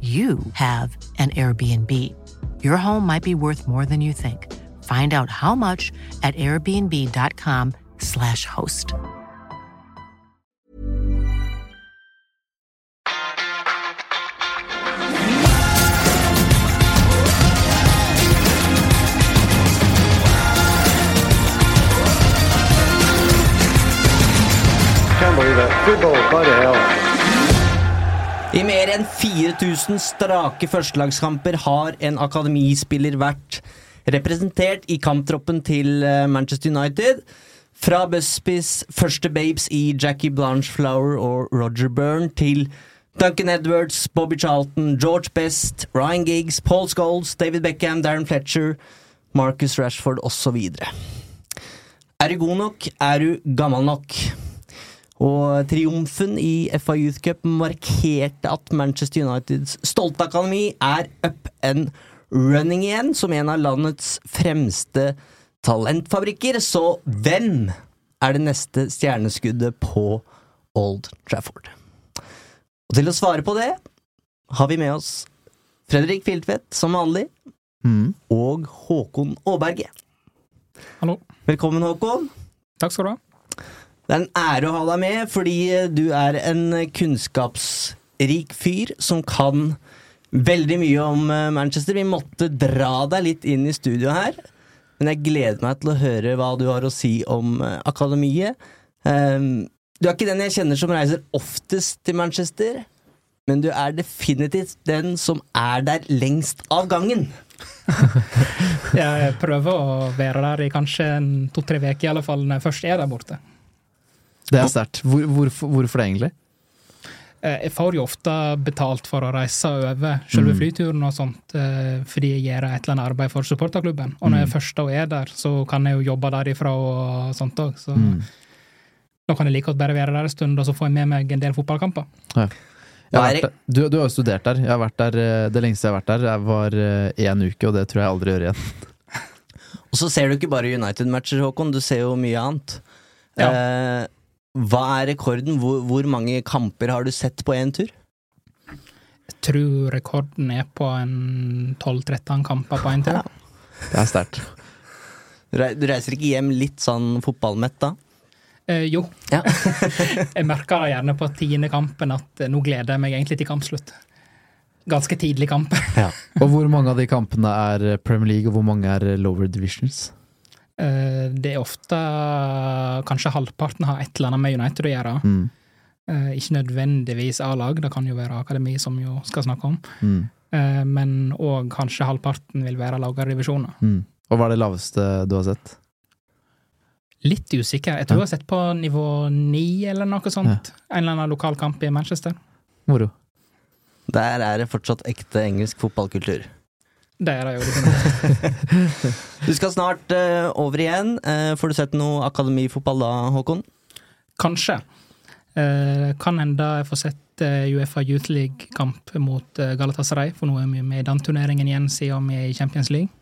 you have an Airbnb. Your home might be worth more than you think. Find out how much at airbnb.com/slash host. Can't believe it. Football, the hell. I mer enn 4000 strake førstelagskamper har en akademispiller vært representert i kamptroppen til eh, Manchester United. Fra Busbys første babes i Jackie Blanchflower og Roger Byrne til Duncan Edwards, Bobby Charlton, George Best, Ryan Giggs, Paul Scholes, David Beckham, Darren Fletcher, Marcus Rashford osv. Er du god nok, er du gammel nok. Og triumfen i FA Youth Cup markerte at Manchester Uniteds stolte akademi er up and running igjen som en av landets fremste talentfabrikker. Så hvem er det neste stjerneskuddet på Old Trafford? Og til å svare på det har vi med oss Fredrik Filtvedt som vanlig, og Håkon Aaberge. Hallo. Velkommen, Håkon. Takk skal du ha. Det er en ære å ha deg med, fordi du er en kunnskapsrik fyr som kan veldig mye om eh, Manchester. Vi måtte dra deg litt inn i studio her, men jeg gleder meg til å høre hva du har å si om eh, akademiet. Ehm, Du er ikke den jeg kjenner som reiser oftest til Manchester, men du er definitivt den som er der lengst av gangen. Jeg prøver å være der i kanskje to-tre uker, i alle fall når jeg først er der borte. Det er sterkt. Hvor, hvorfor, hvorfor det, egentlig? Eh, Jeg får jo ofte betalt for å reise over selve Mm. flyturen og sånt, eh, fordi jeg gjør et eller annet arbeid for supporterklubben. Og når jeg Mm. først da er der, så kan jeg jo jobbe derifra og sånt òg. Så Mm. da kan jeg like godt bare være der en stund, og så får jeg med meg en del fotballkamper. Jeg har er vært der. Du, du har jo studert der. Jeg har vært der, eh, Det lengste jeg har vært der, jeg var én uke, og det tror jeg aldri gjør igjen. Og så ser du ikke bare United-matcher, Håkon, du ser jo mye annet. Ja. Eh, hva er rekorden? Hvor, hvor mange kamper har du sett på én tur? Jeg tror rekorden er på en 12-13 kamper på en tur. Ja. Det er sterkt. Du reiser ikke hjem litt sånn fotballmett da? Eh, jo. Ja. jeg merker det gjerne på tiende kampen at eh, nå gleder jeg meg egentlig til kampslutt. Ganske tidlig kamp. Og hvor mange av de kampene er Premier League, og hvor mange er lower divisions? Eh, det er ofte Kanskje halvparten har et eller annet med United å gjøre. Mm. Eh, ikke nødvendigvis A-lag, det kan jo være akademi, som jo skal snakke om. Mm. Eh, men òg kanskje halvparten vil være lavere divisjoner. Mm. Og hva er det laveste du har sett? Litt usikker. Jeg tror jeg har sett på nivå ni eller noe sånt. En eller annen lokal kamp i Manchester. Moro. Der er det fortsatt ekte engelsk fotballkultur. Det er det jo. Du skal snart uh, over igjen. Uh, får du sett noe akademifotball da, Håkon? Kanskje. Uh, kan hende jeg får sett Uefa Youth League-kamp mot Galatasaray, for nå er vi med i den turneringen igjen siden vi er i Champions League.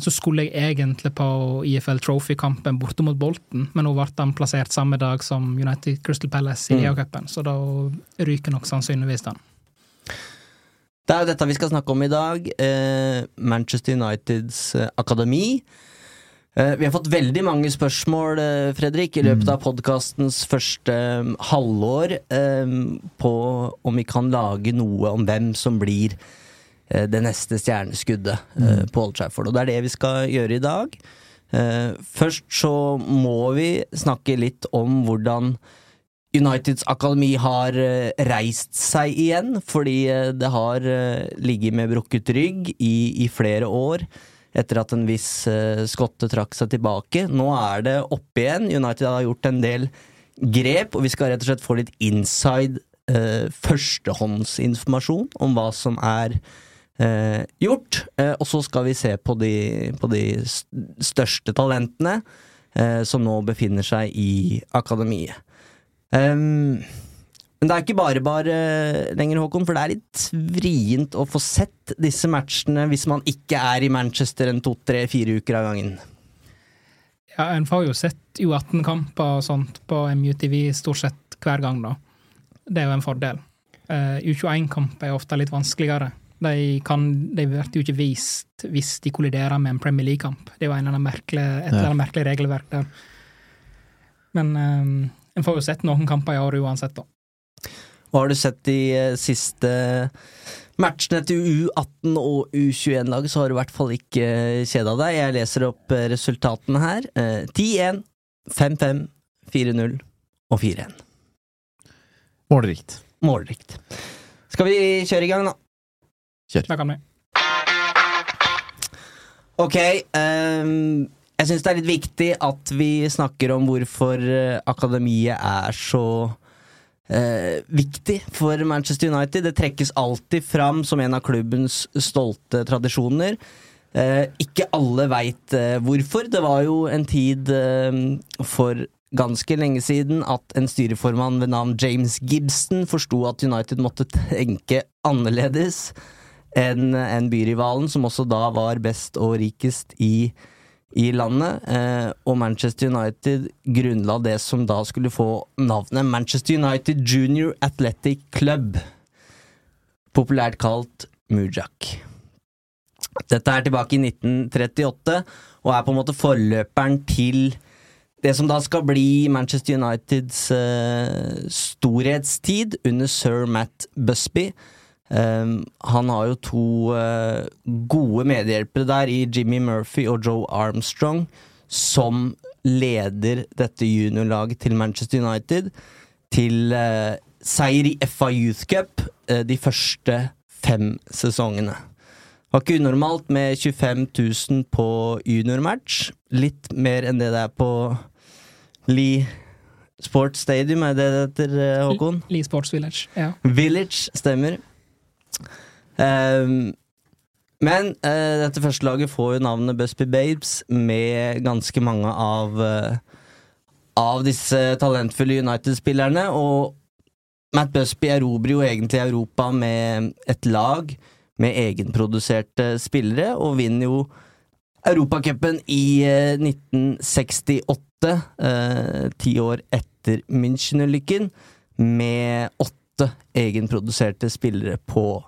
Så skulle jeg egentlig på IFL Trophy-kampen borte mot Bolten, men nå ble han plassert samme dag som United Crystal Palace i Mm. Lia-cupen, så da ryker nok sannsynligvis den. Det er jo dette vi skal snakke om i dag. Eh, Manchester Uniteds eh, akademi. Eh, vi har fått veldig mange spørsmål, eh, Fredrik, i løpet av podkastens første eh, halvår eh, på om vi kan lage noe om hvem som blir det neste stjerneskuddet eh, på Old Trafford. Og det er det vi skal gjøre i dag. Eh, først så må vi snakke litt om hvordan Uniteds akademi har eh, reist seg igjen, fordi eh, det har eh, ligget med brukket rygg i, i flere år. Etter at en viss skotte trakk seg tilbake. Nå er det oppe igjen. United har gjort en del grep, og vi skal rett og slett få litt inside eh, førstehåndsinformasjon om hva som er eh, gjort. Eh, og så skal vi se på de, på de største talentene som nå befinner seg i akademiet. Ehm, men det er ikke bare bare lenger, Håkon, for det er litt vrient å få sett disse matchene hvis man ikke er i Manchester en to, tre, fire uker av gangen. Ja, En får jo sett U18-kamper og sånt på MUTV stort sett hver gang, da. Det er jo en fordel. Eh, U21-kamp er ofte litt vanskeligere. De, kan, de blir jo ikke vist hvis de kolliderer med en Premier League-kamp. Det er jo en eller annen merkelig, et eller annet merkelig regelverk der. Men eh, en får jo sett noen kamper i år uansett, da. Hva har du sett de eh, siste matchene til U18 og U21-lag, så har du i hvert fall ikke kjeda deg. Jeg leser opp eh, resultatene her. Eh, 10-1, 5-5, 4-0 og 4-1. Målrikt. Målrikt. Skal vi kjøre i gang, da? Kjør. Da kan vi. Ok, ehm, jeg syns det er litt viktig at vi snakker om hvorfor eh, akademiet er så eh, viktig for Manchester United. Det trekkes alltid fram som en av klubbens stolte tradisjoner. Eh, ikke alle veit eh, hvorfor. Det var jo en tid eh, for ganske lenge siden at en styreformann ved navn James Gibson forsto at United måtte tenke annerledes enn en byrivalen, som også da var best og rikest i, i landet. Eh, og Manchester United grunnla det som da skulle få navnet Manchester United Junior Athletic Club. Populært kalt Mujak. Dette er tilbake i 1938, og er på en måte forløperen til det som da skal bli Manchester Uniteds eh, storhetstid under sir Matt Busby. Um, han har jo to uh, gode medhjelpere der i Jimmy Murphy og Joe Armstrong, som leder dette juniorlaget til Manchester United til uh, seier i FA Youth Cup uh, de første fem sesongene. Det var ikke unormalt med 25 000 på juniormatch. Litt mer enn det det er på Lee Sports Stadium, er det det heter, Håkon? Lee Sports Village. Ja. Village stemmer. Ehm, men eh, dette første laget får jo navnet Busby Babes med ganske mange av eh, Av disse talentfulle United-spillerne. Og Matt Busby erobrer jo egentlig Europa med et lag med egenproduserte spillere, og vinner jo Europacupen i eh, 1968, eh, ti år etter München-ulykken, med åtte egenproduserte spillere på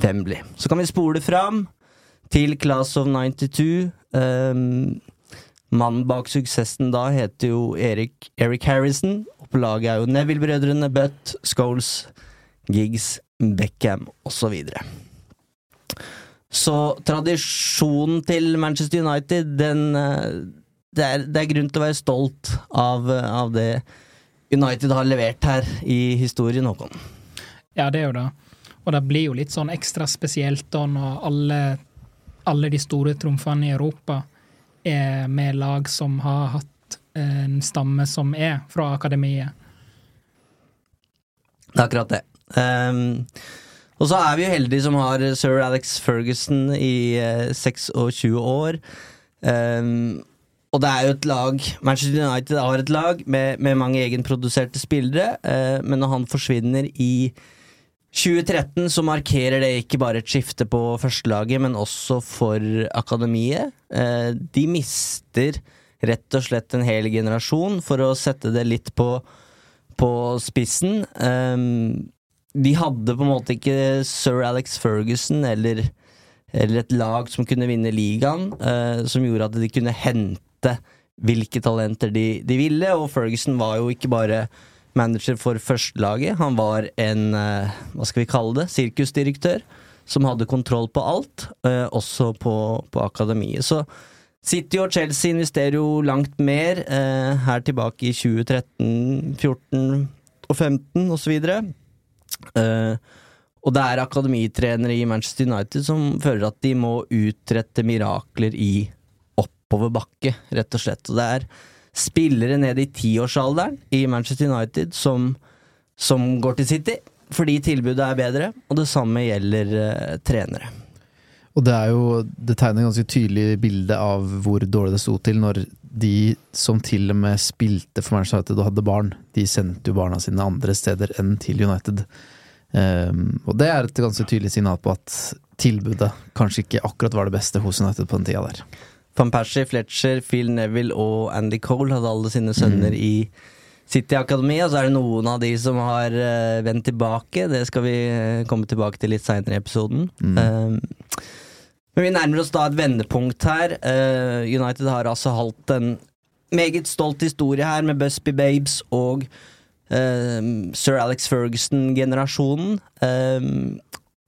Wembley. Så kan vi spole fram til Class of 92. Um, Mannen bak suksessen da heter jo Erik, Eric Harrison, og på laget er jo Neville-brødrene Butt, Scholes, Giggs, Beckham osv. Så så tradisjonen til Manchester United, den eh, det er, det er grunn til å være stolt av, av det United har levert her i historien, Håkon. Ja, det er jo det. Og det blir jo litt sånn ekstra spesielt da når alle, alle de store trumfene i Europa er med lag som har hatt en stamme som er fra akademiet. Det er akkurat det. Um, og så er vi jo heldige som har sir Alex Ferguson i uh, 26 år. Um, og det er jo et lag Manchester United har et lag med, med mange egenproduserte spillere, uh, men når han forsvinner i 2013, så markerer det ikke bare et skifte på førstelaget, men også for akademiet. Eh, de mister rett og slett en hel generasjon, for å sette det litt på, på spissen. Um, de hadde på en måte ikke sir Alex Ferguson eller, eller et lag som kunne vinne ligaen, eh, som gjorde at de kunne hente hvilke talenter de, de ville, og Ferguson var jo ikke bare manager for førstelaget, han var en, eh, hva skal vi kalle det, sirkusdirektør, som hadde kontroll på alt, eh, også på, på akademiet. Så City og Chelsea investerer jo langt mer. Eh, her tilbake i 2013-14 og 15 osv. Uh, og det er akademitrenere i Manchester United som føler at de må utrette mirakler i oppoverbakke, rett og slett. Og det er spillere ned i tiårsalderen i Manchester United som, som går til City fordi tilbudet er bedre, og det samme gjelder uh, trenere. Og det er jo Det tegner et ganske tydelig bilde av hvor dårlig det sto til når de som til og med spilte for Manchester United og hadde barn, de sendte jo barna sine andre steder enn til United. Um, og det er et ganske tydelig signal på at tilbudet kanskje ikke akkurat var det beste hos United på den tida der. Van Persie, Fletcher, Phil Neville og Andy Cole hadde alle sine sønner mm. i City Akademi, og så er det noen av de som har uh, vendt tilbake. Det skal vi uh, komme tilbake til litt seinere i episoden. Mm. Uh, men vi nærmer oss da et vendepunkt her. United har altså holdt en meget stolt historie her med Busby Babes og sir Alex Ferguson-generasjonen.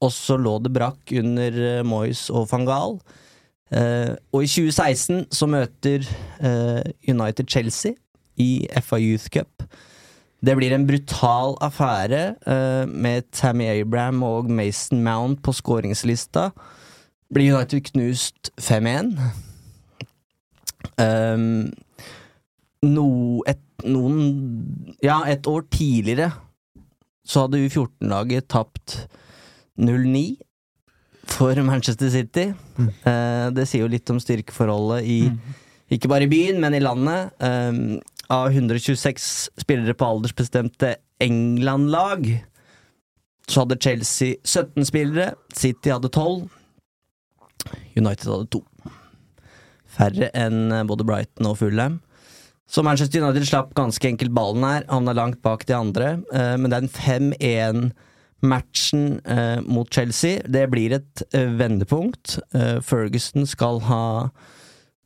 og så lå det brakk under Moyes og van Gaal. Og i 2016 så møter United Chelsea i FA Youth Cup. Det blir en brutal affære uh, med Tammy Abraham og Mason Mount på skåringslista. Blir United knust 5-1. Um, no, et, noen Ja, et år tidligere så hadde U14-laget tapt 0-9 for Manchester City. Mm. Eh, det sier jo litt om styrkeforholdet i mm. ikke bare i byen, men i landet. Um, av 126 spillere på aldersbestemte England-lag så hadde Chelsea 17 spillere, City hadde 12, United hadde 2. Færre enn eh, både Brighton og Fulham. Så Manchester United slapp ganske enkelt ballen her, havna langt bak de andre, uh, men det er en 5-1 matchen eh, mot Chelsea. Det blir et eh, vendepunkt. Eh, Ferguson skal ha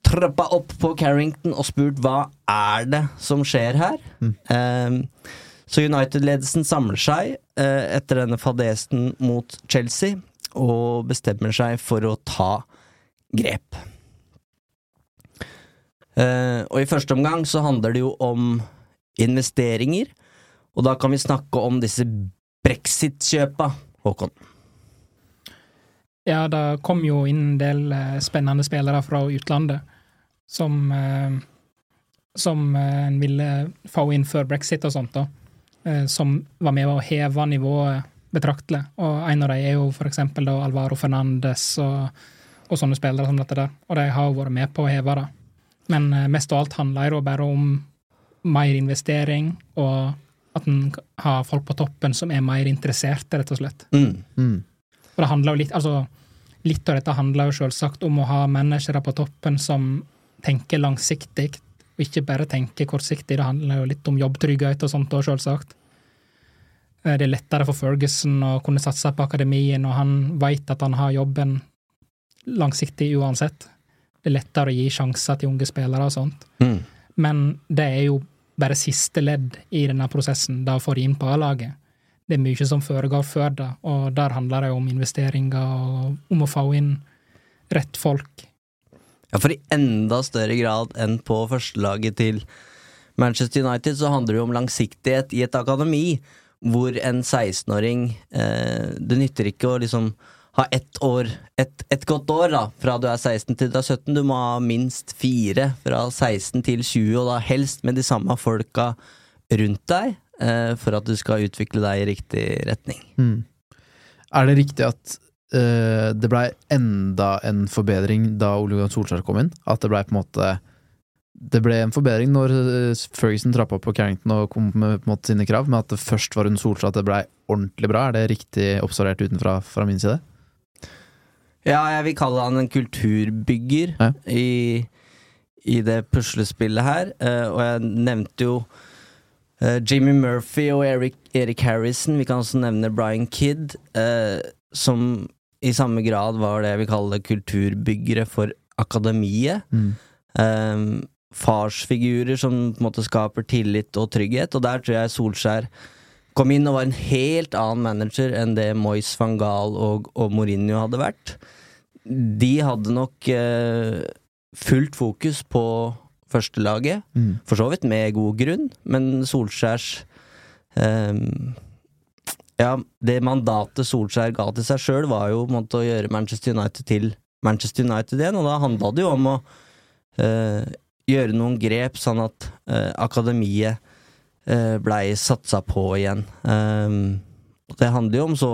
trappa opp på Carrington og spurt hva er det som skjer her? Mm. Eh, så United-ledelsen samler seg eh, etter denne fadesen mot Chelsea og bestemmer seg for å ta grep. Eh, og i første omgang så handler det jo om investeringer, og da kan vi snakke om disse brexit-kjøpa, Håkon. Ja, det kom jo inn en del eh, spennende spillere fra utlandet som eh, som eh, en ville få inn før brexit og sånt, da. Som var med å heve nivået betraktelig. Og en av dem er jo for eksempel da Alvaro Fernandes og, og sånne spillere som dette der. Og de har jo vært med på å heve det. Men mest av alt handler det bare om mer investering, og at en har folk på toppen som er mer interesserte, rett og slett. Mm. Mm. Og det handler jo litt altså Litt av dette handler jo selvsagt om å ha managere på toppen som tenker langsiktig, og ikke bare tenker kortsiktig. Det handler jo litt om jobbtrygghet og sånt òg, selvsagt. Eh, det er lettere for Ferguson å kunne satse på akademien, og han veit at han har jobben langsiktig uansett. Det er lettere å gi sjanser til unge spillere og sånt. Mm. Men det er jo bare siste ledd i denne prosessen, da å få det inn på A-laget. Det er mye som foregår før det, og der handler det om investeringer og om å få inn rett folk ja, for i enda større grad enn på førstelaget til Manchester United, så handler det jo om langsiktighet i et akademi, hvor en 16-åring eh, Det nytter ikke å liksom ha ett år, et, et, godt år da, fra du er 16 til du er 17. Du må ha minst fire fra 16 til 20, og da helst med de samme folka rundt deg, eh, for at du skal utvikle deg i riktig retning. Mm. Er det riktig at uh, det blei enda en forbedring da Ole Gunnar Solskjær kom inn. At det blei på en måte Det ble en forbedring når eh, Ferguson trappa opp på Carrington og kom med på en måte sine krav, men at det først var under Solskjær at det blei ordentlig bra. Er det riktig observert utenfra fra min side? Ja, jeg vil kalle han en kulturbygger ja. i, i det puslespillet her. Uh, og jeg nevnte jo uh, Jimmy Murphy og Eric, Eric, Harrison. Vi kan også nevne Brian Kidd. Uh, som i samme grad var det jeg vil kalle kulturbyggere for akademiet. Mm. Um, farsfigurer som på en måte skaper tillit og trygghet, og der tror jeg Solskjær kom inn og var en helt annen manager enn det Moyes van Gaal og, og Mourinho hadde vært. De hadde nok eh, fullt fokus på førstelaget, mm. for så vidt med god grunn, men Solskjærs eh, Ja, det mandatet Solskjær ga til seg sjøl, var jo måte å gjøre Manchester United til Manchester United igjen, og da handla det jo om å eh, gjøre noen grep sånn at eh, akademiet uh, blei satsa på igjen. Um, det handler jo om så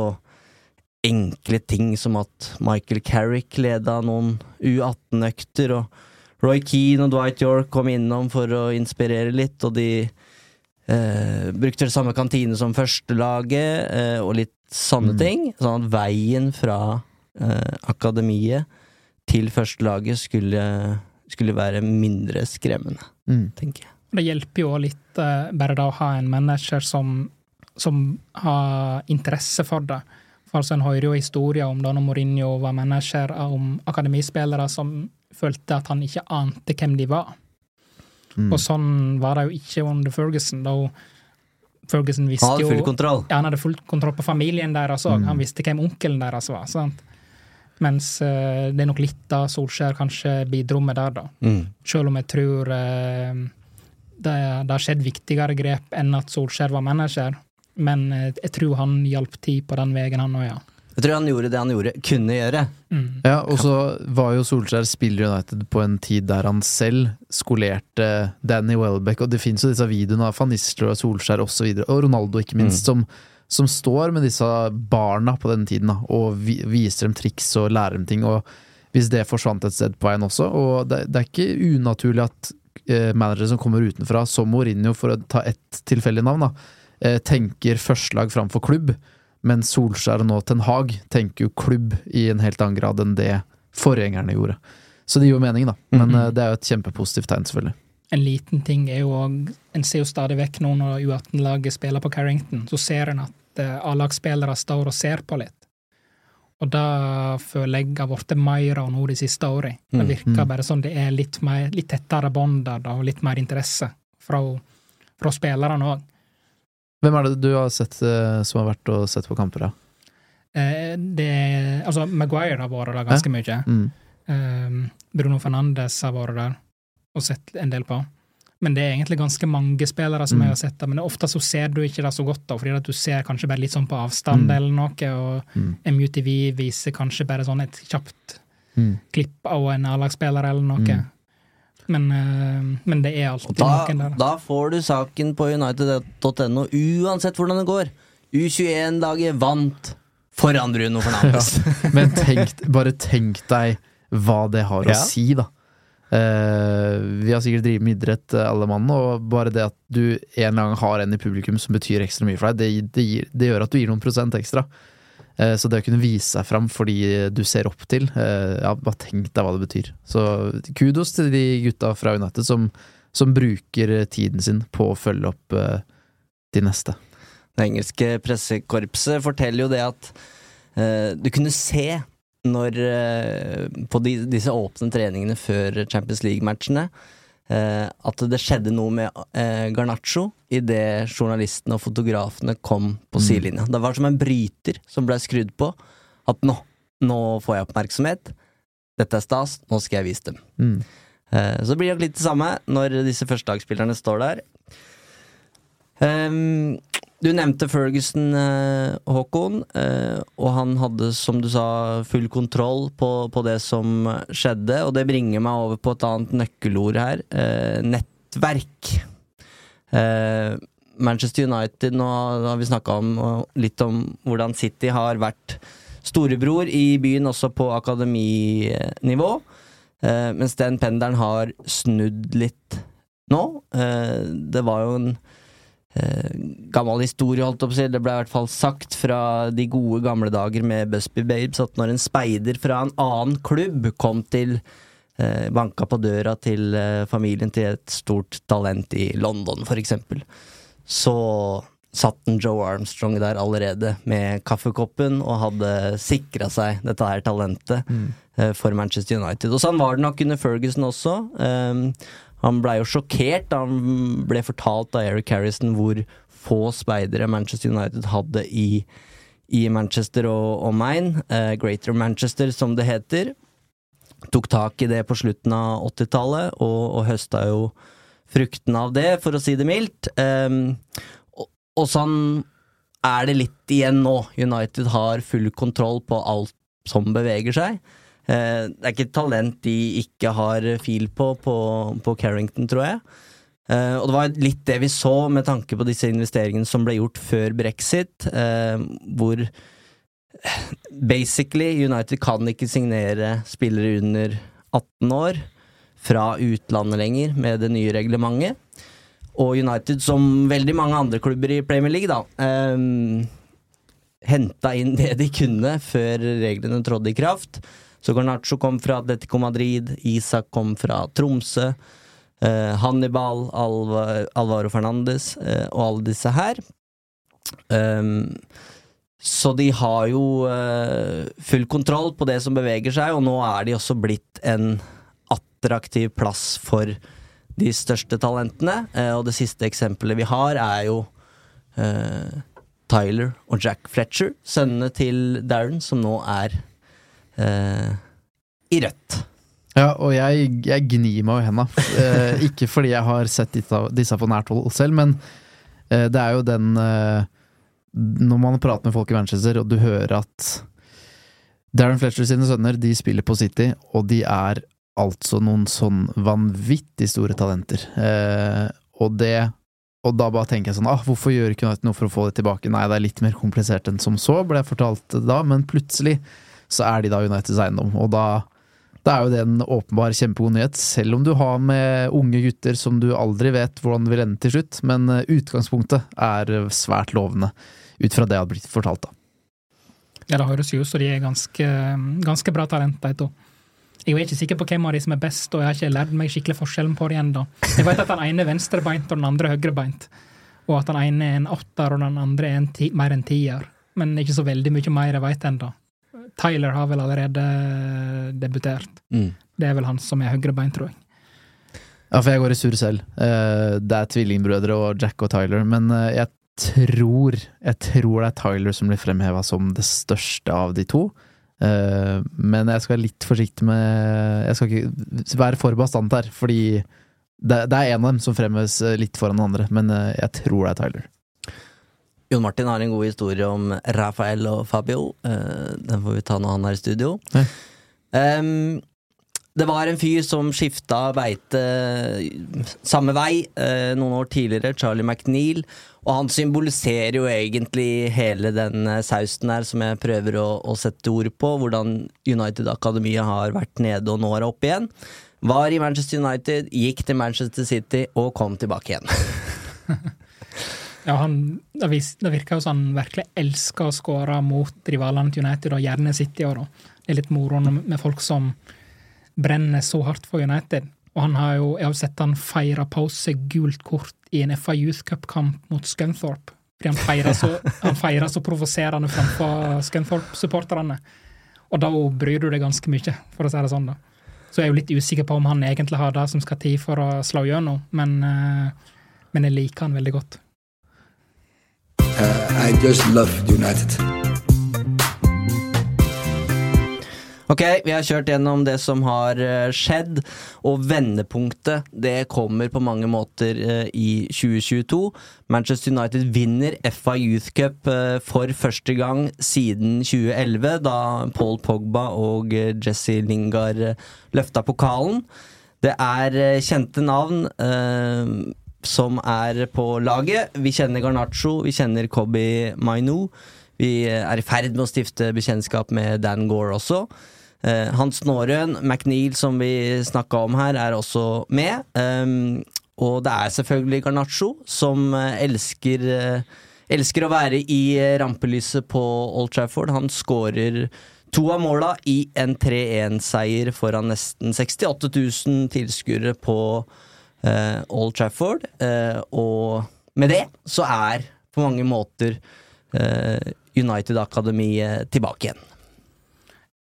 enkle ting som at Michael Carrick leda noen U18-økter, og Roy Keane og Dwight York kom innom for å inspirere litt, og de eh, brukte det samme kantine som førstelaget, eh, og litt sånne Mm. ting. Sånn at veien fra eh, akademiet til førstelaget skulle, skulle være mindre skremmende, Mm. tenker jeg. Det hjelper jo litt eh, bare da å ha en manager som, som har interesse for det. Altså, En hører jo historier om da når Mourinho var manager, om akademispillere som følte at han ikke ante hvem de var. Mm. Og sånn var det jo ikke under Ferguson. da Ferguson visste hadde jo full kontroll. ja, han hadde full kontroll på familien deres òg. Mm. Han visste hvem onkelen deres var. sant? Mens uh, det er nok litt da Solskjær kanskje bidro med der, da. Mm. Selv om jeg tror uh, det, det har skjedd viktigere grep enn at Solskjær var manager. Men eh, jeg tror han hjalp til på den veien, han òg, ja. Jeg tror han gjorde det han gjorde, kunne gjøre. Mm. Ja, og så var jo Solskjær spiller United på en tid der han selv skolerte Danny Welbeck, og det fins jo disse videoene av van Nistelrooy og Solskjær osv., og, og Ronaldo ikke minst, som, som står med disse barna på den tiden da, og vi, viser dem triks og lærer dem ting. og Hvis det forsvant et sted på veien også, og det, det er ikke unaturlig at eh, managere som kommer utenfra, som Mourinho, for å ta ett tilfeldig navn, da, tenker førstelag framfor klubb. Men Solskjær og nå Ten Hag tenker jo klubb i en helt annen grad enn det forgjengerne gjorde. Så det gir jo mening, da. Men mm -hmm. det er jo et kjempepositivt tegn, selvfølgelig. En liten ting er jo òg En ser jo stadig vekk nå når U18-laget spiller på Carrington, så ser en at eh, A-lagsspillere står og ser på litt. Og da føler jeg har blitt mer av nå de siste årene. Det Mm, virker mm. bare som det er litt, mer, litt tettere bånd der, og litt mer interesse fra, fra spillerne òg. Hvem er det du har sett eh, som har vært og sett på kamper, da? Eh, det Altså, Maguire har vært der ganske mye. Mm. Um, Bruno Fernandes har vært der og sett en del på. Men det er egentlig ganske mange spillere som Mm. jeg har sett der. Men ofte så ser du ikke det så godt, da, fordi at du ser kanskje bare litt sånn på avstand Mm. eller noe, og Mm. MUTV viser kanskje bare sånn et kjapt Mm. klipp av en A-lagsspiller eller noe. Men, eh, men det er alltid da, noen der. da får du saken på united.no uansett hvordan det går. U21-laget vant foran Bruno Fernandes. Men tenk, bare tenk deg hva det har å Ja. si, da. Uh, vi har sikkert drevet med idrett, eh, alle mann, og bare det at du en gang har en i publikum som betyr ekstra mye for deg, det, det, gir, det gjør at du gir noen prosent ekstra. Eh, så det å kunne vise seg fram fordi du ser opp til, eh, ja, bare tenk deg hva det betyr. Så kudos til de gutta fra United som, som bruker tiden sin på å følge opp eh, de neste. Det engelske pressekorpset forteller jo det at uh, du kunne se når uh, På de, disse åpne treningene før Champions League-matchene at det skjedde noe med eh, Garnaccio idet journalistene og fotografene kom på Mm. sidelinja. Det var som en bryter som ble skrudd på. At nå, nå får jeg oppmerksomhet. Dette er stas, nå skal jeg vise dem. Mm. Eh, Så blir det litt det samme når disse førstedagsspillerne står der. Ehm, du nevnte Ferguson, eh, Håkon, eh, og han hadde, som du sa, full kontroll på, på det som skjedde. Og det bringer meg over på et annet nøkkelord her. eh, nettverk. Manchester United, nå har vi snakka litt om hvordan City har vært storebror i byen, også på akademinivå. Mens den pendelen har snudd litt nå. Det var jo en gammel historie, holdt på å si. Det ble i hvert fall sagt fra de gode gamle dager med Busby Babes at når en speider fra en annen klubb kom til eh, Banka på døra til eh, familien til et stort talent i London, eksempel, så satt en Joe Armstrong der allerede med kaffekoppen og hadde sikra seg dette her talentet eh, for Manchester United. Og sånn var det nok under Ferguson også. Um, han blei jo sjokkert da han ble fortalt av Eric Harrison hvor få speidere Manchester United hadde i, i Manchester og omegn. Uh, Greater Manchester, som det heter. Tok tak i det på slutten av 80-tallet, og, og høsta jo fruktene av det, for å si det mildt. Um, og, og sånn er det litt igjen nå. United har full kontroll på alt som beveger seg. Eh, det er ikke et talent de ikke har fil på på, på Carrington, tror jeg. Eh, og det var litt det vi så med tanke på disse investeringene som ble gjort før brexit, eh, hvor basically United kan ikke signere spillere under 18 år fra utlandet lenger med det nye reglementet. Og United, som veldig mange andre klubber i Premier League, da, um, henta inn det de kunne før reglene trådte i kraft. Så Garnaccio kom fra Atletico Madrid, Isak kom fra Tromsø. Eh, Hannibal, Alva, Alvaro Fernandes eh, og alle disse her. Um, så de har jo uh, full kontroll på det som beveger seg, og nå er de også blitt en attraktiv plass for de største talentene. Eh, og det siste eksempelet vi har, er jo eh, Tyler og Jack Fletcher, sønnene til Darren, som nå er eh, i rødt. Ja, og jeg, jeg gnir meg i henda. Eh, ikke fordi jeg har sett disse på nært hold selv, men eh, det er jo den eh, Når man prater med folk i Manchester, og du hører at Darren Fletcher sine sønner de spiller på City, og de er altså noen sånn vanvittig store talenter. Eh, og det Og da bare tenker jeg sånn ah, hvorfor gjør ikke United noe for å få det tilbake? Nei, det er litt mer komplisert enn som så, ble jeg fortalt da, men plutselig så er de da Uniteds eiendom, og da da er jo det en åpenbar kjempegod nyhet, selv om du har med unge gutter som du aldri vet hvordan vil ende til slutt, men eh, utgangspunktet er svært lovende, ut fra det jeg har blitt fortalt, da. Ja, det høres jo ut som de er ganske, ganske bra talent, de to. Jeg er ikke sikker på hvem av de som er best, og jeg har ikke lært meg skikkelig forskjellen på de ennå. Jeg vet at den ene er venstrebeint og den andre høyrebeint, og at den ene er en åtter og den andre er en ti, mer en tier. Men ikke så veldig mye mer jeg vet ennå. Tyler har vel allerede debutert. Mm. Det er vel han som er høyrebeint, tror jeg. Ja, for jeg går i surr selv. Eh, det er tvillingbrødre og Jack og Tyler, men eh, jeg tror Jeg tror det er Tyler som blir fremheva som det største av de to. Eh, men jeg skal være litt forsiktig med Jeg skal ikke være for bastant her, fordi det, er en av dem som fremheves eh, litt foran den andre, men eh, jeg tror det er Tyler. Jon Martin har en god historie om Rafael og Fabio. Den får vi ta når han er i studio. Ja. Um, det var en fyr som skifta beite samme vei noen år tidligere, Charlie McNeil. Og han symboliserer jo egentlig hele den eh, sausen her som jeg prøver å, å sette ord på. Hvordan United Akademiet har vært nede og nå er oppe igjen. Var i Manchester United, gikk til Manchester City og kom tilbake igjen. ja, han, det, virker jo som han virkelig elsker å skåre mot rivalene til United, og gjerne City òg, Det er litt moro med folk som brenner så hardt for United. Og han har jo, jeg har sett han feire på seg gult kort i en FA Youth Cup-kamp mot Scunthorpe. Fordi han feirer så, han feirer så provoserende framfor Scunthorpe-supporterne. Og da bryr du deg ganske mye, for å si det sånn. da. Så jeg er jo litt usikker på om han egentlig har det som skal til for å slå gjennom, men, uh, men jeg liker han veldig godt. Uh, I just love United. Ok, vi har kjørt gjennom det som har eh, skjedd, og vendepunktet det kommer på mange måter eh, i 2022. Manchester United vinner FA Youth Cup eh, for første gang siden 2011, da Paul Pogba og Jesse Lingard løfta pokalen. Det er kjente navn som er på laget. Vi kjenner Garnaccio, vi kjenner Kobi Mainu. Vi er i ferd med å stifte bekjentskap med Dan Gore også. Uh, Hans Nårøen, McNeil, som vi snakka om her, er også med. Um, og det er selvfølgelig Garnaccio, som uh, elsker, uh, elsker å være i rampelyset på Old Trafford. Han skårer to av måla i en 3-1-seier foran nesten 68 000 tilskuere på Old Trafford. og med det så er på mange måter United Akademiet tilbake igjen.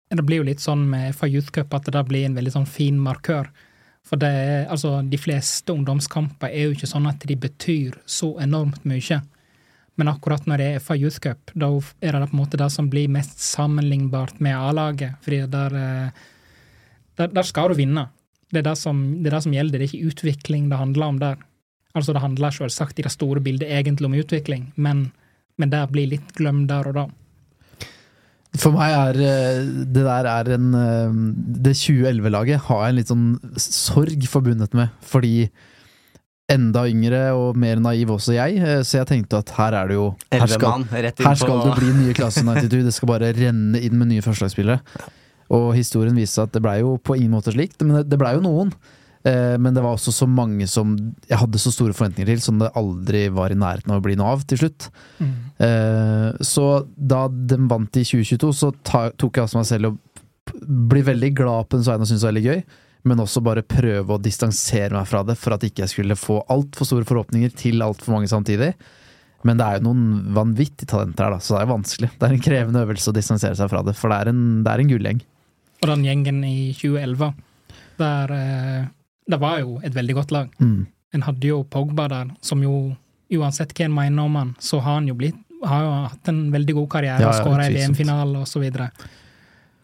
Det blir jo litt sånn med FA Youth Cup at det blir en veldig sånn fin markør. For det er, altså, de fleste ungdomskamper er jo ikke sånn at de betyr så enormt mye. Men akkurat når det er FA Youth Cup, da er det på en måte det som blir mest sammenlignbart med A-laget. Fordi der, eh, der, der, skal du vinne. Det er det, som, det er det som gjelder. Det er ikke utvikling det handler om der. Altså, det handler selvsagt i det store bildet egentlig om utvikling, men, men det blir litt glemt der og da. For meg er eh, det der er en eh, Det 2011-laget har jeg en litt sånn sorg forbundet med, fordi enda yngre og mer naiv også jeg, eh, så jeg tenkte at her er det jo Her skal, her skal det bli nye klasse 92, det skal bare renne inn med nye førstelagsspillere. Og historien viste at det blei jo på ingen måte slik, men det, blei jo noen. Eh, Men det var også så mange som jeg hadde så store forventninger til, som det aldri var i nærheten av å bli noe av til slutt. Mm. Så da de vant i 2022, så tok jeg altså meg selv p- bli veldig glad på den vegne og synes det var veldig gøy, men også bare prøve å distansere meg fra det, for at ikke jeg skulle få altfor store forhåpninger til altfor mange samtidig. Men det er jo noen vanvittige talenter her, da, så det er vanskelig. Det er en krevende øvelse å distansere seg fra det, for det er en, det er en gullgjeng. Og den gjengen i 2011, der eh, Det var jo et veldig godt lag. Mm. En hadde jo Pogba der, som jo uansett hva en mener om han, så har han jo blitt har jo hatt en veldig god karriere Ja, og ja, skåra i. VM-finale og så videre.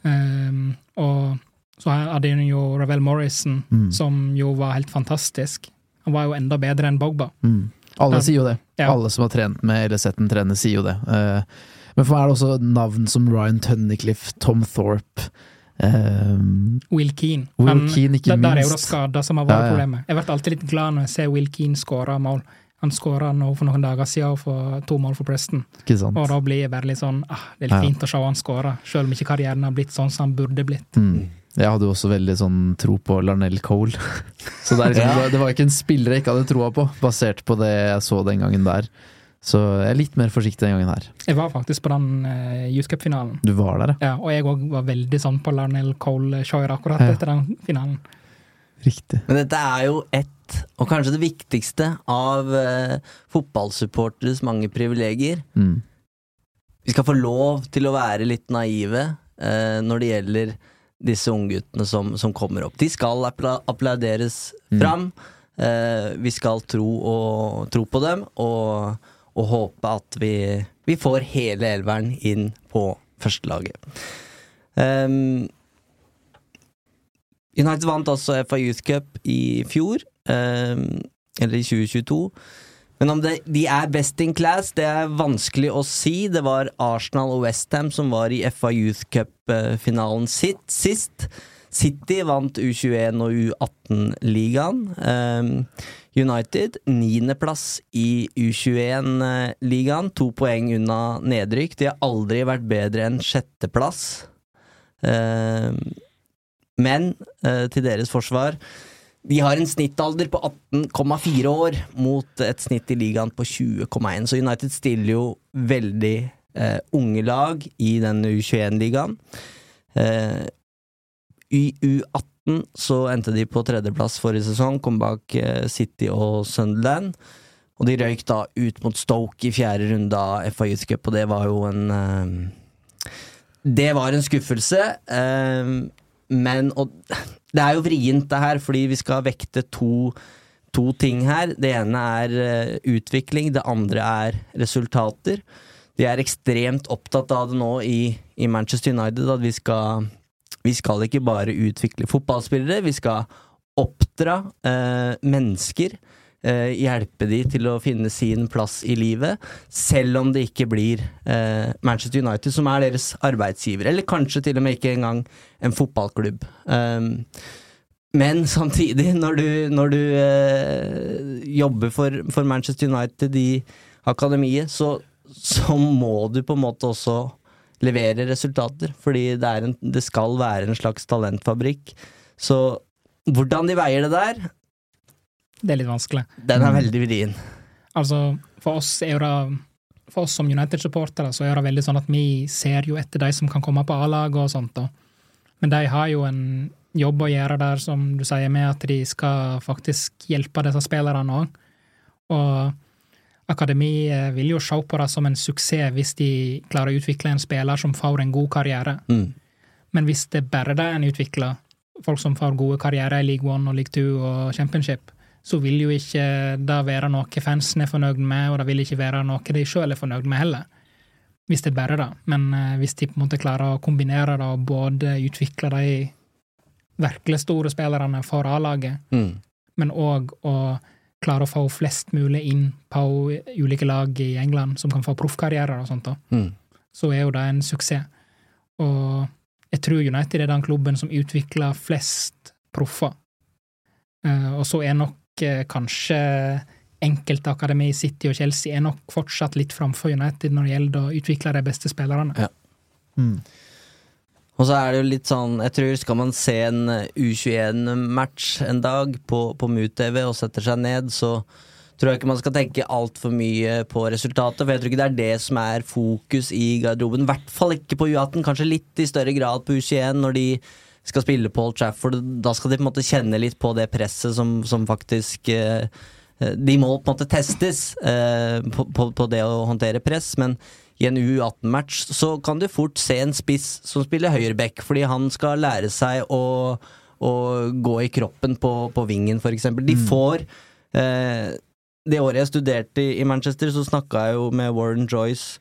Um, og så hadde hun jo Ravel Morrison, Mm. som jo var helt fantastisk. Han var jo enda bedre enn Pogba. Mm. Alle sier jo det. Ja. Alle som har trent med eller sett en trene, sier jo det. Uh, men for meg er det også navn som Ryan Tunnicliffe, Tom Thorpe eh, Will Keane. Will Han- Keane, ikke der, der er jo det skader som har vært Ja, ja. problemet. Jeg blir alltid litt glad når jeg ser Will Keane skåre mål. Han skåra nå for noen dager siden for to mål for Preston. Ikke sant? Og da blir jeg bare litt sånn ah, Det er litt Ja. fint å se han skåre, selv om ikke karrieren har blitt sånn som han burde blitt. Mm. Jeg hadde jo også veldig sånn tro på Larnell Cole. Så det, er liksom, Ja. det var ikke en spiller jeg ikke hadde troa på, basert på det jeg så den gangen der. Så jeg er litt mer forsiktig den gangen her. Jeg var faktisk på den uh, US Cup-finalen. Du var der, ja. Ja, og jeg òg var veldig sånn på Larnell Cole-Shoyer akkurat Ja. etter den finalen. Riktig. Men dette er jo ett, og kanskje det viktigste, av uh, fotballsupporteres mange privilegier. Mm. Vi skal få lov til å være litt naive uh, når det gjelder disse ungguttene som, som kommer opp. De skal appla applauderes Mm. fram. Uh, vi skal tro, og, tro på dem og, og håpe at vi, vi får hele elveren inn på førstelaget. Um, United vant altså FA Youth Cup i fjor, um, eller i 2022. Men om det, de er best in class, det er vanskelig å si. Det var Arsenal og Westham som var i FA Youth Cup-finalen sitt sist. City vant U21 og U18-ligaen. Um, United niendeplass i U21-ligaen, to poeng unna nedrykk. De har aldri vært bedre enn sjetteplass. Um, men eh, til deres forsvar de har en snittalder på 18,4 år mot et snitt i ligaen på 20,1, så United stiller jo veldig eh, unge lag i den U21-ligaen. Eh, I U18 så endte de på tredjeplass forrige sesong, kom bak eh, City og Sunderland. Og de røyk da ut mot Stoke i fjerde runde av FA Youth Cup, og det var jo en eh, Det var en skuffelse. Eh, men og, det er jo vrient, det her, fordi vi skal vekte to, to ting her. Det ene er utvikling, det andre er resultater. De er ekstremt opptatt av det nå i, i Manchester United, at vi skal, vi skal ikke bare utvikle fotballspillere, vi skal oppdra eh, mennesker. eh, hjelpe de til å finne sin plass i livet, selv om det ikke blir eh, Manchester United som er deres arbeidsgiver, eller kanskje til og med ikke engang en fotballklubb. Um, men samtidig, når du, når du eh, jobber for, for Manchester United i akademiet, så, så må du på en måte også levere resultater, fordi det, er en, det skal være en slags talentfabrikk. Så hvordan de veier det der, Det er litt vanskelig. den er veldig vrien. Altså, for oss er jo det For oss som United-supportere så er det veldig sånn at vi ser jo etter de som kan komme på A-laget og sånt, da. Men de har jo en jobb å gjøre der, som du sier, med at de skal faktisk hjelpe disse spillerne òg. Og akademi eh, vil jo se på det som en suksess hvis de klarer å utvikle en spiller som får en god karriere. Mm. Men hvis det er bare det en utvikler, folk som får gode karrierer i League One og League Two og Championship, så vil jo ikke det være noe fansen er fornøyd med, og det vil ikke være noe de sjøl er fornøyd med heller. Hvis det er bare det. Men eh, hvis de på en måte klarer å kombinere det og både utvikle de virkelig store spillerne for A-laget, Mm. men òg å klarer å få flest mulig inn på ulike lag i England som kan få proffkarrierer og sånt, da, Mm. så er jo det en suksess. Og jeg tror United er den klubben som utvikler flest proffer. Eh, og så er nok eh, kanskje enkelte akademi, City og Chelsea, er nok fortsatt litt framfor United når det gjelder å utvikle de beste spillerne. Ja. Mm. Og så er det jo litt sånn Jeg tror skal man se en U21-match en dag på, på MUT-TV og setter seg ned, så tror jeg ikke man skal tenke altfor mye på resultatet. For jeg tror ikke det er det som er fokus i garderoben. I hvert fall ikke på U18, kanskje litt i større grad på U21 når de skal spille på Old Trafford. Da skal de på en måte kjenne litt på det presset som, som faktisk eh, De må på en måte testes eh, på, på, på det å håndtere press, men i en U18-match så kan du fort se en spiss som spiller høyreback, fordi han skal lære seg å, å gå i kroppen på, på vingen, f.eks. De får eh, Det året jeg studerte i, i Manchester, så snakka jeg jo med Warren Joyce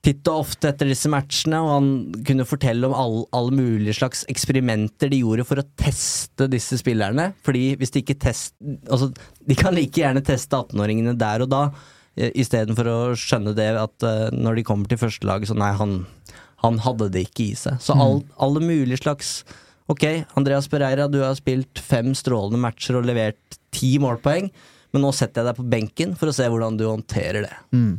titt og ofte etter disse matchene, og han kunne fortelle om all- alle mulige slags eksperimenter de gjorde for å teste disse spillerne. Fordi hvis de ikke test... Altså, de kan like gjerne teste 18-åringene der og da, istedenfor å skjønne det at eh, når de kommer til førstelaget, så nei, han, han hadde det ikke i seg. Så all, alle mulige slags Ok, Andreas Pereira, du har spilt fem strålende matcher og levert ti målpoeng, men nå setter jeg deg på benken for å se hvordan du håndterer det. Mm.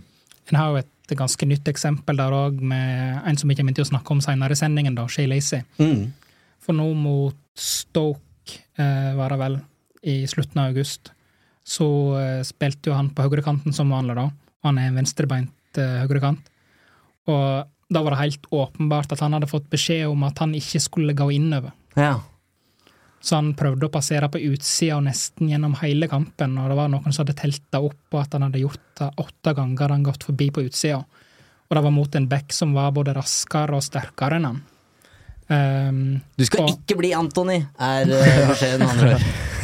En har jo et ganske nytt eksempel der òg, med en som vi kommer til å snakke om senere i sendingen, da, Shay Lacey. Mm. For nå mot Stoke, eh, var det vel, i slutten av august, så eh, spilte jo han på høyrekanten som vanlig, da. Han er en venstrebeint eh, høyrekant. Og da var det helt åpenbart at han hadde fått beskjed om at han ikke skulle gå innover. Ja. Så han prøvde å passere på utsida og nesten gjennom hele kampen, og det var noen som hadde telta opp og at han hadde gjort det åtte ganger han gått forbi på utsida. Og det var mot en back som var både raskere og sterkere enn han. Ehm, Du skal og- ikke bli Antony, er eh, beskjeden han har.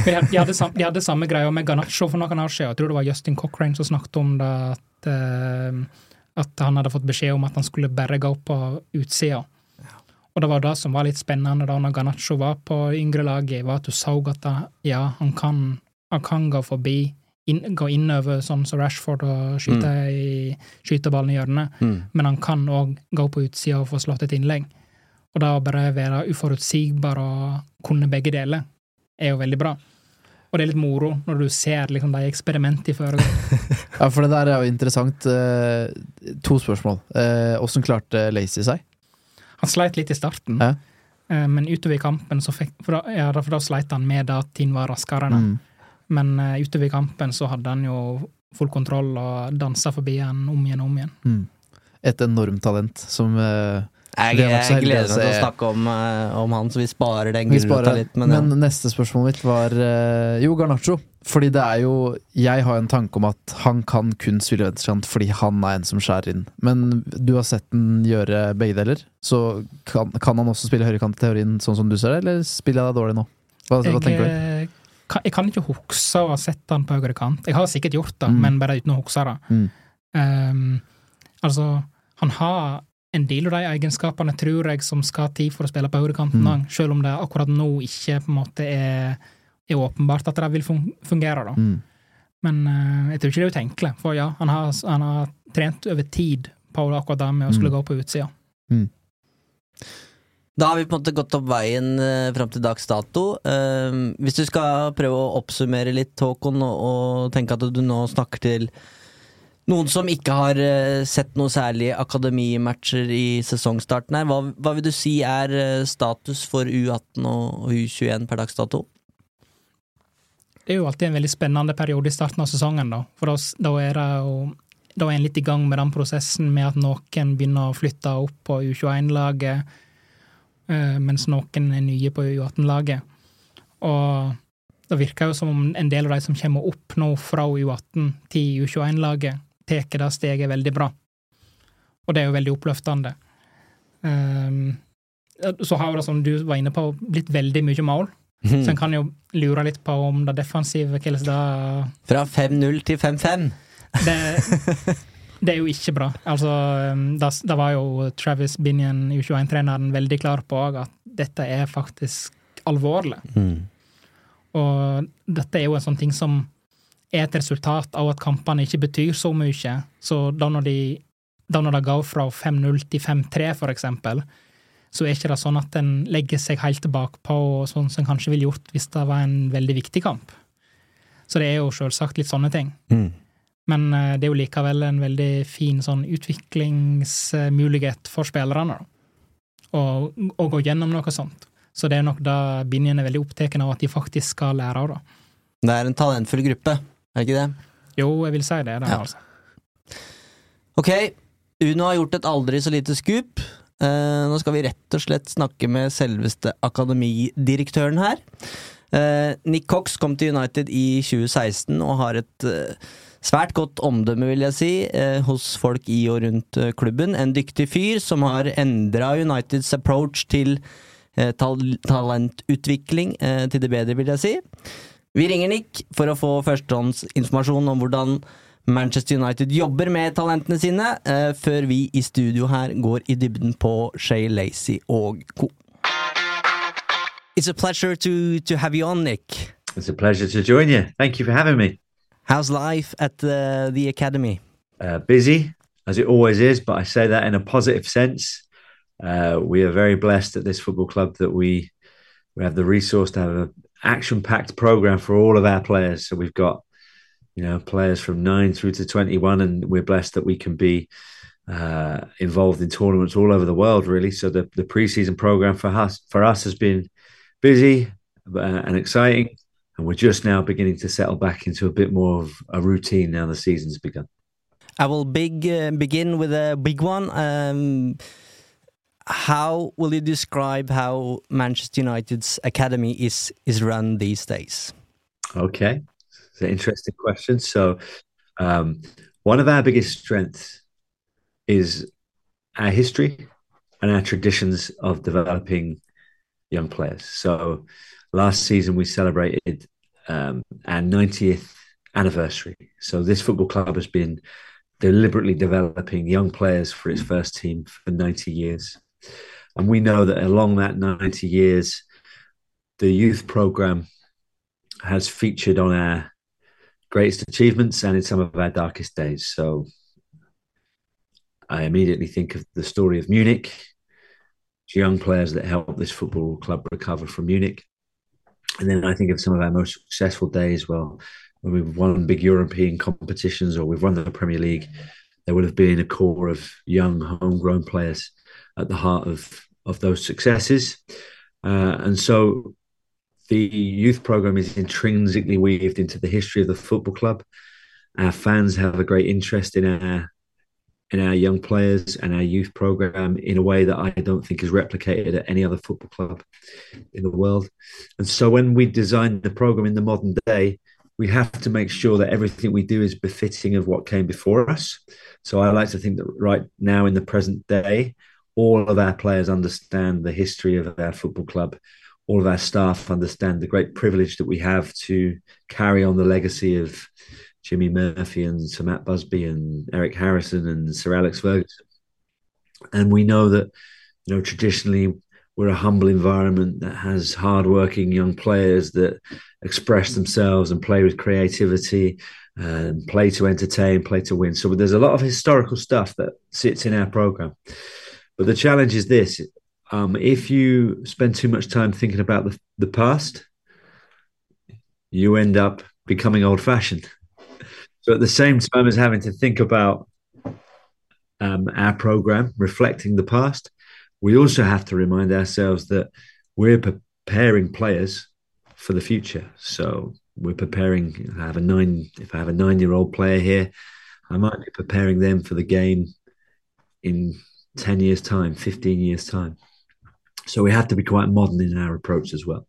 De, de, hadde sam, de hadde samme greia med Ganacho for noen år siden. Jeg tror det var Justin Cochrane som snakket om det, at, uh, at han hadde fått beskjed om at han skulle bare gå på utsida. Og det var det som var litt spennende da når Ganacho var på yngre laget, var at du så at da, ja, han kan, han kan gå forbi, inn, gå innover sånn som Rashford og skyte, i, skyte ballen i hjørnet, Mm. men han kan òg gå på utsida og få slått et innlegg. Og da bare være uforutsigbar og kunne begge deler, er jo veldig bra. Og det er litt moro når du ser liksom, de eksperimentene foregå. Ja, for det der er jo interessant. Eh, to spørsmål. Eh, Åssen klarte Lacey seg? Han sleit litt i starten, Ja. eh, men utover i kampen så fikk For da, ja, for da sleit han med at ting var raskere. Mm. Men eh, utover i kampen så hadde han jo full kontroll og dansa forbi han om igjen og om igjen. Mm. Et enormt talent som eh, Jeg, jeg gleder meg til å snakke om, eh, om han, så vi sparer den Vi gulrota litt. Men, Men, neste spørsmål mitt var eh, Jo, Garnaccio. Fordi det er jo Jeg har en tanke om at han kan kun spille venstrekant fordi han er en som skjærer inn. Men du har sett den gjøre begge deler. Så kan, kan han også spille høyrekant i teorien, sånn som du ser det, eller spiller jeg deg dårlig nå? Hva, hva tenker du? eh, kan, jeg kan ikke huske å ha sett han på høyre kant. Jeg har sikkert gjort det, Mm. men bare uten å huske det. Mm. Um, altså, han har en del av de egenskapene, tror jeg, som skal til for å spille på høyrekanten Mm. selv om det akkurat nå ikke på en måte er, er åpenbart at det vil fungere. da. Mm. Men uh, jeg tror ikke det er utenkelig, for ja, han har, han har trent over tid på akkurat det med å skulle Mm. gå på utsida. Da har vi på en måte gått opp veien uh, fram til dags dato. Eh, hvis du skal prøve å oppsummere litt, Håkon, og, og tenke at du nå snakker til noen som ikke har eh, sett noe særlig akademimatcher i sesongstarten her, hva, hva vil du si er eh, status for U18 og, og U21 per dags dato? Det er jo alltid en veldig spennende periode i starten av sesongen, da. For da, er det jo da er en litt i gang med den prosessen med at noen begynner å flytte opp på U21-laget, eh, mens noen er nye på U18-laget. Og det virker jo som om en del av de som kommer opp nå fra U18 til U21-laget, tar det steget veldig bra. Og det er jo veldig oppløftende. Um, så har det, som du var inne på, blitt veldig mye mål. Så en kan jo lure litt på om det defensive hvordan det Fra 5-0 til 5-5. det, det er jo ikke bra. Altså, det, det var jo Travis Binion, U21-treneren, veldig klar på at dette er faktisk alvorlig. Mm. Og dette er jo en sånn ting som er et resultat av at kampene ikke betyr så mye. Så da når, de, da når det går fra 5-0 til 5-3, for eksempel, så er ikke det sånn at en legger seg helt bakpå, sånn som en kanskje ville gjort hvis det var en veldig viktig kamp. Så det er jo selvsagt litt sånne ting. Mm. Men eh, det er jo likevel en veldig fin sånn utviklingsmulighet for spillerne. Å gå gjennom noe sånt. Så det er nok da Binjen er veldig opptatt av at de faktisk skal lære av. det. Det er en talentfull gruppe, er det ikke det? Jo, jeg vil si det. det Ja. altså. Ok, Uno har gjort et aldri så lite skup. Uh, nå skal vi rett og slett snakke med selveste akademidirektøren her. Uh, Nick Cox kom til United i 2016 og har et uh, svært godt omdømme, vil jeg si, hos folk i og rundt klubben. En dyktig fyr som har endra Uniteds approach til tal talentutvikling til det bedre, vil jeg si. Vi ringer Nick for å få førstehåndsinformasjon om hvordan Manchester United jobber med talentene sine, eh, før vi i studio her går i dybden på Shay Lacey og co. It's a pleasure to, to have you on, Nick. It's a pleasure to join you. Thank you for having me. How's life at the, the academy? Uh, busy, as it always is, but I say that in a positive sense. Uh, we are very blessed at this football club that we we have the resource to have an action-packed program for all of our players. So we've got you know players from nine through to twenty-one, and we're blessed that we can be uh, involved in tournaments all over the world. Really, so the the pre-season program for us for us has been busy uh, and exciting. And we're just now beginning to settle back into a bit more of a routine now the season's begun. I will big uh, begin with a big one. Um, how will you describe how Manchester United's academy is is run these days? Okay, it's an interesting question. So, um, one of our biggest strengths is our history and our traditions of developing young players. So, last season we celebrated um, our 90th anniversary. So, this football club has been deliberately developing young players for its first team for 90 years. And we know that along that 90 years, the youth program has featured on our greatest achievements and in some of our darkest days. So I immediately think of the story of Munich, young players that helped this football club recover from Munich. And then I think of some of our most successful days. Well, when we've won big European competitions or we've won the Premier League, there would have been a core of young homegrown players at the heart of of those successes. Uh, and so the youth program is intrinsically weaved into the history of the football club. Our fans have a great interest in our in our young players and our youth program in a way that I don't think is replicated at any other football club in the world. And so when we design the program in the modern day, we have to make sure that everything we do is befitting of what came before us. So I like to think that right now in the present day, all of our players understand the history of our football club. All of our staff understand the great privilege that we have to carry on the legacy of Jimmy Murphy and Sir Matt Busby and Eric Harrison and Sir Alex Ferguson. And we know that, you know, traditionally we're a humble environment that has hardworking young players that express themselves and play with creativity and play to entertain, play to win. So there's a lot of historical stuff that sits in our program. But the challenge is this: um, if you spend too much time thinking about the, the past, you end up becoming old-fashioned. So at the same time as having to think about um, our program reflecting the past, we also have to remind ourselves that we're preparing players for the future. So we're preparing. I have a nine. If I have a nine-year-old player here, I might be preparing them for the game in 10 years' time, 15 years' time. So we have to be quite modern in our approach as well.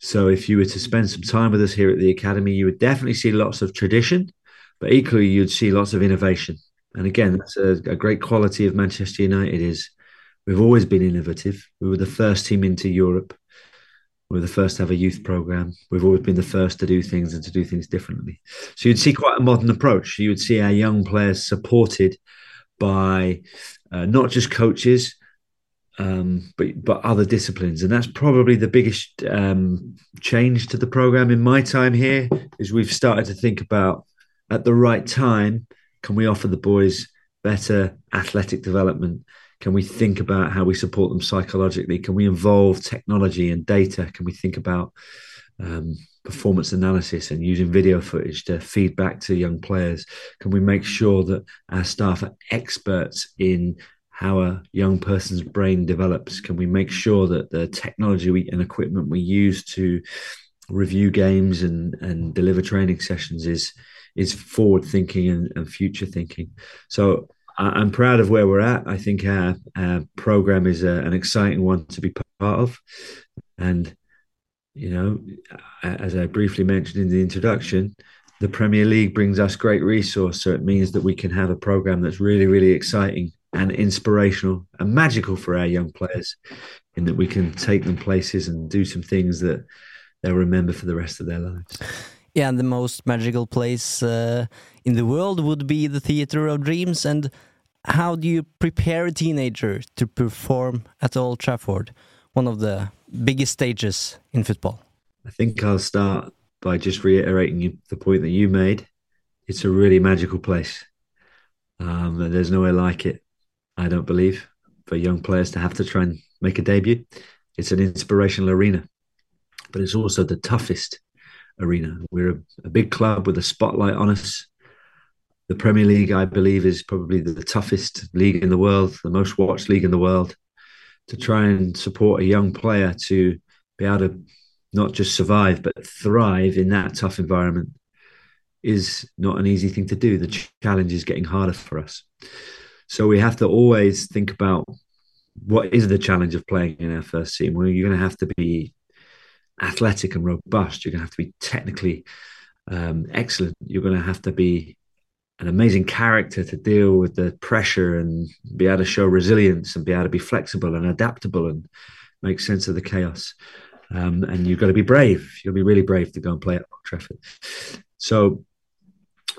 So if you were to spend some time with us here at the Academy, you would definitely see lots of tradition, but equally you'd see lots of innovation. And again, that's a, a great quality of Manchester United is we've always been innovative. We were the first team into Europe. We were the first to have a youth program. We've always been the first to do things and to do things differently. So you'd see quite a modern approach. You would see our young players supported by uh, not just coaches, um, but but other disciplines, and that's probably the biggest um, change to the program in my time here. Is we've started to think about at the right time, can we offer the boys better athletic development? Can we think about how we support them psychologically? Can we involve technology and data? Can we think about um, performance analysis and using video footage to feed back to young players? Can we make sure that our staff are experts in how a young person's brain develops? Can we make sure that the technology we, and equipment we use to review games and, and deliver training sessions is is forward thinking and, and future thinking? So I, am proud of where we're at. I think our, our program is a, an exciting one to be part of, and you know, as I briefly mentioned in the introduction, the Premier League brings us great resource. So it means that we can have a program that's really, really exciting and inspirational and magical for our young players, in that we can take them places and do some things that they'll remember for the rest of their lives. Yeah, and the most magical place uh, in the world would be the Theatre of Dreams. And how do you prepare a teenager to perform at Old Trafford, one of the biggest stages in football? I think I'll start by just reiterating the point that you made. It's a really magical place. Um, there's nowhere like it, I don't believe, for young players to have to try and make a debut. It's an inspirational arena, but it's also the toughest arena. We're a, a big club with a spotlight on us. The Premier League, I believe, is probably the, the toughest league in the world, the most watched league in the world to try and support a young player to be able to not just survive but thrive in that tough environment is not an easy thing to do. The challenge is getting harder for us. So we have to always think about what is the challenge of playing in our first team. Well, you're going to have to be athletic and robust. You're going to have to be technically um, excellent. You're going to have to be an amazing character to deal with the pressure and be able to show resilience and be able to be flexible and adaptable and make sense of the chaos. Um, and you've got to be brave. You'll be really brave to go and play at Old Trafford. So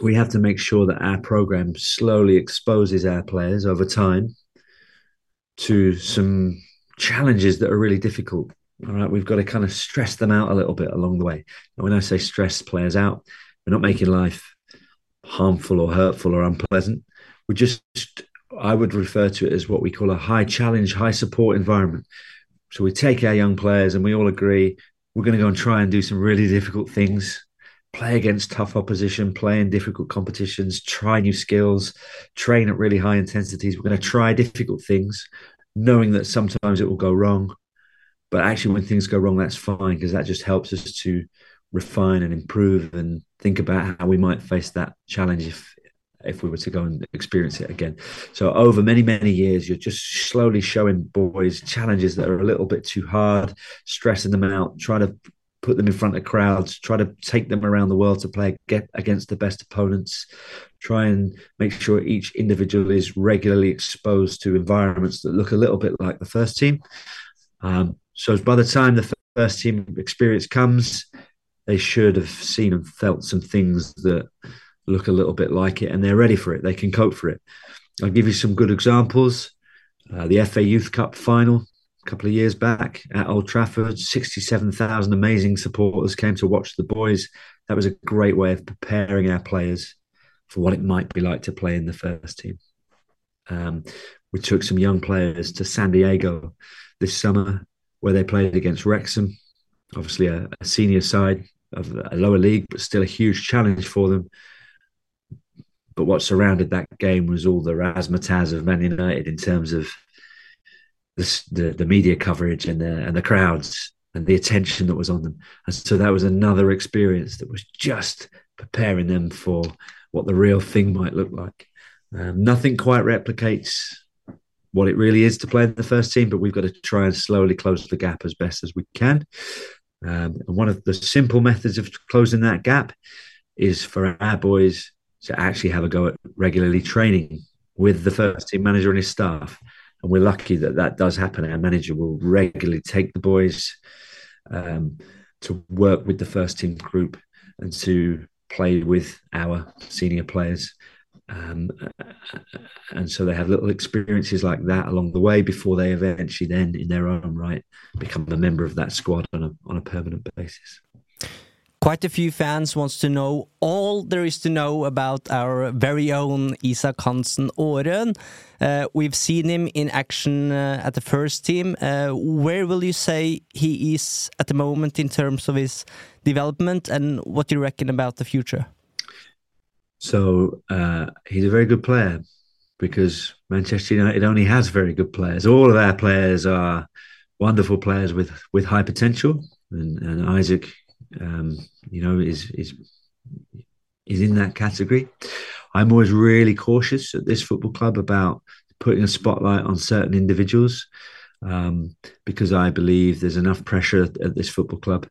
we have to make sure that our program slowly exposes our players over time to some challenges that are really difficult. All right, we've got to kind of stress them out a little bit along the way. And when I say stress players out, we're not making life harmful or hurtful or unpleasant. We just, I would refer to it as what we call a high challenge, high support environment. So we take our young players and we all agree we're going to go and try and do some really difficult things, play against tough opposition, play in difficult competitions, try new skills, train at really high intensities. We're going to try difficult things, knowing that sometimes it will go wrong. But actually, when things go wrong, that's fine because that just helps us to refine and improve and think about how we might face that challenge if if we were to go and experience it again. So over many many years, you're just slowly showing boys challenges that are a little bit too hard, stressing them out, trying to put them in front of crowds, try to take them around the world to play get against the best opponents, try and make sure each individual is regularly exposed to environments that look a little bit like the first team. Um, so by the time the first team experience comes, they should have seen and felt some things that look a little bit like it and they're ready for it. They can cope for it. I'll give you some good examples. Uh, the FA Youth Cup final a couple of years back at Old Trafford, 67,000 amazing supporters came to watch the boys. That was a great way of preparing our players for what it might be like to play in the first team. Um, we took some young players to San Diego this summer where they played against Wrexham obviously a, a senior side of a lower league, but still a huge challenge for them. But what surrounded that game was all the razzmatazz of Man United in terms of the, the, the media coverage and the and the crowds and the attention that was on them. And so that was another experience that was just preparing them for what the real thing might look like. Um, nothing quite replicates what it really is to play in the first team, but we've got to try and slowly close the gap as best as we can. Um, one of the simple methods of closing that gap is for our boys to actually have a go at regularly training with the first team manager and his staff. And we're lucky that that does happen. Our manager will regularly take the boys um, to work with the first team group and to play with our senior players. Um, and so they have little experiences like that along the way before they eventually then, in their own right, become a member of that squad on a on a permanent basis. Quite a few fans wants to know all there is to know about our very own Isak Hansen Åren. Uh, we've seen him in action uh, at the first team. Uh, where will you say he is at the moment in terms of his development, and what do you reckon about the future? So uh, he's a very good player because Manchester United only has very good players. All of our players are wonderful players with with high potential, and, and Isak, um, you know, is is is in that category. I'm always really cautious at this football club about putting a spotlight on certain individuals um, because I believe there's enough pressure at this football club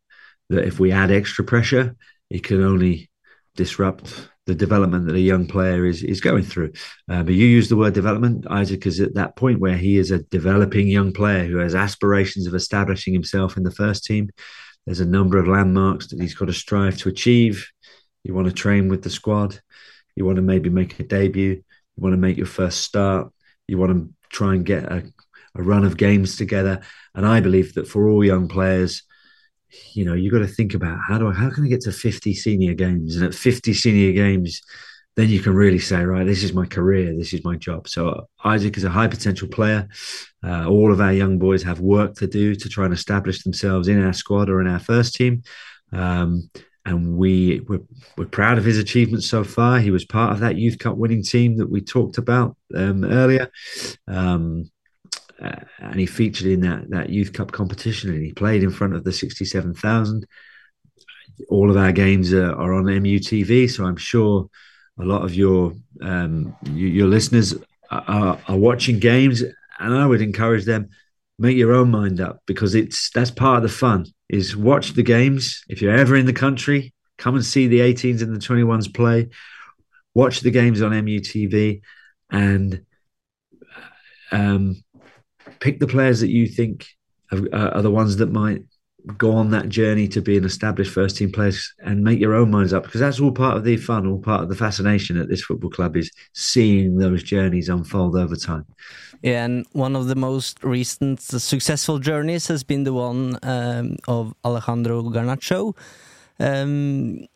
that if we add extra pressure, it can only disrupt the development that a young player is is going through. Uh, but you use the word development. Isaac is at that point where he is a developing young player who has aspirations of establishing himself in the first team. There's a number of landmarks that he's got to strive to achieve. You want to train with the squad. You want to maybe make a debut. You want to make your first start. You want to try and get a, a run of games together. And I believe that for all young players, you know, you got to think about how do I, how can I get to 50 senior games? And at 50 senior games, then you can really say, right, this is my career, this is my job. So Isaac is a high potential player. Uh, all of our young boys have work to do to try and establish themselves in our squad or in our first team. Um, and we we're, we're, proud of his achievements so far. He was part of that Youth Cup winning team that we talked about um, earlier. Um, uh, and he featured in that that youth cup competition and he played in front of the 67,000 all of our games are, are, on MUTV so I'm sure a lot of your um, your listeners are, are, watching games and I would encourage them make your own mind up because it's that's part of the fun is watch the games. If you're ever in the country come and see the 18s and the 21s play. Watch the games on MUTV and um, pick the players that you think are, uh, are the ones that might go on that journey to be an established first team players and make your own minds up because that's all part of the fun, all part of the fascination at this football club is seeing those journeys unfold over time. Yeah, and one of the most recent successful journeys has been the one um, of Alejandro Garnacho. Um,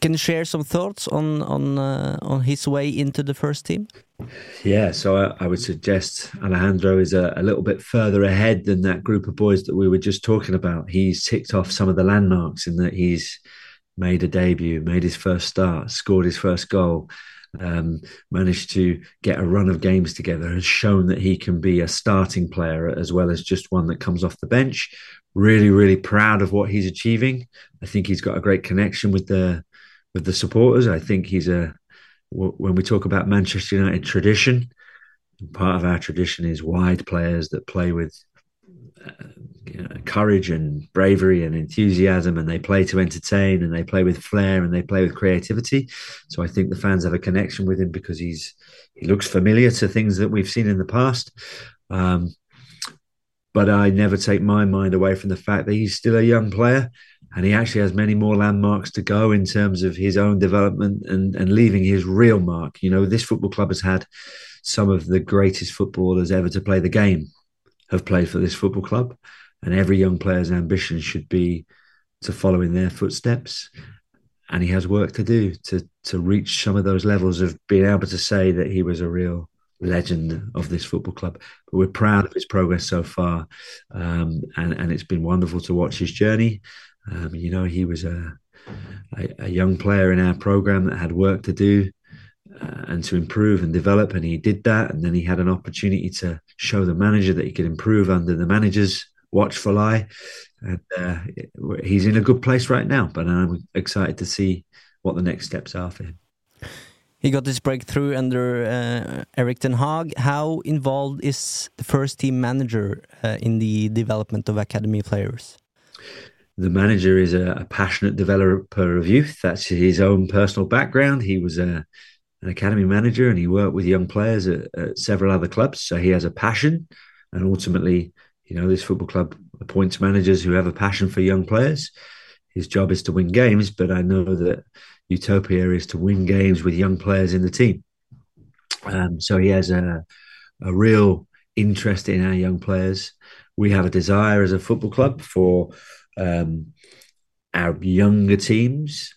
can you share some thoughts on on uh, on his way into the first team? Yeah, so I, I would suggest Alejandro is a, a, little bit further ahead than that group of boys that we were just talking about. He's ticked off some of the landmarks in that he's made a debut, made his first start, scored his first goal, um, managed to get a run of games together, has shown that he can be a starting player as well as just one that comes off the bench. Really, really proud of what he's achieving. I think he's got a great connection with the with the supporters. I think he's a when we talk about Manchester United tradition, part of our tradition is wide players that play with uh, you know, courage and bravery and enthusiasm, and they play to entertain, and they play with flair, and they play with creativity. So I think the fans have a connection with him because he's he looks familiar to things that we've seen in the past. Um, but I never take my mind away from the fact that he's still a young player and he actually has many more landmarks to go in terms of his own development and, and leaving his real mark. You know, this football club has had some of the greatest footballers ever to play the game have played for this football club, and every young player's ambition should be to follow in their footsteps. And he has work to do to to reach some of those levels of being able to say that he was a real legend of this football club. But we're proud of his progress so far, um, and and it's been wonderful to watch his journey. Um, you know, he was a, a, a, young player in our program that had work to do uh, and to improve and develop, and he did that. And then he had an opportunity to show the manager that he could improve under the manager's watchful eye. And uh, he's in a good place right now. But I'm excited to see what the next steps are for him. He got this breakthrough under uh, Erik Ten Hag. How involved is the first team manager uh, in the development of academy players? The manager is a, a, passionate developer of youth. That's his own personal background. He was a, an academy manager and he worked with young players at, at, several other clubs. So he has a passion. And ultimately, you know, this football club appoints managers who have a passion for young players. his job is to win games, but I know that utopia is to win games with young players in the team. Um, so he has a, a real interest in our young players. We have a desire as a football club for um, our younger teams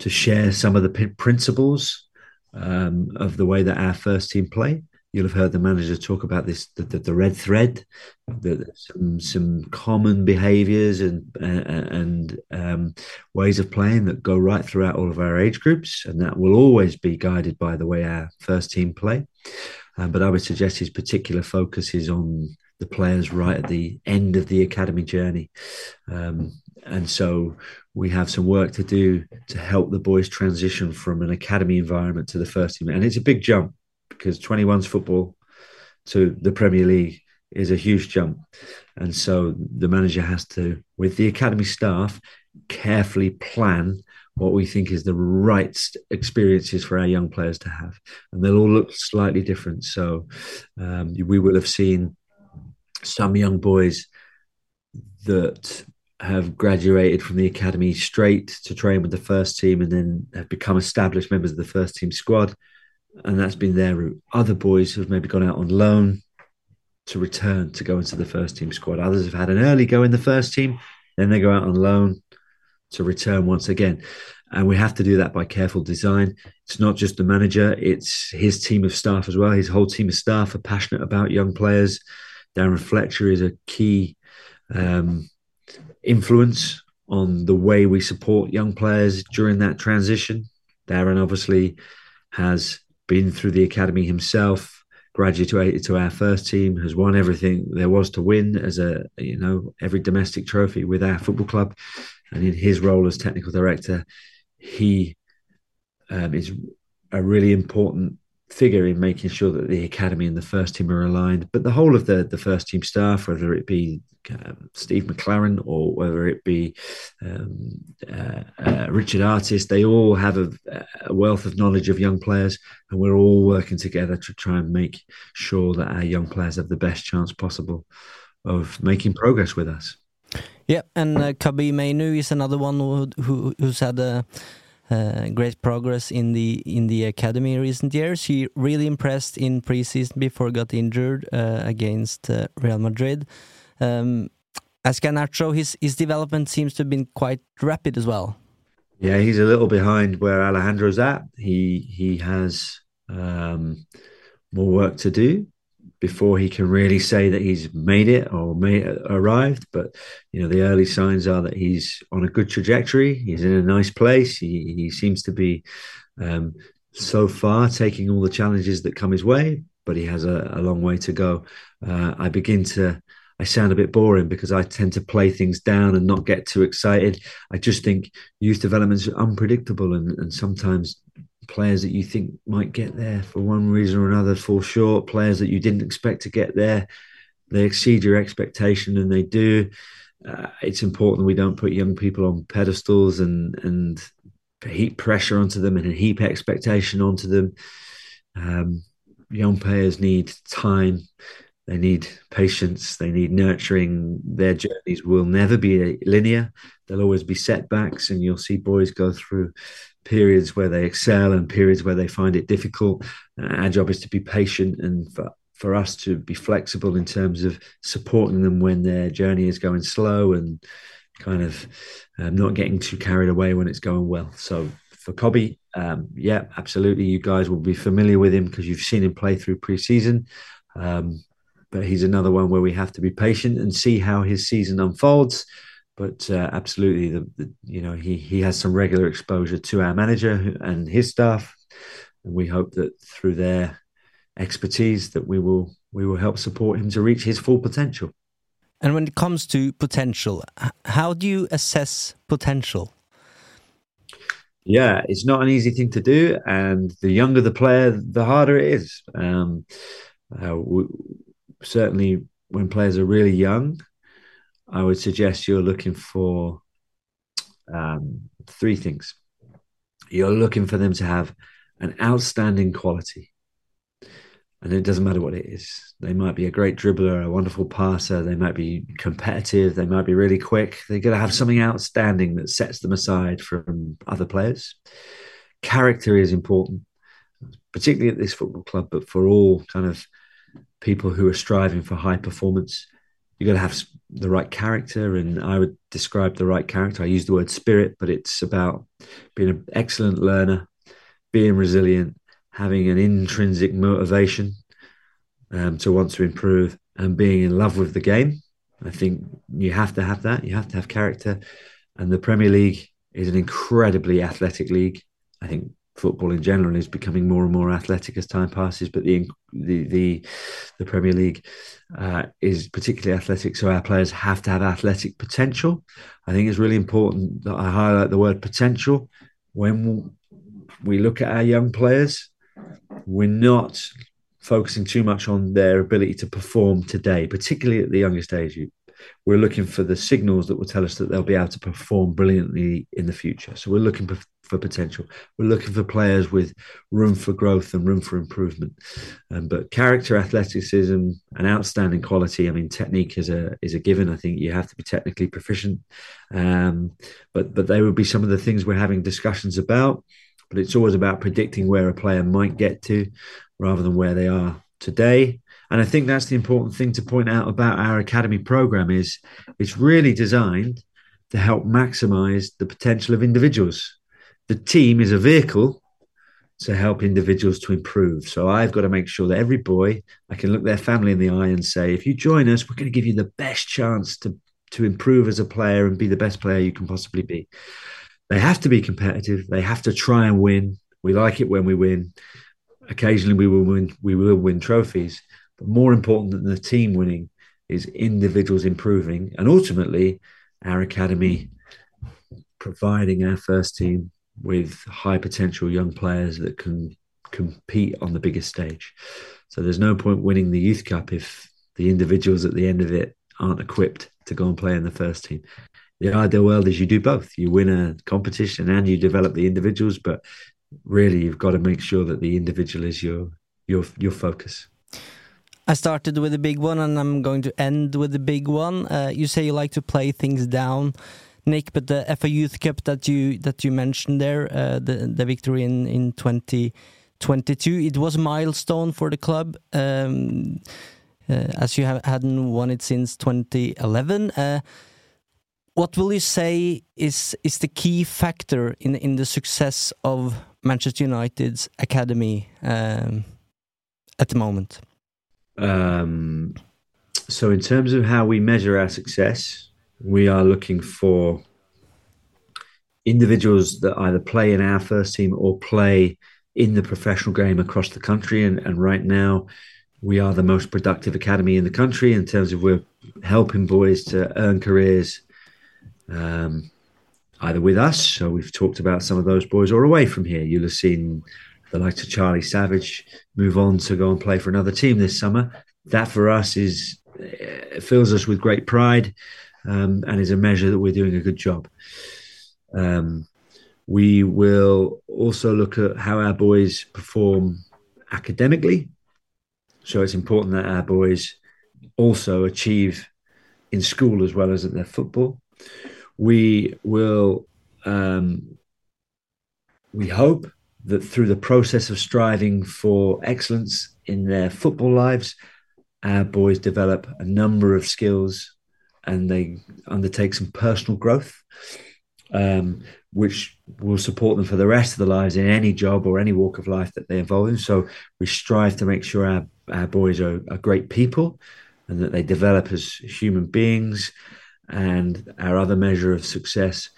to share some of the p- principles um, of the way that our first team play. You'll have heard the manager talk about this the, the, the red thread, the, some some common behaviours and uh, and um, ways of playing that go right throughout all of our age groups, and that will always be guided by the way our first team play. Um, but I would suggest his particular focus is on the players right at the end of the academy journey. Um, and so we have some work to do to help the boys transition from an academy environment to the first team. And it's a big jump because 21's football to the Premier League is a huge jump. And so the manager has to, with the academy staff, carefully plan what we think is the right experiences for our young players to have. And they'll all look slightly different. So um, we will have seen some young boys that have graduated from the academy straight to train with the first team and then have become established members of the first team squad and that's been their route. Other boys have maybe gone out on loan to return to go into the first team squad. Others have had an early go in the first team, then they go out on loan to return once again. And we have to do that by careful design. It's not just the manager, it's his team of staff as well. His whole team of staff are passionate about young players. Darren Fletcher is a key um, influence on the way we support young players during that transition. Darren obviously has been through the academy himself, graduated to our first team, has won everything there was to win as a you know every domestic trophy with our football club, and in his role as technical director, he um, is a really important figure in making sure that the academy and the first team are aligned. But the whole of the the first team staff, whether it be um, Steve McLaren or whether it be um, uh, uh, Richard Artist, they all have a, a, wealth of knowledge of young players, and we're all working together to try and make sure that our young players have the best chance possible of making progress with us. Yeah, and uh, Kabi Mainu is another one who, who who's had a uh, great progress in the in the academy in recent years. He really impressed in preseason before got injured uh, against uh, Real Madrid. Um, as Garnacho, his his development seems to have been quite rapid as well. Yeah, he's a little behind where Alejandro's at. He he has um, more work to do before he can really say that he's made it or arrived. But you know, the early signs are that he's on a good trajectory. He's in a nice place. He he seems to be um, so far taking all the challenges that come his way, but he has a, a long way to go. Uh, I begin to. I sound a bit boring because I tend to play things down and not get too excited. I just think youth development is unpredictable, and, and sometimes players that you think might get there for one reason or another fall short, players that you didn't expect to get there, they exceed your expectation and they do. Uh, it's important we don't put young people on pedestals and and heap pressure onto them and heap expectation onto them. Um, young players need time, they need patience, they need nurturing. Their journeys will never be linear. There'll always be setbacks, and you'll see boys go through periods where they excel and periods where they find it difficult. Uh, our job is to be patient and for, for us to be flexible in terms of supporting them when their journey is going slow and kind of um, not getting too carried away when it's going well. So for Kobbie, um, yeah, absolutely. You guys will be familiar with him because you've seen him play through preseason. Um, but he's another one where we have to be patient and see how his season unfolds but uh, absolutely, the, the, you know he he has some regular exposure to our manager and his staff, and we hope that through their expertise that we will we will help support him to reach his full potential. And when it comes to potential, how do you assess potential? Yeah, it's not an easy thing to do, and the younger the player, the harder it is. Um, uh, we, certainly, when players are really young, I would suggest you're looking for um, three things. You're looking for them to have an outstanding quality. and it doesn't matter what it is. They might be a great dribbler, a wonderful passer, they might be competitive, they might be really quick. They're going to have something outstanding that sets them aside from other players. Character is important, particularly at this football club, but for all kind of people who are striving for high performance. You've got to have the right character, and I would describe the right character. I use the word spirit, but it's about being an excellent learner, being resilient, having an intrinsic motivation um, to want to improve and being in love with the game. I think you have to have that. You have to have character. And the Premier League is an incredibly athletic league. I think football in general is becoming more and more athletic as time passes, but the the the, the Premier League uh, is particularly athletic. So our players have to have athletic potential. I think it's really important that I highlight the word potential when we look at our young players we're not focusing too much on their ability to perform today, particularly at the youngest age. We're looking for the signals that will tell us that they'll be able to perform brilliantly in the future. So we're looking for, potential. We're looking for players with room for growth and room for improvement. Um, but character, athleticism, and outstanding quality. I mean, technique is a is a given. I think you have to be technically proficient. Um, but but they would be some of the things we're having discussions about but it's always about predicting where a player might get to rather than where they are today. And I think that's the important thing to point out about our academy program is it's really designed to help maximize the potential of individuals. The team is a vehicle to help individuals to improve. So I've got to make sure that every boy, I can look their family in the eye and say, if you join us, we're going to give you the best chance to to improve as a player and be the best player you can possibly be. They have to be competitive. They have to try and win. We like it when we win. Occasionally, we will win. We will win trophies. But more important than the team winning is individuals improving, and ultimately, our academy providing our first team with high potential young players that can compete on the biggest stage. So there's no point winning the youth cup if the individuals at the end of it aren't equipped to go and play in the first team the ideal world is you do both. You win a competition and you develop the individuals, but really you've got to make sure that the individual is your your your focus. I started with a big one, and I'm going to end with a big one. Uh, you say you like to play things down, Nick, but the FA Youth Cup that you that you mentioned there, uh, the the victory in in 2022, it was a milestone for the club. Um, uh, as you have, hadn't won it since 2011. Uh, what will you say is is the key factor in in the success of Manchester United's academy um, at the moment? Um, so, in terms of how we measure our success, we are looking for individuals that either play in our first team or play in the professional game across the country. And, and right now, we are the most productive academy in the country in terms of we're helping boys to earn careers um, either with us, so we've talked about some of those boys, or away from here. You'll have seen the likes of Charlie Savage move on to go and play for another team this summer. That for us is fills us with great pride um, and is a measure that we're doing a good job. Um, we will also look at how our boys perform academically. So it's important that our boys also achieve in school as well as at their football we will um, we hope that through the process of striving for excellence in their football lives, our boys develop a number of skills and they undertake some personal growth, um, which will support them for the rest of their lives in any job or any walk of life that they involve in. So we strive to make sure our, our boys are, are great people and that they develop as human beings and our other measure of success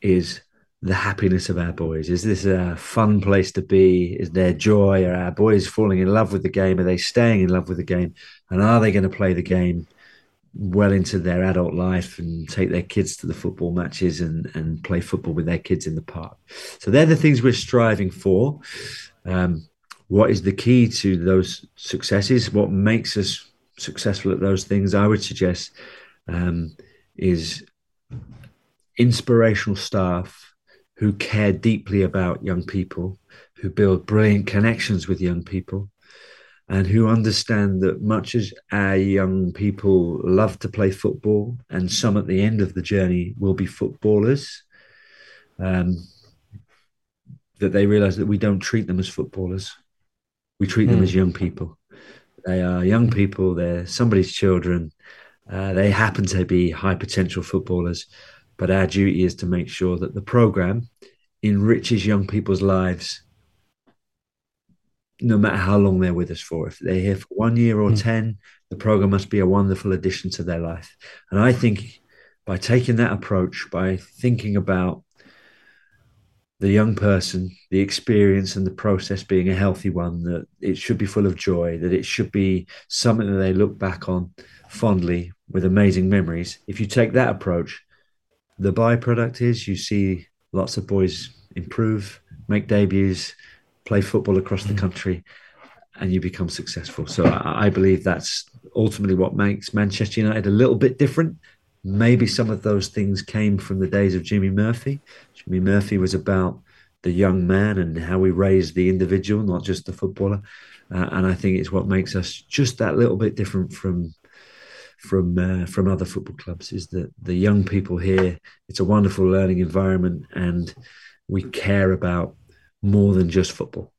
is the happiness of our boys. Is this a fun place to be? Is there joy? Are our boys falling in love with the game? Are they staying in love with the game? And are they going to play the game well into their adult life and take their kids to the football matches and, and play football with their kids in the park? So they're the things we're striving for. Um, what is the key to those successes? What makes us successful at those things? I would suggest um, is inspirational staff who care deeply about young people, who build brilliant connections with young people, and who understand that much as our young people love to play football, and some at the end of the journey will be footballers, um, that they realize that we don't treat them as footballers. We treat them Mm. as young people. They are young people, they're somebody's children. Uh, they happen to be high potential footballers, but our duty is to make sure that the program enriches young people's lives no matter how long they're with us for. If they're here for one year or Mm. 10, the program must be a wonderful addition to their life. And I think by taking that approach, by thinking about the young person, the experience and the process being a healthy one, that it should be full of joy, that it should be something that they look back on fondly with amazing memories. If you take that approach, the byproduct is you see lots of boys improve, make debuts, play football across the country, and you become successful. So I, I believe that's ultimately what makes Manchester United a little bit different. Maybe some of those things came from the days of Jimmy Murphy. Jimmy Murphy was about the young man and how we raise the individual, not just the footballer. Uh, and I think it's what makes us just that little bit different from from uh, from other football clubs. Is that the young people here? It's a wonderful learning environment, and we care about more than just football.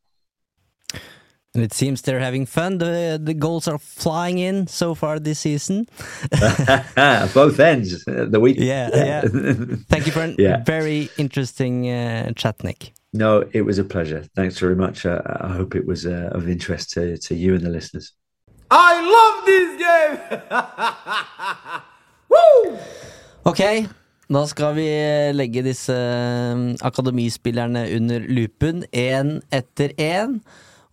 And it seems they're having fun. The the goals are flying in so far this season. Both ends. uh, The week. Yeah, yeah. Thank you for a Yeah. very interesting uh, chat, Nick. No, it was a pleasure. Thanks very much. Uh, I hope it was uh, of interest to, to you and the listeners. I love this game! Woo! Ok, da skal vi legge disse eh, akademispillerne under lupen, én etter én.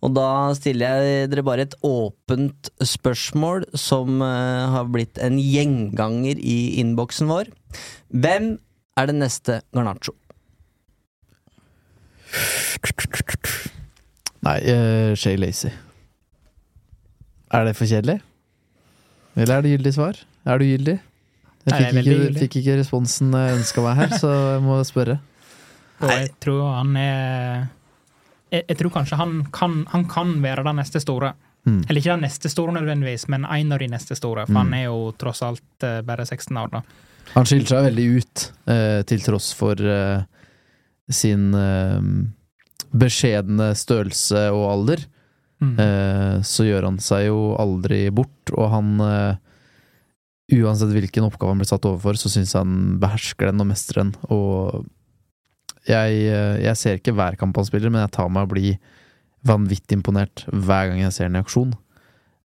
Og da stiller jeg dere bare et åpent spørsmål som eh, har blitt en gjenganger i innboksen vår. Hvem er det neste Garnaccio? Nei, uh, Shay Lacy. Er det for kjedelig? Eller er det gyldig svar? Er du gyldig? Jeg fikk, ikke, fikk ikke responsen jeg ønska meg her, så jeg må spørre. Og jeg tror han er jeg, jeg tror kanskje han kan, han kan være den neste store. Mm. Eller ikke den neste store nødvendigvis, men en av de neste store. For Mm. han er jo tross alt eh, bare 16 år, da. Han skiller seg veldig ut, eh, til tross for eh, sin eh, beskjedne størrelse og alder. Mm. Eh, så gjør han seg jo aldri bort, og han eh, Uansett hvilken oppgave han blir satt overfor, så syns han behersker den og mestrer den. Og jeg, eh, jeg ser ikke hver kamp han spiller, men jeg tar meg og blir vanvittig imponert hver gang jeg ser den i aksjon.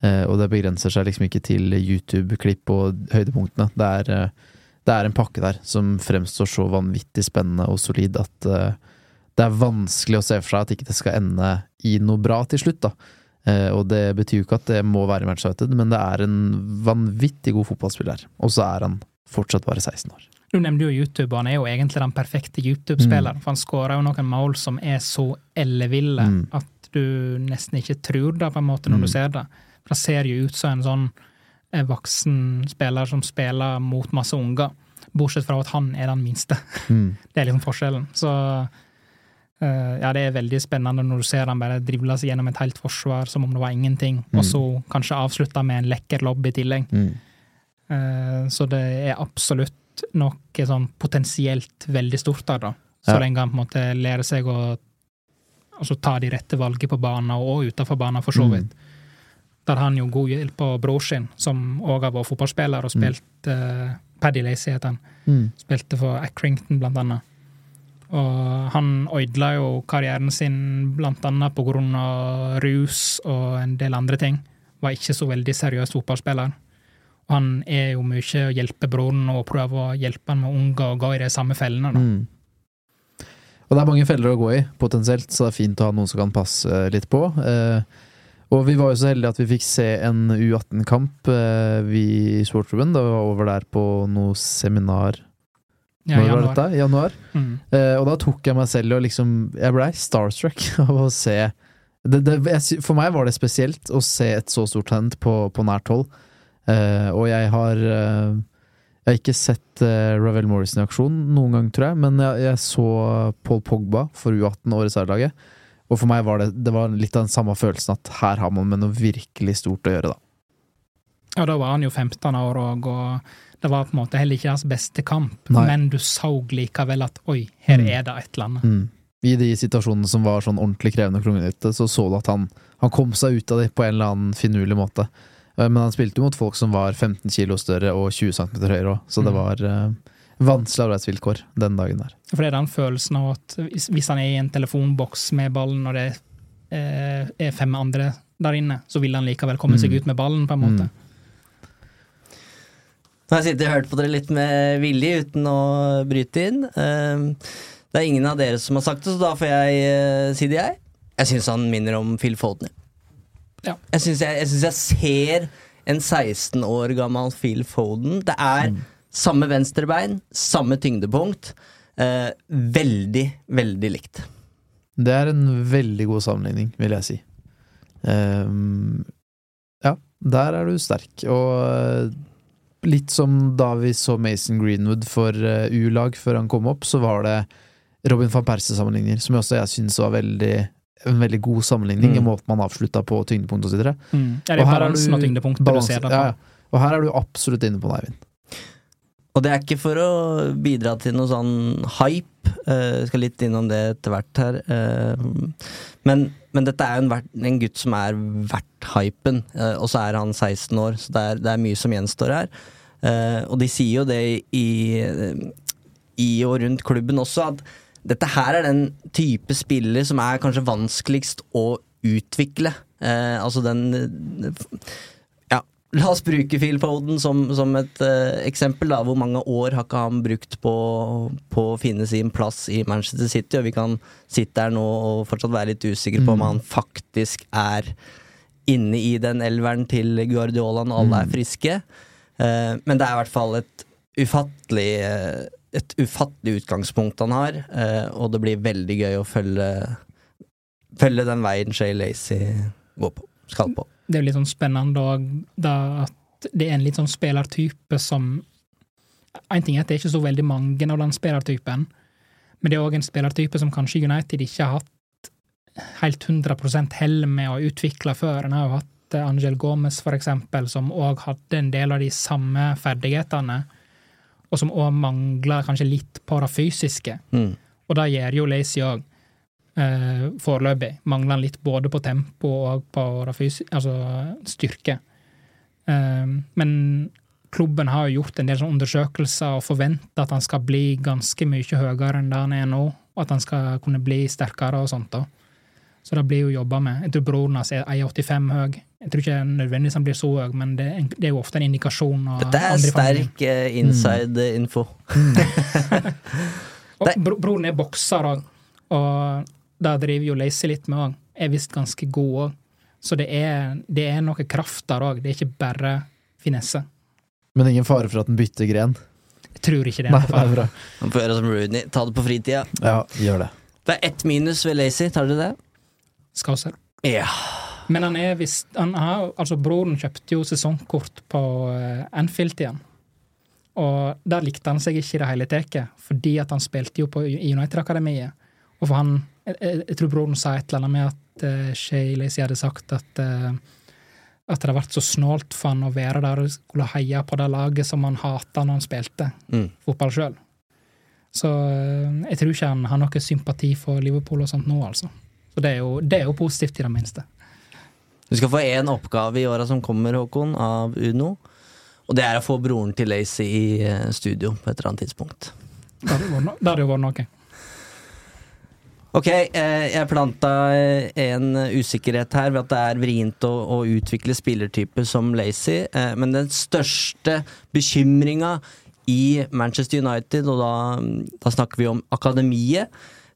Eh, og det begrenser seg liksom ikke til YouTube-klipp og høydepunktene. Det er, eh, det er en pakke der som fremstår så vanvittig spennende og solid at det er vanskelig å se for seg at ikke det skal ende i noe bra til slutt, da. Eh, og det betyr jo ikke at det må være Manchester United, men det er en vanvittig god fotballspiller. Og så er han fortsatt bare 16 år. Du nevnte jo YouTube, han er jo egentlig den perfekte YouTube-spilleren. For han skårer jo noen mål som er så elleville Mm. at du nesten ikke tror det, på en måte, når Mm. du ser det. For han ser jo ut som en sånn eh, voksen spiller som spiller mot masse unger. Bortsett fra at han er den minste. Mm. Det er liksom forskjellen. Så ja, det er veldig spennende når du ser han bare drivle seg gjennom et helt forsvar som om det var ingenting, og så kanskje avslutte med en lekker lobb i tillegg. Mm. Eh, Så det er absolutt noe sånn potensielt veldig stort der, da. Så Ja. den gang på en måte lære seg å altså, ta de rette valgene på banen, og utafor banen, for så Mm. vidt. Der har han jo god hjelp av bror sin, som òg har vært fotballspiller og spilt uh, Paddy Lacey, heter han. Mm. Spilte for Accrington, blant annet. Og han ødela jo karrieren sin grunn av rus og en del andre ting. Var ikke så veldig seriøs fotballspiller. Og han er jo mye å hjelpe broren og prøve å hjelpe han med unge og gå i de samme fellene. da. Mm. Og det er mange feller å gå i, potensielt, så det er fint å ha noen som kan passe litt på. Eh, og vi var jo så heldige at vi fikk se en U18-kamp, eh, vi i Sportsklubben. Da vi var over der på noe seminar Ja, Når var dette? Januar. Mm. Uh, og da tok jeg meg selv og liksom Jeg blei starstruck av å se det, det, jeg, For meg var det spesielt å se et så stort talent på, på nært hold. Uh, og jeg har uh, Jeg har ikke sett Ravel Morrison i aksjon noen gang, tror jeg, men jeg, jeg så Paul Pogba for U18 og reservelaget. Og for meg var det, det var litt av den samme følelsen at her har man med noe virkelig stort å gjøre, da. Ja, da var han jo 15 år òg, og det var på en måte heller ikke hans beste kamp, Nei. men du så likevel at oi, her Mm. er det et eller annet. Mm. I de situasjonene som var sånn ordentlig krevende og klungnete, så så du at han, han kom seg ut av det på en eller annen finurlig måte. Eh, Men han spilte jo mot folk som var 15 kilo større og 20 cm høyere òg, så det Mm. var eh, vanskelige arbeidsvilkår den dagen der. For det er den følelsen av at hvis, han er i en telefonboks med ballen, og det eh, er fem andre der inne, så vil han likevel komme seg Mm. ut med ballen, på en måte. Mm. Nå har jeg sittet og hørt på dere litt med vilje uten å bryte inn. Ehm, Det er ingen av dere som har sagt det, så da får jeg eh, si det, jeg. Jeg syns han minner om Phil Foden. Ja. Jeg syns jeg, jeg, jeg ser en 16 år gammel Phil Foden. Det er samme venstrebein, samme tyngdepunkt. Eh, veldig, veldig likt. Det er en veldig god sammenligning, vil jeg si. Um, ja, der er du sterk. Og eh, litt som da vi så Mason Greenwood for eh, U-lag før han kom opp, så var det Robin van Persie-sammenligninger, som også jeg syns var veldig en veldig god sammenligning, Mm. i måten man avslutta på tyngdepunkt osv. Mm. Ja, det er balansen og tyngdepunktet du ser det på. Ja, ja. Og her er du absolutt inne på det, Eivind. Og det er ikke for å bidra til noe sånn hype, uh, skal litt innom det etter hvert her. uh, men, men dette er jo en, en gutt som er verdt hypen, eh, og så er han 16 år, så det er, det er mye som gjenstår her. Eh, og de sier jo det i, i og rundt klubben også, at dette her er den type spiller som er kanskje vanskeligst å utvikle. Eh, altså den La oss bruke Phil Foden som, som et uh, eksempel. da Hvor mange år har ikke han brukt på, på å finne sin plass i Manchester City? Og vi kan sitte her nå og fortsatt være litt usikre på om han faktisk er inne i den elveren til Guardiola når alle er friske. Uh, men det er i hvert fall et ufattelig uh, Et ufattelig utgangspunkt han har, og det blir veldig gøy å følge Følge den veien Shay Lacey går på. Skal på. Det er jo litt sånn spennende at det er en litt sånn spillertype som En ting er at det er ikke så veldig mange av den spillertypen, men det er òg en spillertype som kanskje United ikke har hatt helt 100 hell med å utvikle før. En har jo hatt eh, Angel Gomez, for eksempel, som òg hadde en del av de samme ferdighetene, og som òg mangler kanskje litt på det fysiske. Mm. Og det gjør jo Lacey òg, eh, foreløpig. Mangler han litt både på tempo og på altså styrke. Eh, men klubben har jo gjort en del undersøkelser og forventer at han skal bli ganske mye høyere enn det han er nå, og at han skal kunne bli sterkere og sånt. da. Så det blir jo jobba med. Jeg tror broren hans er 1,85 høy. Jeg tror ikke nødvendigvis han blir så høy, men det, er en- det er jo ofte en indikasjon. av Dette er sterk uh, inside info. Mm. Bro, broren er bokser òg, og det driver jo Lacey litt med òg. Er visst ganske god òg. Så det er, det er noe kraft der òg. Det er ikke bare finesse. Men ingen fare for at den bytter gren. Jeg tror ikke det. Nei, det er bra. Man får gjøre som Rooney, ta det på fritida. Ja, gjør det. Det er ett minus ved Lazy, tar dere det? Skauser. Ja. Men han er visst han har, Altså, broren kjøpte jo sesongkort på uh, Anfield igjen. Og der likte han seg ikke i det hele tatt, fordi at han spilte jo på United-akademiet. Og for han jeg, jeg, tror broren sa et eller annet med at uh, Shay Lacey hadde sagt at uh, at det hadde vært så snålt for han å være der og skulle heie på det laget som han hata når han spilte Mm. fotball sjøl. Så eh, jeg tror ikke han har noe sympati for Liverpool og sånt nå, altså. Så det er jo, det er jo positivt, i det minste. Du skal få én oppgave i åra som kommer, Håkon, av Uno. Og det er å få broren til Lacey i eh, studio på et eller annet tidspunkt. Det hadde jo vært noe. Ok, eh, jeg planta en usikkerhet her ved at det er vrient å, å utvikle spillertyper som Lazy, eh, men den største bekymringa i Manchester United, og da, da snakker vi om akademiet,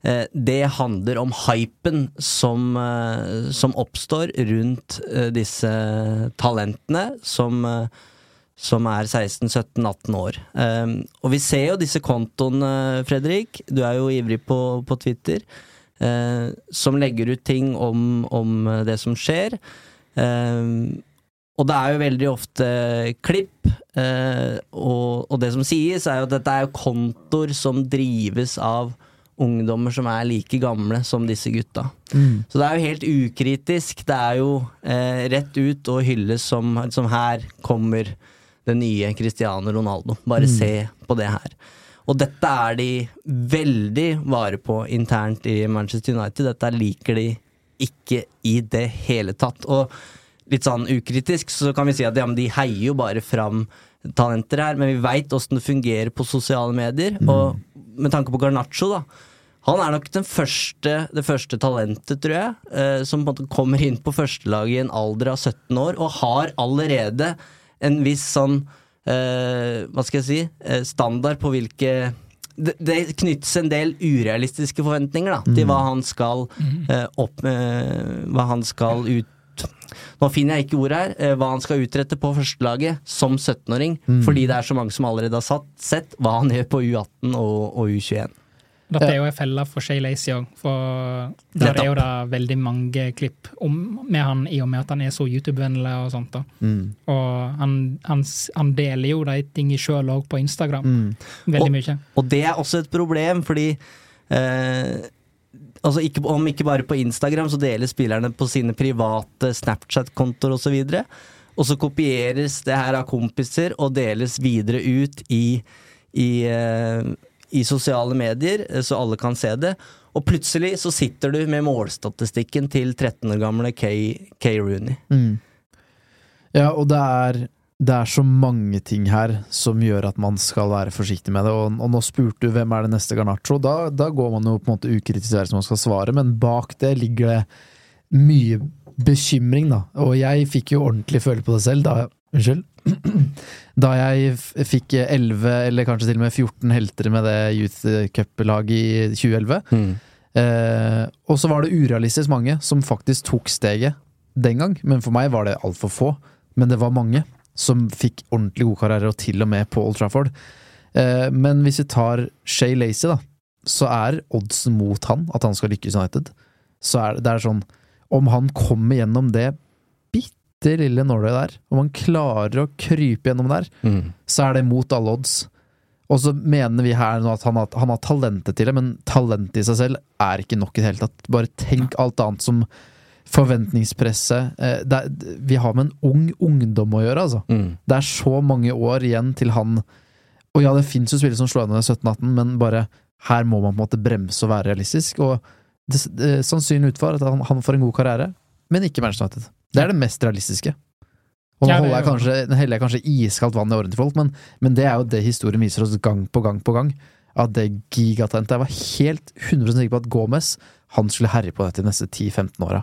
eh, det handler om hypen som, som oppstår rundt disse talentene som som er 16-17-18 år. Um, og vi ser jo disse kontoene, Fredrik, du er jo ivrig på, på Twitter, uh, som legger ut ting om, om det som skjer. Um, og det er jo veldig ofte klipp, eh, og, og det som sies, er jo at dette er jo kontoer som drives av ungdommer som er like gamle som disse gutta. Så det er jo helt ukritisk. Det er jo eh, rett ut og hylles som, som her kommer det nye Cristiano Ronaldo. Bare se på det her. Og dette er de veldig vare på internt i Manchester United. Dette liker de ikke i det hele tatt. Og litt sånn ukritisk så kan vi si at ja, de heier jo bare fram talenter her, men vi veit åssen det fungerer på sosiale medier. Og med tanke på Garnaccio, da. Han er nok den første, det første talentet, tror jeg, eh, som på en måte kommer inn på førstelaget i en alder av 17 år, og har allerede en viss sånn eh, Hva skal jeg si eh, standard på hvilke det, det knyttes en del urealistiske forventninger da, til hva han skal eh, opp eh, Hva han skal ut Nå finner jeg ikke ordet her. eh, hva han skal utrette på førstelaget som 17-åring. Fordi det er så mange som allerede har satt, sett hva han gjør på U18 og, og U21. Dette er jo en felle for Shay Lacey òg, for der er jo det veldig mange klipp om, med han i og med at han er så YouTube-vennlig og sånt. da. Og han, han, han deler jo de tingene sjøl òg på Instagram. Veldig mye. Og det er også et problem, fordi eh, altså ikke, Om ikke bare på Instagram, så deler spillerne på sine private Snapchat-kontoer osv. Og, og så kopieres det her av kompiser og deles videre ut i, i, eh, i sosiale medier, eh, så alle kan se det. Og plutselig så sitter du med målstatistikken til 13 år gamle Kay, Kay Rooney. Ja, og det er, det er så mange ting her som gjør at man skal være forsiktig med det. Og, og nå spurte du hvem er det neste Garnaccio. Da, da går man jo på en måte ukritisk som man skal svare, men bak det ligger det mye bekymring, da. Og jeg fikk jo ordentlig føle på det selv da Unnskyld. Da jeg fikk 11, eller kanskje til og med 14 helter med det Youth Cup-laget i 2011. Eh, og så var det urealistisk mange som faktisk tok steget den gang, men for meg var det altfor få. Men det var mange som fikk ordentlig god karriere, og til og med på Old Trafford. Eh, men hvis vi tar Shay Lacey, da, så er oddsen mot han, at han skal lykkes i United. Så er det, det er sånn Om han kommer gjennom det bitte lille nåløyet der, og man klarer å krype gjennom der, så er det mot alle odds. Og så mener vi her nå at han har, han har talentet til det, men talentet i seg selv er ikke nok i det hele tatt. Bare tenk alt annet som forventningspresset eh, er, Vi har med en ung ungdom å gjøre, altså. Det er så mange år igjen til han Og ja, det fins jo spillere som slår gjennom i 17-18, men bare her må man på en måte bremse og være realistisk. Og det, det sannsynlig utfall er at han, han får en god karriere, men ikke Manchester United. Det er det mest realistiske. Og nå er holder jeg kanskje, heller jeg kanskje iskaldt vann i årene til folk, men, men det er jo det historien viser oss gang på gang på gang. At det gigatalentet Jeg var helt 100 sikker på at Gomez han skulle herje på dette de neste 10-15 åra.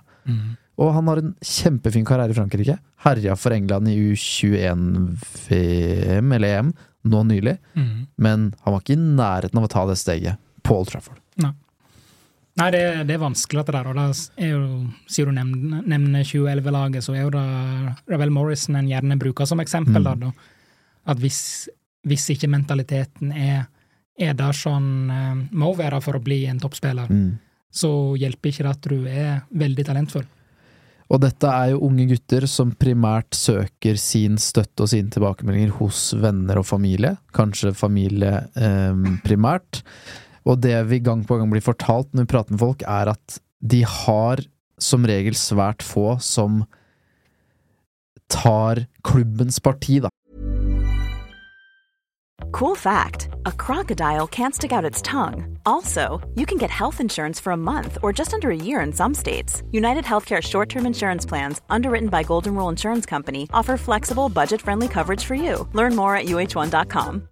Og han har en kjempefin karriere i Frankrike. Herja for England i U21-VM eller EM nå nylig. Mm. Men han var ikke i nærheten av å ta det steget på Old Trafford. Nei, det, det er vanskelig, dette der. Og da er jo, siden du nevner, nevner 2011-laget, så er jo da Ravel Morrison en gjerne bruker som eksempel. Da, da. At hvis, hvis ikke mentaliteten er, er der sånn må være for å bli en toppspiller, så hjelper ikke det at du er veldig talentfull. Og dette er jo unge gutter som primært søker sin støtte og sine tilbakemeldinger hos venner og familie. Kanskje familie eh, primært. Og det vi gang på gang blir fortalt når vi prater med folk, er at de har som regel svært få som tar klubbens parti, da. Cool fact a crocodile can't stick out its tongue. Also, you can get health insurance for a month or just under a year in some states. United Healthcare short term insurance plans, underwritten by Golden Rule Insurance Company, offer flexible, budget friendly coverage for you. Learn more at uh1.com.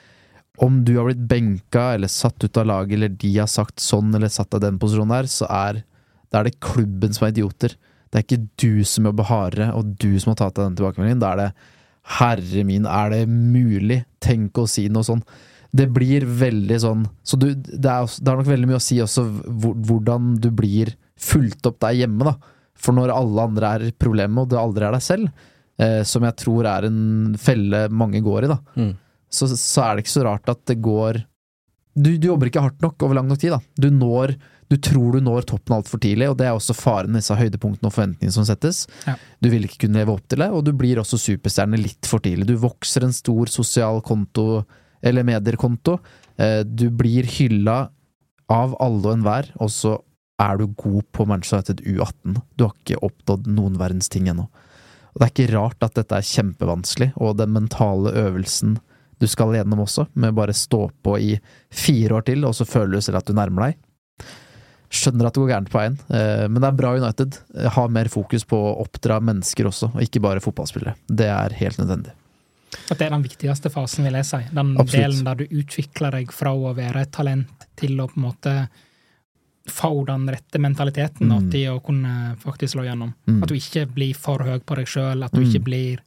om du har blitt benka eller satt ut av laget, eller de har sagt sånn eller satt i den posisjonen der, så er, er det klubben som er idioter. Det er ikke du som jobber hardere, og du som har tatt deg den tilbakemeldingen. Da er det herre min, er det mulig? Tenk å si noe sånn. Det blir veldig sånn Så du, det, er, det har nok veldig mye å si også hvordan du blir fulgt opp der hjemme, da. For når alle andre er problemet, og det aldri er deg selv, eh, som jeg tror er en felle mange går i, da. Mm så, så, er det ikke så rart at det går du, du, jobber ikke hardt nok over lang nok tid. da. Du, når, du tror du når toppen altfor tidlig, og det er også faren med disse høydepunktene og forventningene som settes. Ja. Du vil ikke kunne leve opp til det, og du blir også superstjerne litt for tidlig. Du vokser en stor sosial konto, eller medierkonto. Eh, du blir hylla av alle og enhver, og så er du god på Manchester United U18. Du har ikke oppnådd noen verdens ting ennå. Og Det er ikke rart at dette er kjempevanskelig, og den mentale øvelsen du skal gjennom også, med bare stå på i fire år til, og så føler du selv at du nærmer deg. Skjønner at det går gærent på veien, eh, men det er bra United. Ha mer fokus på å oppdra mennesker også, og ikke bare fotballspillere. Det er helt nødvendig. At det er den viktigste fasen, vil jeg si. Den Absolutt. delen der du utvikler deg fra å være et talent til å på en måte få den rette mentaliteten mm. til å kunne faktisk slå gjennom. Mm. At du ikke blir for høy på deg sjøl, at du mm. ikke blir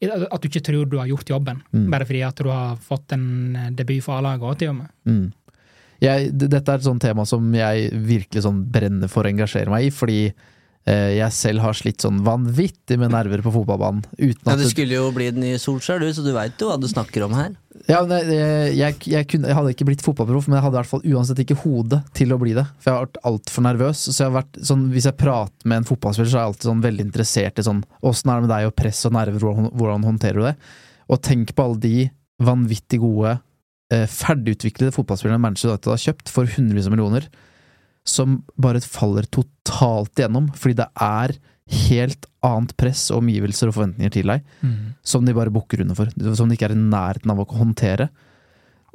at du ikke tror du har gjort jobben, mm. bare fordi at du har fått en eh, debut for A-laget til og med. Mm. Jeg, dette er et sånt tema som jeg virkelig sånn brenner for å engasjere meg i, fordi jeg selv har slitt sånn vanvittig med nerver på fotballbanen. ja, Du skulle jo bli den nye Solskjær, du, så du veit jo hva du snakker om her. Ja, men jeg, jeg, jeg, kunne, jeg hadde ikke blitt fotballproff, men jeg hadde i hvert fall uansett ikke hodet til å bli det. For jeg har vært altfor nervøs. Så jeg har vært sånn, Hvis jeg prater med en fotballspiller, så er jeg alltid sånn veldig interessert i sånn Åssen er det med deg og press og nerver, hvordan, hvordan håndterer du det? Og tenk på alle de vanvittig gode, eh, ferdigutviklede fotballspillerne Manchester United har kjøpt for hundrevis av millioner som bare faller totalt igjennom, fordi det er helt annet press og omgivelser og forventninger til deg mm. som de bare bukker under for, som de ikke er i nærheten av å håndtere.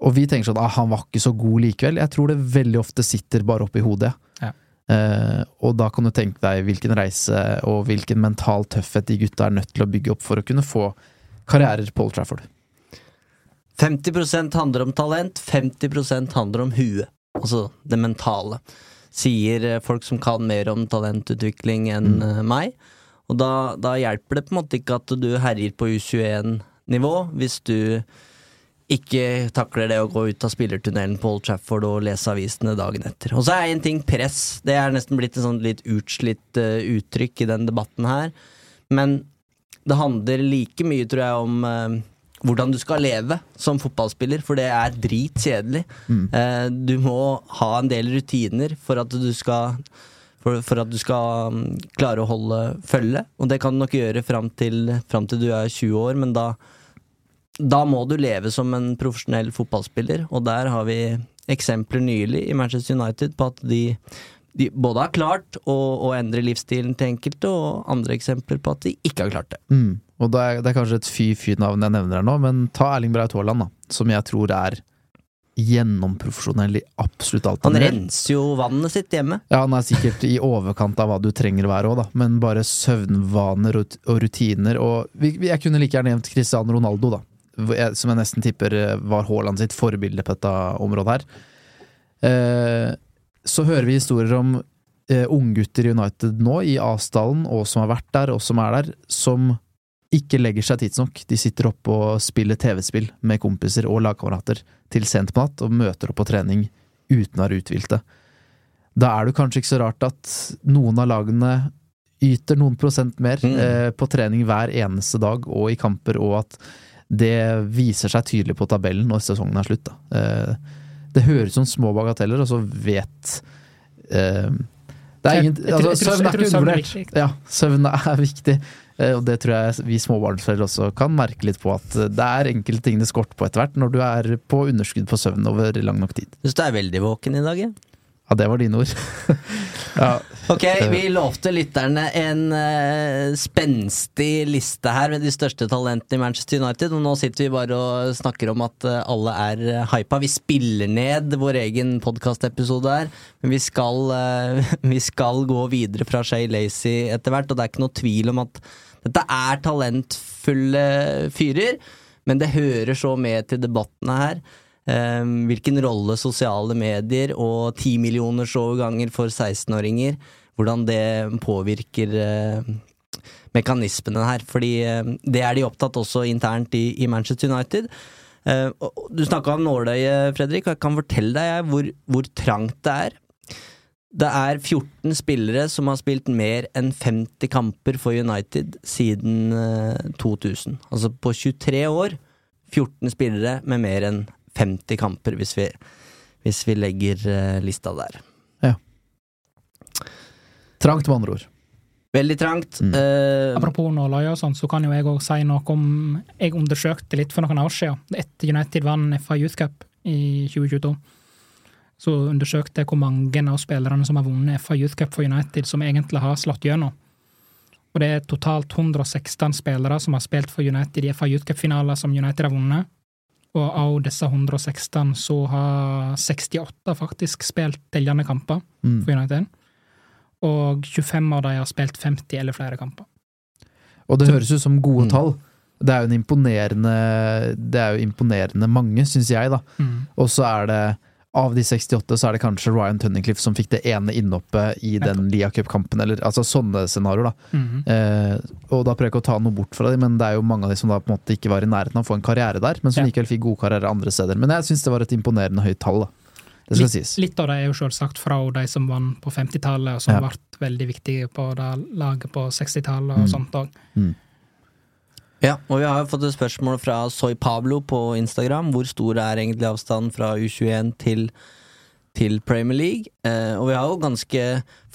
Og vi tenker sånn ah, han var ikke så god likevel. Jeg tror det veldig ofte sitter bare oppi hodet. Ja. Eh, og da kan du tenke deg hvilken reise og hvilken mental tøffhet de gutta er nødt til å bygge opp for å kunne få karrierer på Old Trafford. 50% handler om talent, 50% handler om huet. Altså det mentale sier eh, folk som kan mer om talentutvikling enn mm. Eh, meg. Og da, da, hjelper det på en måte ikke at du herjer på U21-nivå, hvis du ikke takler det å gå ut av spillertunnelen på Old Trafford og lese avisene dagen etter. Og så er en ting press. Det er nesten blitt et sånn litt utslitt uh, uttrykk i den debatten her. Men det handler like mye, tror jeg, om uh, hvordan du skal leve som fotballspiller, for det er dritkjedelig. Mm. Eh, du må ha en del rutiner for at du skal for, for at du skal um, klare å holde følge, og det kan du nok gjøre fram til, fram til du er 20 år, men da, da må du leve som en profesjonell fotballspiller, og der har vi eksempler nylig i Manchester United på at de, de både har klart å, å, endre livsstilen til enkelte, og andre eksempler på at de ikke har klart det. Mm. Og det er, det er kanskje et fy-fy-navn jeg nevner her nå, men ta Erling Braut Haaland, da. Som jeg tror er gjennomprofesjonell i absolutt alt han, renser jo vannet sitt hjemme. Ja, han er sikkert i overkant av hva du trenger å være òg, da. Men bare søvnvaner og rutiner og Jeg kunne like gjerne nevnt Cristiano Ronaldo, da. som jeg nesten tipper eh, var Haaland sitt forbilde på dette området her. Eh, så hører vi historier om eh, unggutter i United nå, i Asdalen, og som har vært der, og som er der, som ikke legger seg tidsnok. De sitter oppe og spiller TV-spill med kompiser og lagkamerater til sent på natt, og møter opp på trening uten å være uthvilte. Da er det kanskje ikke så rart at noen av lagene yter noen prosent mer Mm. eh, på trening hver eneste dag og i kamper, og at det viser seg tydelig på tabellen når sesongen er slutt. Da. Eh, det høres ut som små bagateller, og så vet eh, Det er ingen altså, Søvn er ikke er undervurdert. Ja, søvn er viktig. Eh, Og det tror jeg vi småbarnsforeldre også kan merke litt på, at det er enkelte ting det skorter på etter hvert, når du er på underskudd på søvn over lang nok tid. Syns du er veldig våken i dag, ja? Ja, det var dine ord. ja. Ok, vi lovte lytterne en uh, spenstig liste her med de største talentene i Manchester United, og nå sitter vi bare og snakker om at uh, alle er eh, hypa. Vi spiller ned vår egen podkastepisode her, men vi skal, uh, vi skal gå videre fra Shay Lacy etter hvert, og det er ikke noe tvil om at dette er talentfulle fyrer, men det hører så med til debattene her. Eh, hvilken rolle sosiale medier og timillionersoverganger millioners overganger for 16-åringer Hvordan det påvirker eh, mekanismene her. Fordi eh, det er de opptatt også internt i, i Manchester United. Eh, og du snakka om nåløyet, Fredrik, og jeg kan fortelle deg hvor, hvor trangt det er. Det er 14 spillere som har spilt mer enn 50 kamper for United siden eh, 2000. Altså på 23 år 14 spillere med mer enn 50 kamper, hvis vi, hvis vi legger eh, lista der. Trangt, med andre ord. Veldig trangt. Mm. Uh, Apropos nåløye og sånn, så kan jo jeg òg si noe om Jeg undersøkte litt for noen år siden, etter United vant FA Youth Cup i 2022. Så undersøkte jeg hvor mange av spillerne som har vunnet FA Youth Cup for United, som egentlig har slått gjennom. Og det er totalt 116 spillere som har spilt for United i FA Youth Cup-finaler som United har vunnet. Og av disse 116 så har 68 faktisk spilt tellende kamper Mm. for United. Og 25 av dem har spilt 50 eller flere kamper. Og det høres ut som gode Mm. tall. Det er jo en imponerende Det er jo imponerende mange, syns jeg, da. Mm. Og så er det av de 68 så er det kanskje Ryan Tunnicliffe som fikk det ene innhoppet i den Lia Cup-kampen, eller altså sånne scenarioer, da. -hmm. Eh, og da prøver jeg ikke å ta noe bort fra dem, men det er jo mange av de som da på en måte ikke var i nærheten av å få en karriere der, men som Ja. likevel fikk gode karrierer andre steder. Men jeg syns det var et imponerende høyt tall, da. Det skal litt, sies. litt av det er jo selvsagt fra de som vant på 50-tallet, og som Ja. ble veldig viktige på det laget på 60-tallet og Mm. sånt òg. Ja, og vi har jo fått et spørsmål fra Soy Pablo på Instagram. Hvor stor er egentlig avstanden fra U21 til, til Premier League? Eh, og vi har jo ganske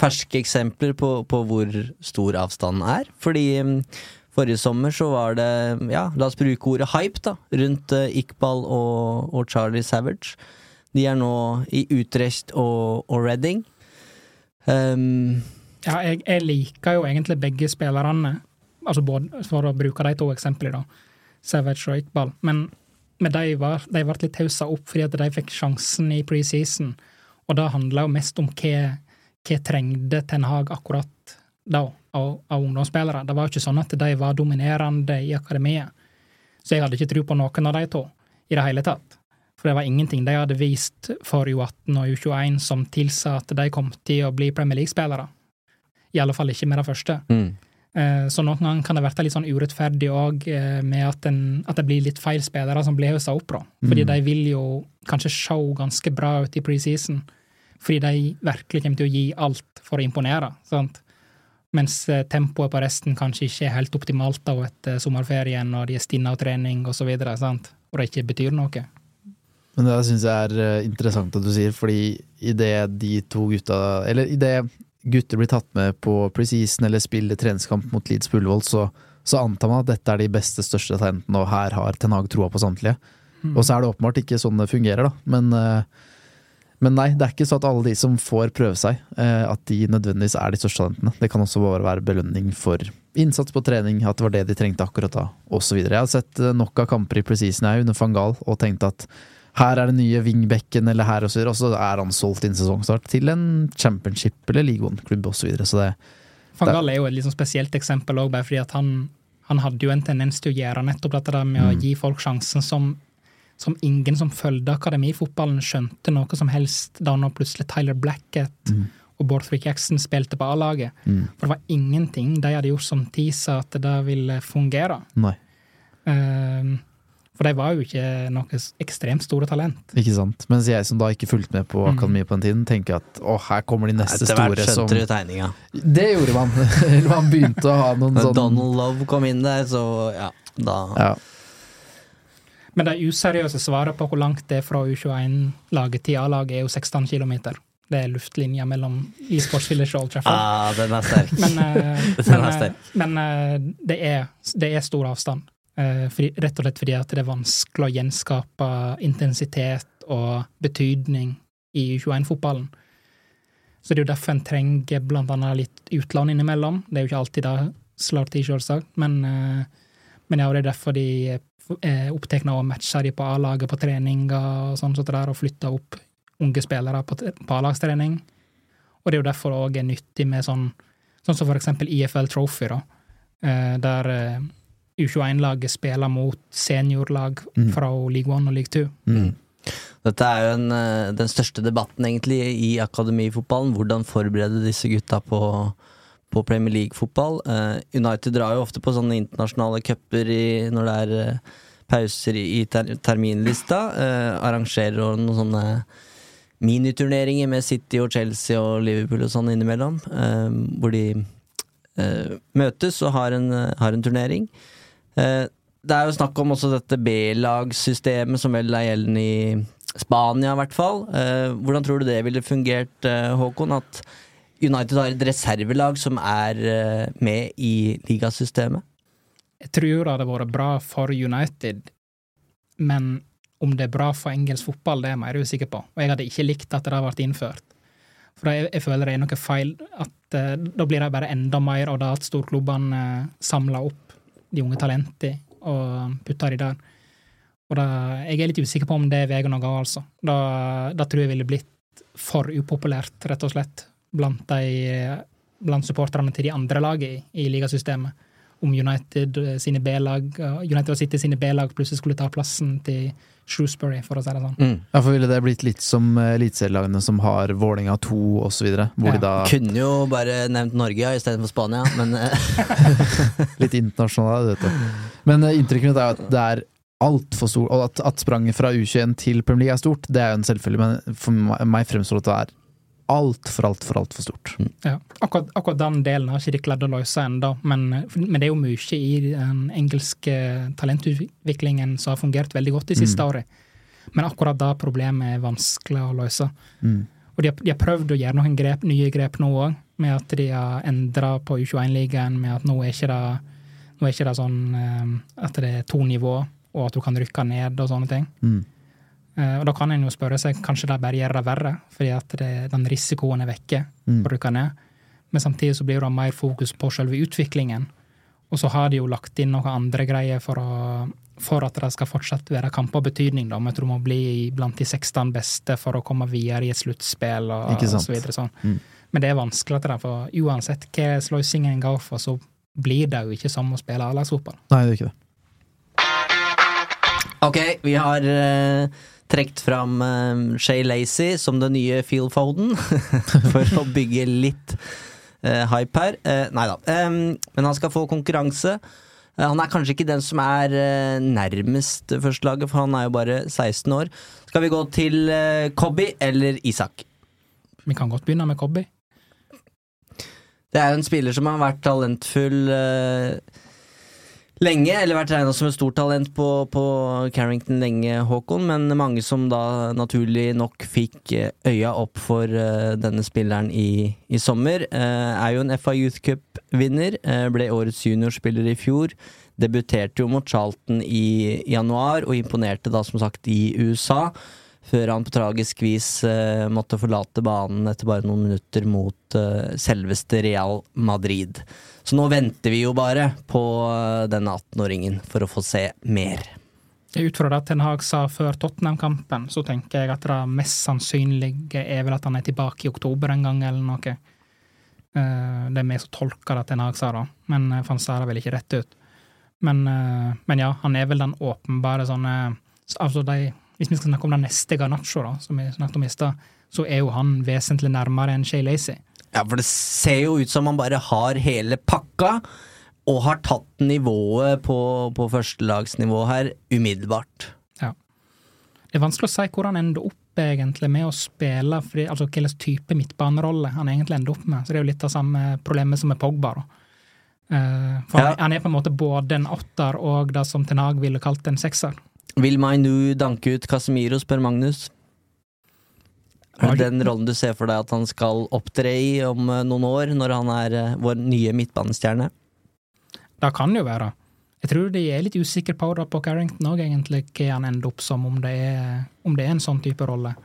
ferske eksempler på, på hvor stor avstanden er. Fordi mm, forrige sommer så var det, ja, la oss bruke ordet hype, da, rundt eh, Iqbal og, og Charlie Savage. De er nå i Utrecht og, og Reading. Um, Ja, jeg, jeg liker jo egentlig begge spillerne, altså både, for å bruke de to eksemplene, da. Savage og Iqbal. Men, men de, var, de ble litt haussa opp fordi at de fikk sjansen i preseason, og det handla jo mest om hva, hva trengte Ten Hag akkurat da, av, av ungdomsspillere. Det var jo ikke sånn at de var dominerende i akademiet. Så jeg hadde ikke tro på noen av de to i det hele tatt. For det var ingenting de hadde vist for U18 og U21 som tilsa at de kom til å bli Premier League-spillere. I alle fall ikke med det første. mm. Eh, Så noen ganger kan det være litt sånn urettferdig òg, med at, en, at det blir litt feil spillere som blir haussa opp, da. Fordi Mm. de vil jo kanskje se ganske bra ut i preseason. Fordi de virkelig kommer til å gi alt for å imponere. sant? Mens eh, tempoet på resten kanskje ikke er helt optimalt da etter sommerferien, og de er stinne av trening osv., sant? og det ikke betyr noe. Men det syns jeg er eh, interessant at du sier, fordi idet de to gutta Eller idet gutter blir tatt med på preseason eller spiller treningskamp mot Leeds på Ullevål, så, så antar man at dette er de beste, største talentene, og her har Ten Hag troa på samtlige. Mm. Og så er det åpenbart ikke sånn det fungerer, da. Men, eh, men nei, det er ikke sånn at alle de som får prøve seg, eh, at de nødvendigvis er de største talentene. Det kan også bare være belønning for innsats på trening, at det var det de trengte akkurat da, osv. Jeg har sett eh, nok av kamper i preseason jeg under van Gahl og tenkt at her er det nye wingbacken, eller her, og så videre, og så er han solgt innen sesongstart til en championship eller league one-klubb osv. Så, så det Van Gaal er jo et sånn spesielt eksempel òg, bare fordi at han han hadde jo en tendens til å gjøre nettopp dette der med å Mm. gi folk sjansen som, som ingen som fulgte akademifotballen, skjønte noe som helst da nå plutselig Tyler Blackett Mm. og Borthwick Jackson spilte på A-laget. Mm. For det var ingenting de hadde gjort som tisa at det ville fungere. Nei, Ehm, for de var jo ikke noe ekstremt store talent. ikke sant. Mens jeg som da ikke fulgte med på Mm. akademiet på den tiden, tenker at å, her kommer de neste Etter store som skjønte du tegninga. Det gjorde man. Eller man begynte å ha noen sånn Donald Love kom inn der, så ja, da ja. Men det useriøse svaret på hvor langt det er fra U21-laget til A-laget, er jo 16 km. Det er luftlinja mellom e-sports Village og Old Trafford. ah, Den er sterk. Men, uh, Den men, er eh, sterk. men uh, det, er, det er stor avstand. Eh, rett og slett fordi at det er vanskelig å gjenskape intensitet og betydning i U21-fotballen. Så det er jo derfor en trenger blant annet litt utland innimellom. Det er jo ikke alltid det slår til, selvsagt, men, eh, men ja, det er derfor de er opptatt av å matche de på A-laget på treninger og sånn, sånt der, og flytte opp unge spillere på, på A-lagstrening. Og det er jo derfor det òg er nyttig med sånn, sånn som for eksempel IFL Trophy, da, eh, der eh, U21-laget spiller mot seniorlag Mm. fra League One og League Two. Mm. Dette er jo en, eh, den største debatten egentlig i akademifotballen. Hvordan forberede disse gutta på, på Premier League-fotball. Eh, United drar jo ofte på sånne internasjonale cuper når det er eh, pauser i, ter terminlista. Eh, arrangerer noen sånne miniturneringer med City og Chelsea og Liverpool og sånn innimellom. eh, hvor de møtes og har en, har en turnering. Eh, det er jo snakk om også dette B-lagssystemet som vel er gjeldende i Spania, i hvert fall. Eh, hvordan tror du det ville fungert, eh, Håkon? At United har et reservelag som er med i ligasystemet? Jeg tror det hadde vært bra for United, men om det er bra for engelsk fotball, det er jeg mer usikker på. Og jeg hadde ikke likt at det hadde vært innført. For jeg, jeg føler det er noe feil at da blir det bare enda mer av det at storklubbene uh, samler opp de unge talentene og putter de der. Og da, jeg er litt usikker på om det er veien å gå, altså. Da, da tror jeg ville blitt for upopulært, rett og slett, blant, blant supporterne til de andre lagene i, i ligasystemet om United eh, sine B-lag United City sine B-lag plutselig skulle ta plassen til Shrewsbury, for å si det sånn. Mm. Ja, for ville det blitt litt som eh, eliteserielagene som har Vålinga 2 osv., Ja. da Kunne jo bare nevnt Norge ja, istedenfor Spania, men eh, Litt internasjonale, vet du. Men eh, inntrykket mitt er at det er altfor stort, og at, at spranget fra U21 til Premier League er stort, det er jo en selvfølge, men for meg fremstår det at det er altfor, altfor, altfor stort. Ja. Akkurat, akkurat den delen har ikke de klart å løse ennå, men, men det er jo mye i den engelske talentutviklingen som har fungert veldig godt de siste Mm. årene. Men akkurat det problemet er vanskelig å løse. Mm. Og de har, de har prøvd å gjøre noen grep, nye grep nå òg, med at de har endra på U21-ligaen, med at nå er ikke det, nå er ikke det sånn eh, at det er to nivå, og at du kan rykke ned og sånne ting. Mm. Eh, og da kan en jo spørre seg, kanskje de bare gjør det verre, fordi at det, den risikoen er vekke Mm. ned. Men samtidig så blir det mer fokus på selve utviklingen. Og så har de jo lagt inn noen andre greier for, å, for at det skal fortsatt være kamper av betydning. Da. Men jeg tror du må bli blant de 16 beste for å komme videre i et sluttspill og, og så videre. Sånn. Mm. Men det er vanskelig, det, er, for uansett hva sløysingen en går for, så blir det jo ikke som å spille A-lagsfotball. Nei, det er ikke det. Ok, vi har uh, trukket fram uh, Shay Lacey som den nye Phil Foden, for å bygge litt uh, hype her. Uh, nei da. Um, men han skal få konkurranse. Uh, han er kanskje ikke den som er nærmest førstelaget, for han er jo bare 16 år. Skal vi gå til Cobby eller Isak? Vi kan godt begynne med Cobby. Det er jo en spiller som har vært talentfull lenge, eller vært regna som et stort talent på, på Carrington lenge, Håkon, men mange som da naturlig nok fikk eh, øya opp for uh, denne spilleren i, i sommer, Uh, er jo en FA Youth Cup-vinner, uh, ble årets juniorspiller i fjor. Debuterte jo mot Charlton i januar, og imponerte da som sagt i USA før han på tragisk vis eh, måtte forlate banen etter bare noen minutter mot eh, selveste Real Madrid. Så nå venter vi jo bare på eh, denne 18-åringen for å få se mer. Ut fra det Ten Hag sa før Tottenham-kampen, så tenker jeg at det mest sannsynlige er vel at han er tilbake i oktober en gang, eller noe. Eh, Det er vi som tolker det Ten Hag sa, da, men eh, han sa det vel ikke rett ut. Men, eh, men ja, han er vel den åpenbare sånne Altså de, Hvis vi skal snakke om den neste Garnaccio, da, som vi snakket om i stad, så er jo han vesentlig nærmere enn Shay Lacey. Ja, for det ser jo ut som han bare har hele pakka, og har tatt nivået på, på førstelagsnivå her umiddelbart. Ja. Det er vanskelig å si hvor han ender opp egentlig med å spille, fordi, altså hvilken type midtbanerolle han egentlig ender opp med. Så det er jo litt av samme problemet som med Pogba. da. Eh, for Ja. han, han er på en måte både en åtter og det som Ten Hag ville kalt en sekser. Vil Mainu danke ut Casemiro, spør Magnus. Er det den rollen du ser for deg at han skal opptre i om eh, noen år, når han er eh, vår nye midtbanestjerne? Det kan jo være. Jeg tror de er litt usikre på det på Carrington òg, egentlig, hva han ender opp som, om det, er, om det er en sånn type rolle.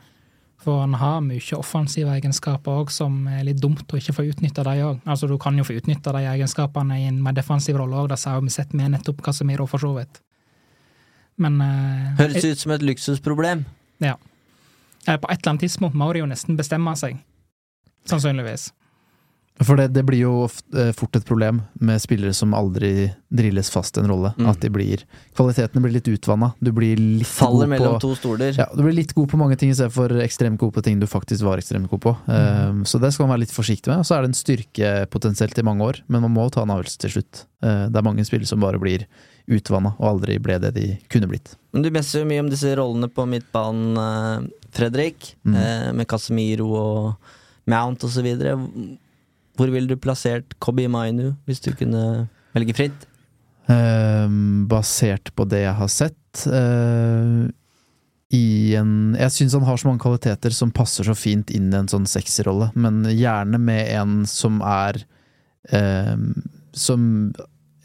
For han har mye offensive egenskaper òg, som er litt dumt å ikke få utnytta de òg. Altså, du kan jo få utnytta de egenskapene i en mer defensiv rolle òg, det har vi sett med nettopp Casemiro, for så vidt. Men uh, Høres ut som et luksusproblem. Ja. Eh, På et eller annet tidspunkt må de jo nesten bestemme seg. Sannsynligvis. For det, det blir jo eh, fort et problem med spillere som aldri drilles fast en rolle. Mm. At de blir Kvaliteten blir litt utvanna. Du blir litt Faller god mellom på to stoler. ja, Du blir litt god på mange ting istedenfor ekstremt god på ting du faktisk var ekstremt god på. Mm. Um, så det skal man være litt forsiktig med. Og så er det en styrke potensielt i mange år, men man må ta en avgjørelse til slutt. Uh, det er mange spillere som bare blir utvanna og aldri ble det de kunne blitt. Men du messer jo mye om disse rollene på midtbanen, eh, Fredrik. Mm. Eh, med Casemiro og Mount videre. Hvor ville du plassert Kobi Mainu, hvis du kunne velge fritt? Eh, basert på det jeg har sett eh, i en Jeg syns han har så mange kvaliteter som passer så fint inn i en sånn sexyrolle, men gjerne med en som er eh, Som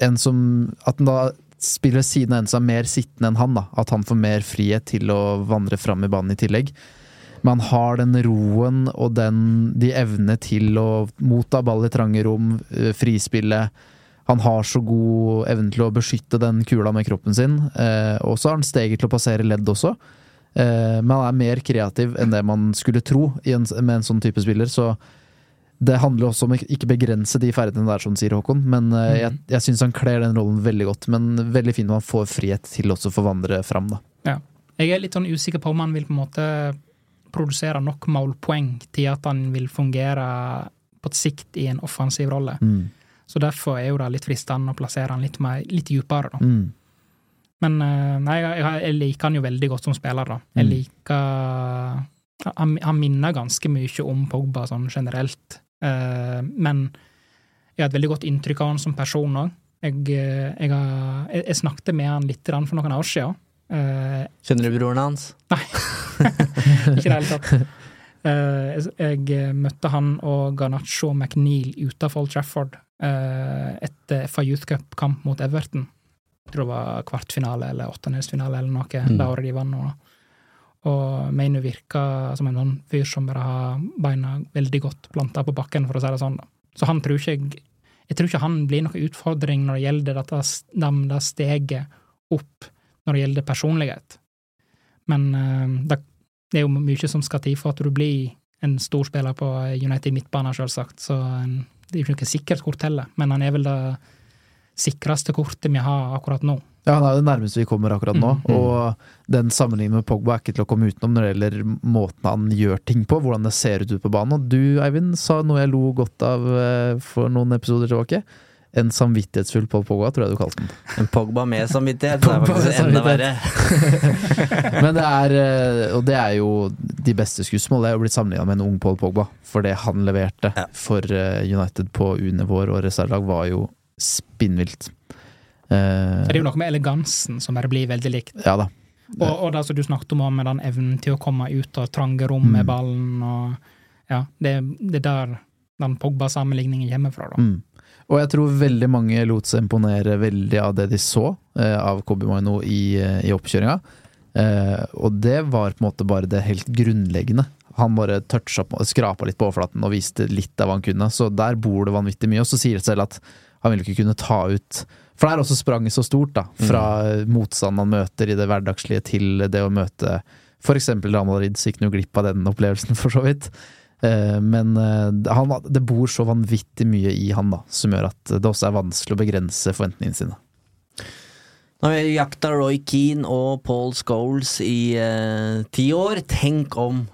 En som At han da spiller siden av en som er mer sittende enn han, da. At han får mer frihet til å vandre fram i banen i tillegg. Men han har den roen og den, de evne til å motta ball i trange rom, eh, frispille. Han har så god evne til å beskytte den kula med kroppen sin. Eh, og så har han steget til å passere ledd også. Eh, men han er mer kreativ enn det man skulle tro en, med en sånn type spiller. Så det handler også om å ikke begrense de ferdighetene der, som sier Håkon. Men uh, jeg, jeg syns han kler den rollen veldig godt. Men veldig fint om han får frihet til også å få vandre fram, da. Ja. Jeg er litt sånn usikker på om han vil på en måte produsere nok målpoeng til at han vil fungere på et sikt i en offensiv rolle. Mm. Så derfor er jo det litt fristende å plassere han litt, mer, litt dypere, da. Mm. Men uh, nei, jeg, jeg, jeg liker han jo veldig godt som spiller, da. Jeg Mm. liker han, han minner ganske mye om Pogba sånn generelt. Eh, men jeg har et veldig godt inntrykk av han som person òg. Jeg, eh, jeg, jeg, jeg snakket med han litt for noen år siden. Eh, Kjenner du broren hans? Nei, ikke i det hele tatt. Jeg, møtte han og Garnaccio McNeil utenfor Old Trafford etter FA Youth Cup-kamp mot Everton. Jeg tror det var kvartfinale eller åttendelsfinale eller noe, Mm. det året de vant nå. da. Og Mainu virka som en sånn fyr som bare har beina veldig godt planta på bakken, for å si det sånn. da. Så han tror ikke jeg Jeg tror ikke han blir noen utfordring når det gjelder dette, det, steget opp når det gjelder personlighet. Men eh, det, det er jo mye som skal til for at du blir en stor spiller på United midtbane, selvsagt. Så eh, det er jo ikke noe sikkert kort heller, men han er vel det sikreste kortet vi har akkurat nå. Ja, han er det nærmeste vi kommer akkurat nå. Mm. Og den sammenligningen med Pogba er ikke til å komme utenom når det gjelder måten han gjør ting på, hvordan det ser ut ute på banen. Og du, Eivind, sa noe jeg lo godt av eh, for noen episoder tilbake. En samvittighetsfull Paul Pogba, tror jeg du kalte den. En Pogba med samvittighet, det er faktisk enda verre. Men det er eh, Og det er jo de beste skussmål. Det er jo blitt sammenligna med en ung Paul Pogba. For det han leverte for eh, United på U-nivåer og reservelag, var jo spinnvilt. Eh, Det er jo noe med elegansen som bare blir veldig likt. ja da. Og, og det som du snakket om, med den evnen til å komme ut av trange rom Mm. med ballen og Ja, det, det er der den Pogba-sammenligningen kommer fra, da. Mm. Og jeg tror veldig mange lot seg imponere veldig av det de så eh, av Kobi Maino i, eh, i oppkjøringa. Eh, og det var på en måte bare det helt grunnleggende. Han bare toucha på, skrapa litt på overflaten og viste litt av hva han kunne. Så der bor det vanvittig mye. Og så sier det selv at han vil ikke kunne ta ut For det er også spranget så stort, da. Fra motstanden han møter i det hverdagslige til det å møte f.eks. Real Madrid. Så gikk han jo glipp av den opplevelsen, for så vidt. Eh, Men eh, han, det bor så vanvittig mye i han da, som gjør at det også er vanskelig å begrense forventningene sine. Nå har vi jakta Roy Keane og Paul Scholes i eh, ti år. Tenk om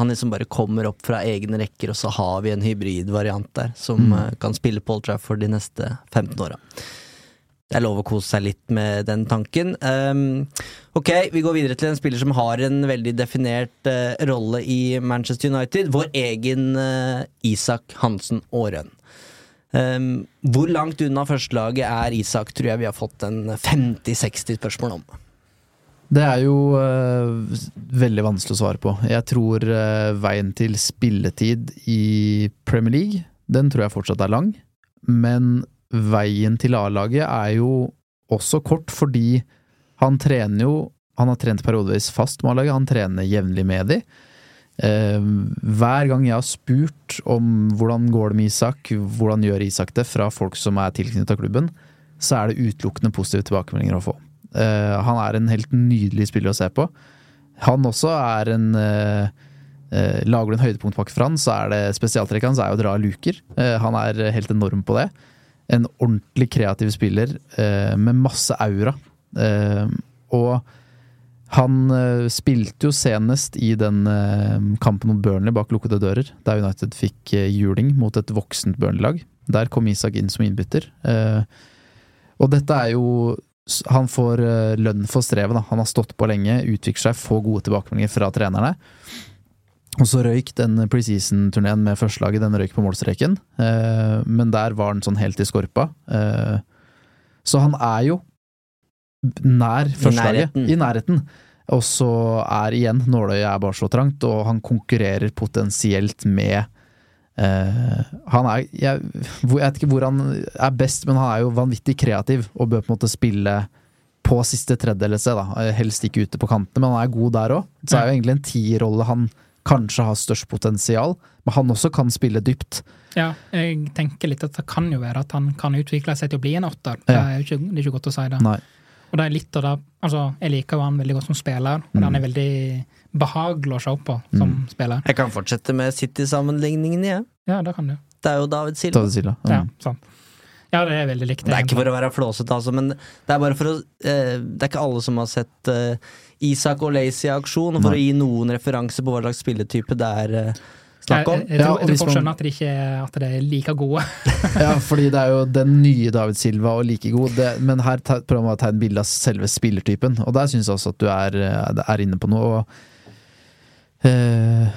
han liksom bare kommer opp fra egne rekker, og så har vi en hybridvariant der som Mm. eh, kan spille Paul Trafford de neste 15 åra. Det er lov å kose seg litt med den tanken. Um, ok, vi går videre til en spiller som har en veldig definert uh, rolle i Manchester United. Vår egen uh, Isak Hansen Aaren. Um, hvor langt unna førstelaget er Isak, tror jeg vi har fått en 50-60 spørsmål om. Det er jo uh, veldig vanskelig å svare på. Jeg tror uh, veien til spilletid i Premier League, den tror jeg fortsatt er lang. Men veien til A-laget er jo også kort, fordi han trener jo Han har trent periodevis fast med A-laget, han trener jevnlig med de. Eh, hver gang jeg har spurt om hvordan går det med Isak, hvordan gjør Isak det, fra folk som er tilknyttet klubben, så er det utelukkende positive tilbakemeldinger å få. Eh, han er en helt nydelig spiller å se på. Han også er en eh, Lager du en høydepunktpakke for han, så er det spesialtrekket hans er å dra luker. Han er helt enorm på det. En ordentlig kreativ spiller eh, med masse aura. Eh, og han eh, spilte jo senest i den eh, kampen mot Burnley bak lukkede dører, der United fikk eh, juling mot et voksent Burnley-lag. Der kom Isak inn som innbytter. Eh, og dette er jo Han får lønn for strevet. Han har stått på lenge, utvikler seg, får gode tilbakemeldinger fra trenerne. Og så røyk den preseason-turneen med førstelaget, den røyk på målstreken. Eh, men der var han sånn helt i skorpa. Eh, så han er jo nær førstelaget. I nærheten. Og så er igjen nåløyet er bare så trangt, og han konkurrerer potensielt med Uh, Han er jeg, jeg vet ikke hvor han er best, men han er jo vanvittig kreativ og bør på en måte spille på siste tredjedel et sted, Helst ikke ute på kantene, men han er god der òg. Så er jo egentlig en tierrolle han kanskje har størst potensial, men han også kan spille dypt. Ja, jeg tenker litt at det kan jo være at han kan utvikle seg til å bli en åtter. Det, er ikke, det er ikke godt å si det. Nei. Og det er litt av det Altså, jeg liker jo han veldig godt som spiller, og Mm. han er veldig behagelig å se på som Mm. spiller. Jeg kan fortsette med City-sammenligningen, jeg. Ja, det kan du. Det er jo David Silva. David Silva. Ja, Mm. sant. Ja, det er veldig likt. Det er ikke for å være flåsete, altså, men det er bare for å eh, Det er ikke alle som har sett eh, Isak og Lacey i aksjon, for Nei. å gi noen referanse på hva slags spilletype det er eh, snakk om. Jeg, jeg, tror, jeg tror folk skjønner at, det ikke at det er like gode. Ja, fordi det er jo den nye David Silva og like god, det, men her prøver man å tegne bilde av selve spillertypen, og der syns jeg også at du er, eh, er inne på noe. Og, eh,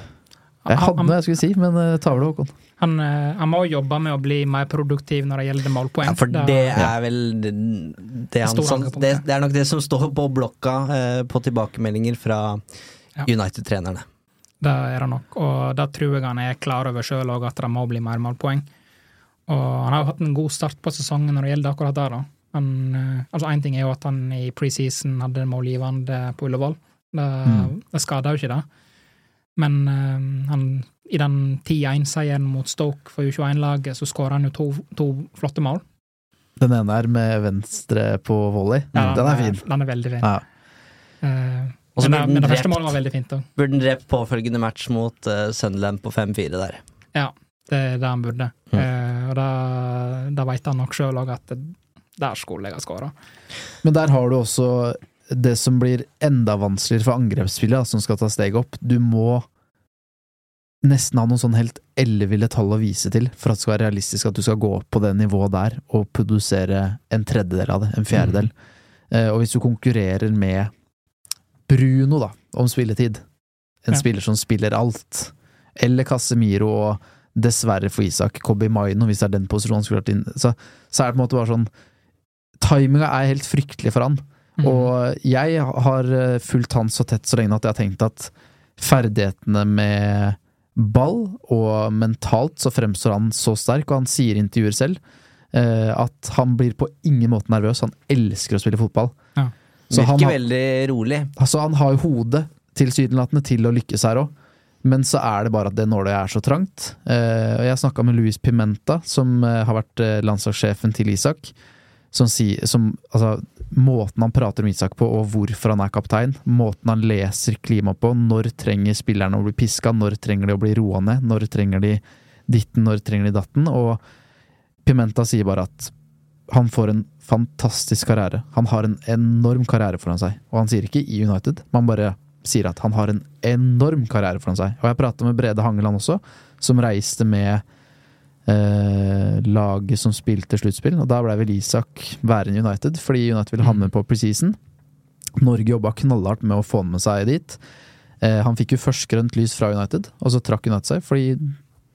jeg Han- hadde det jeg skulle si, men uh, ta det, Håkon. Han, eh, han må jobbe med å bli mer produktiv når det gjelder målpoeng. Ja, for det er vel det, det, han, som, det, det er nok det som står på blokka uh, på tilbakemeldinger fra Ja. United-trenerne. Det er det nok, og det tror jeg han er klar over sjøl òg, at det må bli mer målpoeng. Og han har jo hatt en god start på sesongen når det gjelder akkurat det. da. Han, eh, altså Én ting er jo at han i preseason hadde målgivende på Ullevål. Det, Mm. det skader jo ikke det. Men uh, han, i den 10-1-seieren mot Stoke for U21-laget, så skåra han jo to, to flotte mål. Den ene er med venstre på volley. Ja, den er fin. Den er veldig fin. Ja. Uh, men, den men det første målet var veldig fint òg. Burde den drept påfølgende match mot uh, Sunderland på 5-4 der. Ja, det er det han burde. Mm. Uh, og da, da veit han nok sjøl òg at det- der skulle jeg ha skåra. Men der har du også det som blir enda vanskeligere for angrepsspillet, som skal ta steget opp. Du må nesten ha noen sånn helt elleville tall å vise til for at det skal være realistisk at du skal gå opp på det nivået der og produsere en tredjedel av det, en fjerdedel. Eh, og hvis du konkurrerer med Bruno, da, om spilletid, en Ja. spiller som spiller alt, eller Casemiro og dessverre for Isak, Kobi Maino, hvis det er den posisjonen skulle vært inn, så, så er det på en måte bare sånn Timinga er helt fryktelig for han. Mm. Og jeg har eh, fulgt han så tett så lenge at jeg har tenkt at ferdighetene med ball og mentalt så fremstår han så sterk, og han sier i intervjuer selv eh, at han blir på ingen måte nervøs. Han elsker å spille fotball. Ja. Så han, Virker har- veldig rolig. altså, han har jo hodet tilsynelatende til å lykkes her òg. Men så er det bare at det nåløyet er så trangt. Eh, og jeg snakka med Luis Pimenta, som eh, har vært eh, landslagssjefen til Isak. Som sier som, altså, Måten han prater om Isak på, og hvorfor han er kaptein. Måten han leser klimaet på. Når trenger spillerne å bli piska? Når trenger de å bli roa ned? Når trenger de ditten? Når trenger de datten? Og Pimenta sier bare at han får en fantastisk karriere. Han har en enorm karriere foran seg. Og han sier ikke i United, man bare sier at han har en enorm karriere foran seg. Og jeg prata med Brede Hangeland også, som reiste med eh, laget som spilte sluttspill. Og da ble vel Isak værende i United, fordi United ville ha med på preseason. Norge jobba knallhardt med å få med seg dit. Eh, han fikk jo først grønt lys fra United, og så trakk United seg, fordi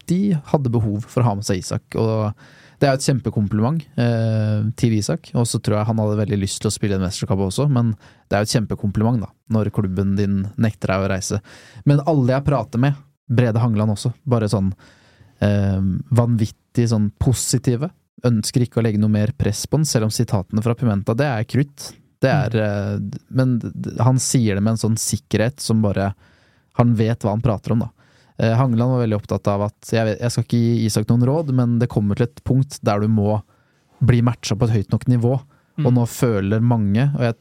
de hadde behov for å ha med seg Isak. Og det er jo et kjempekompliment eh, til Isak, og så tror jeg han hadde veldig lyst til å spille en mesterskap også, men det er jo et kjempekompliment, da, når klubben din nekter deg å reise. Men alle jeg prater med, Brede Hangeland også, bare sånn vanvittig sånn positive. Ønsker ikke å legge noe mer press på den, selv om sitatene fra Pimenta, det er krutt. Det er eh, Men han sier det med en sånn sikkerhet som bare Han vet hva han prater om, da. Eh, Hangeland var veldig opptatt av at jeg, vet, jeg, skal ikke gi Isak noen råd, men det kommer til et punkt der du må bli matcha på et høyt nok nivå. Mm. Og nå føler mange jeg,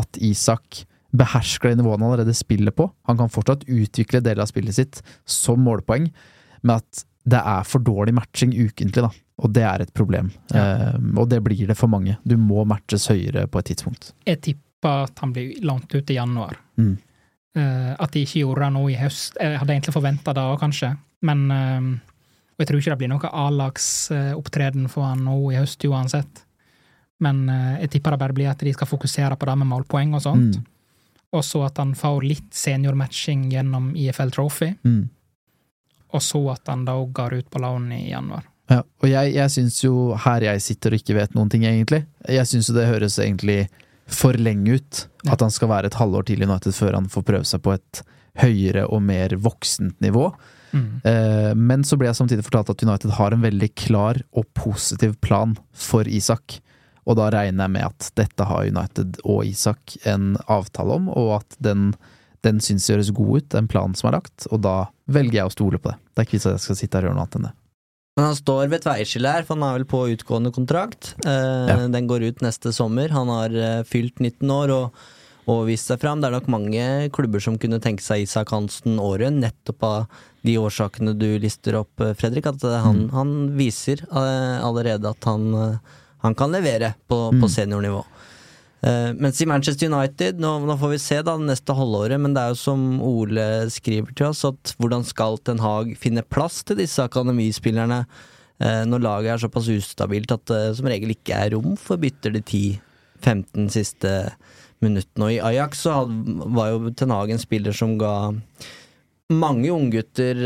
at Isak behersker det nivået han allerede spiller på. Han kan fortsatt utvikle deler av spillet sitt som målpoeng, men at det er for dårlig matching ukentlig, da. Og det er et problem. Ja. Eh, og det blir det for mange. Du må matches høyere på et tidspunkt. Jeg tipper at han blir lånt ut i januar. Mm. Uh, at de ikke gjorde det nå i høst. Jeg hadde egentlig forventa det òg, kanskje. Men uh, Og jeg tror ikke det blir noe A-lagsopptreden for han nå i høst uansett. Men uh, jeg tipper det bare blir at de skal fokusere på det med målpoeng og sånt. Mm. Og så at han får litt seniormatching gjennom IFL Trophy. Mm. Og så at han da går ut på lån i januar. Ja, og jeg, jeg syns jo her jeg sitter og ikke vet noen ting, egentlig. Jeg syns jo det høres egentlig for lenge ut. Ja. At han skal være et halvår til i United før han får prøve seg på et høyere og mer voksent nivå. Mm. Eh, men så ble jeg samtidig fortalt at United har en veldig klar og positiv plan for Isak. Og da regner jeg med at dette har United og Isak en avtale om, og at den, den syns gjøres god ut, den planen som er lagt. Og da velger jeg å stole på det. Det er ikke vits at jeg skal sitte her og gjøre noe annet enn det. Men han står ved et veiskille her, for han er vel på utgående kontrakt. Eh, ja. Den går ut neste sommer. Han har eh, fylt 19 år og, og, vist seg fram. Det er nok mange klubber som kunne tenke seg Isak Hansen året, nettopp av de årsakene du lister opp, eh, Fredrik. At eh, han, mm. han viser eh, allerede at han, eh, han kan levere på, mm. på seniornivå. Uh, mens i Manchester United, nå, nå, får vi se da neste halvåret, men det er jo som Ole skriver til oss, at hvordan skal Ten Hag finne plass til disse akademispillerne uh, når laget er såpass ustabilt at det som regel ikke er rom for bytter de 10-15 siste minuttene. Og i Ajax så var jo Ten Hag en spiller som ga mange unggutter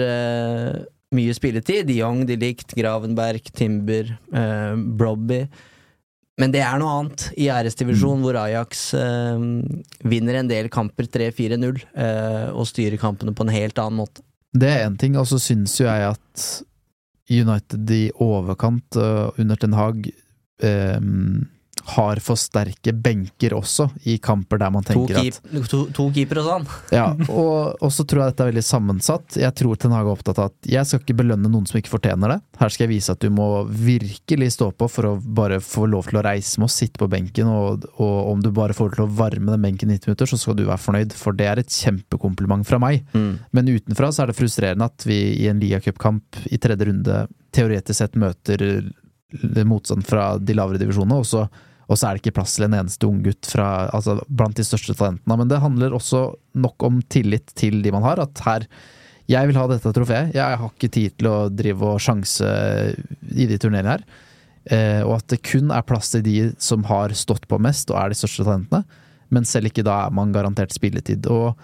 mye spilletid. De Jong, De Licht, Gravenberg, Timber, Brobby. Men det er noe annet i æresdivisjon, mm. hvor Ajax eh, vinner en del kamper 3-4-0 eh, og styrer kampene på en helt annen måte. Det er én ting, og så syns jo jeg at United i overkant uh, under Ten Hag um, har for sterke benker også, i kamper der man tenker to keep, at To, to keepere og sånn. ja, og, og, så tror jeg dette er veldig sammensatt. Jeg tror Ten Hag er opptatt av at jeg skal ikke belønne noen som ikke fortjener det. Her skal jeg vise at du må virkelig stå på for å bare få lov til å reise med og sitte på benken, og, og om du bare får til å varme den benken i 90 minutter, så skal du være fornøyd, for det er et kjempekompliment fra meg. Mm. Men utenfra så er det frustrerende at vi i en ligacupkamp i tredje runde teoretisk sett møter motstand fra de lavere divisjonene, og så og så er det ikke plass til en eneste unggutt altså blant de største talentene. Men det handler også nok om tillit til de man har. At her Jeg vil ha dette trofeet. Jeg har ikke tid til å drive og sjanse i de turneringene her. Eh, og at det kun er plass til de som har stått på mest og er de største talentene. Men selv ikke da er man garantert spilletid. Og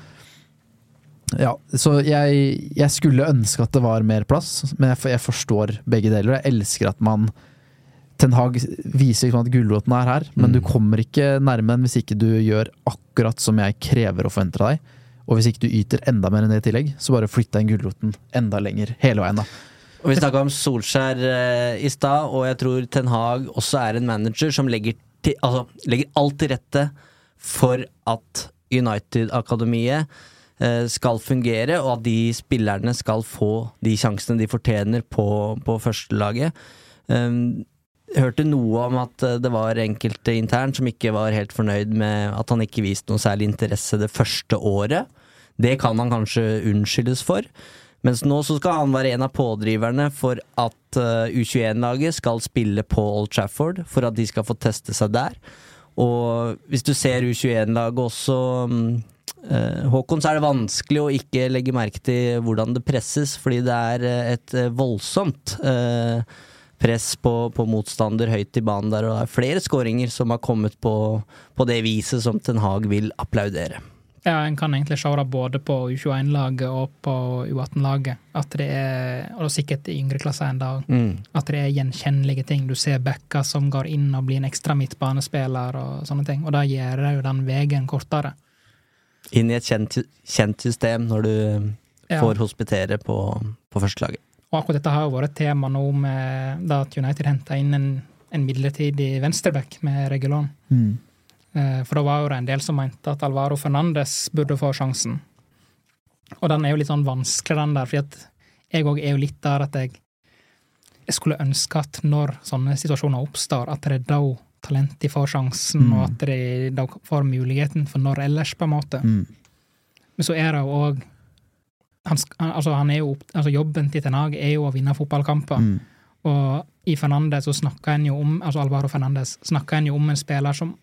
ja, så jeg, jeg skulle ønske at det var mer plass, men jeg, jeg forstår begge deler. Jeg elsker at man Ten Hag viser liksom at gulroten er her, men mm. du kommer ikke nærme den hvis ikke du gjør akkurat som jeg krever og forventer av deg. Og hvis ikke du yter enda mer enn det i tillegg, så bare flytt den gulroten enda lenger hele veien, da. Og Vi snakka om Solskjær eh, i stad, og jeg tror Ten Hag også er en manager som legger, til, altså, legger alt til rette for at United-akademiet eh, skal fungere, og at de spillerne skal få de sjansene de fortjener på, på førstelaget. Um, hørte noe om at eh, det var enkelte internt som ikke var helt fornøyd med at han ikke viste noe særlig interesse det første året. Det kan han kanskje unnskyldes for, Mens nå så skal han være en av pådriverne for at eh, U21-laget skal spille på Old Trafford, for at de skal få teste seg der. Og hvis du ser U21-laget også mm, eh, Håkon, så er det vanskelig å ikke legge merke til hvordan det presses, fordi det er et voldsomt press på, på motstander høyt i banen der, og det er flere skåringer som har kommet på, på det viset som Ten Hag vil applaudere. Ja, en kan egentlig se det både på U21-laget og på U18-laget. At det er, og det er sikkert i yngre klasser ennå, Mm. at det er gjenkjennelige ting. Du ser backer som går inn og blir en ekstra midtbanespiller og sånne ting. Og da gjør det jo den veien kortere. Inn i et kjent, kjent system når du Ja. får hospitere på, på førstelaget. Og akkurat dette har jo vært et tema nå med da at United henta inn en, en midlertidig venstreback med Regulon. Mm. Eh, For da var jo det en del som mente at Alvaro Fernandes burde få sjansen. Og den er jo litt sånn vanskelig, den der, fordi at jeg òg er jo litt der at jeg Jeg skulle ønske at når sånne situasjoner oppstår, at det er da talentet får sjansen, Mm. og at de da får muligheten for når ellers, på en måte. Mm. Men så er det jo òg han, altså han er jo, altså Jobben til Ten Hag er jo å vinne fotballkamper. Mm. Og i Fernandes så snakker en jo om altså Alvaro Fernandes snakker en jo om en spiller som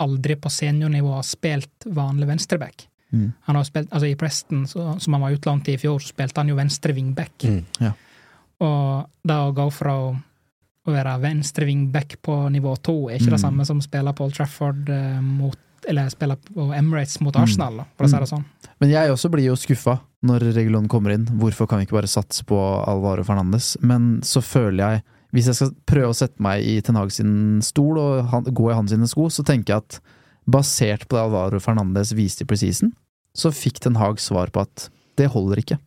aldri på seniornivå har spilt vanlig venstreback. Mm. Han har spilt, altså I Preston, så, som han var utlånt i i fjor, så spilte han jo venstre wingback. Mm. Ja. Og da å gå fra å, å være venstre wingback på nivå to er ikke det Mm. samme som spiller på Old Trafford eh, mot Eller spiller på Emirates mot Mm. Arsenal, for å si Mm. det sånn. Men jeg også blir jo skuffa når Regulon kommer inn. Hvorfor kan vi ikke bare satse på Alvaro Fernandes? Men så føler jeg, hvis jeg skal prøve å sette meg i Ten Hag sin stol og han, gå i hans sine sko, så tenker jeg at basert på det Alvaro Fernandes viste i preseason, så fikk Ten Hag svar på at det holder ikke.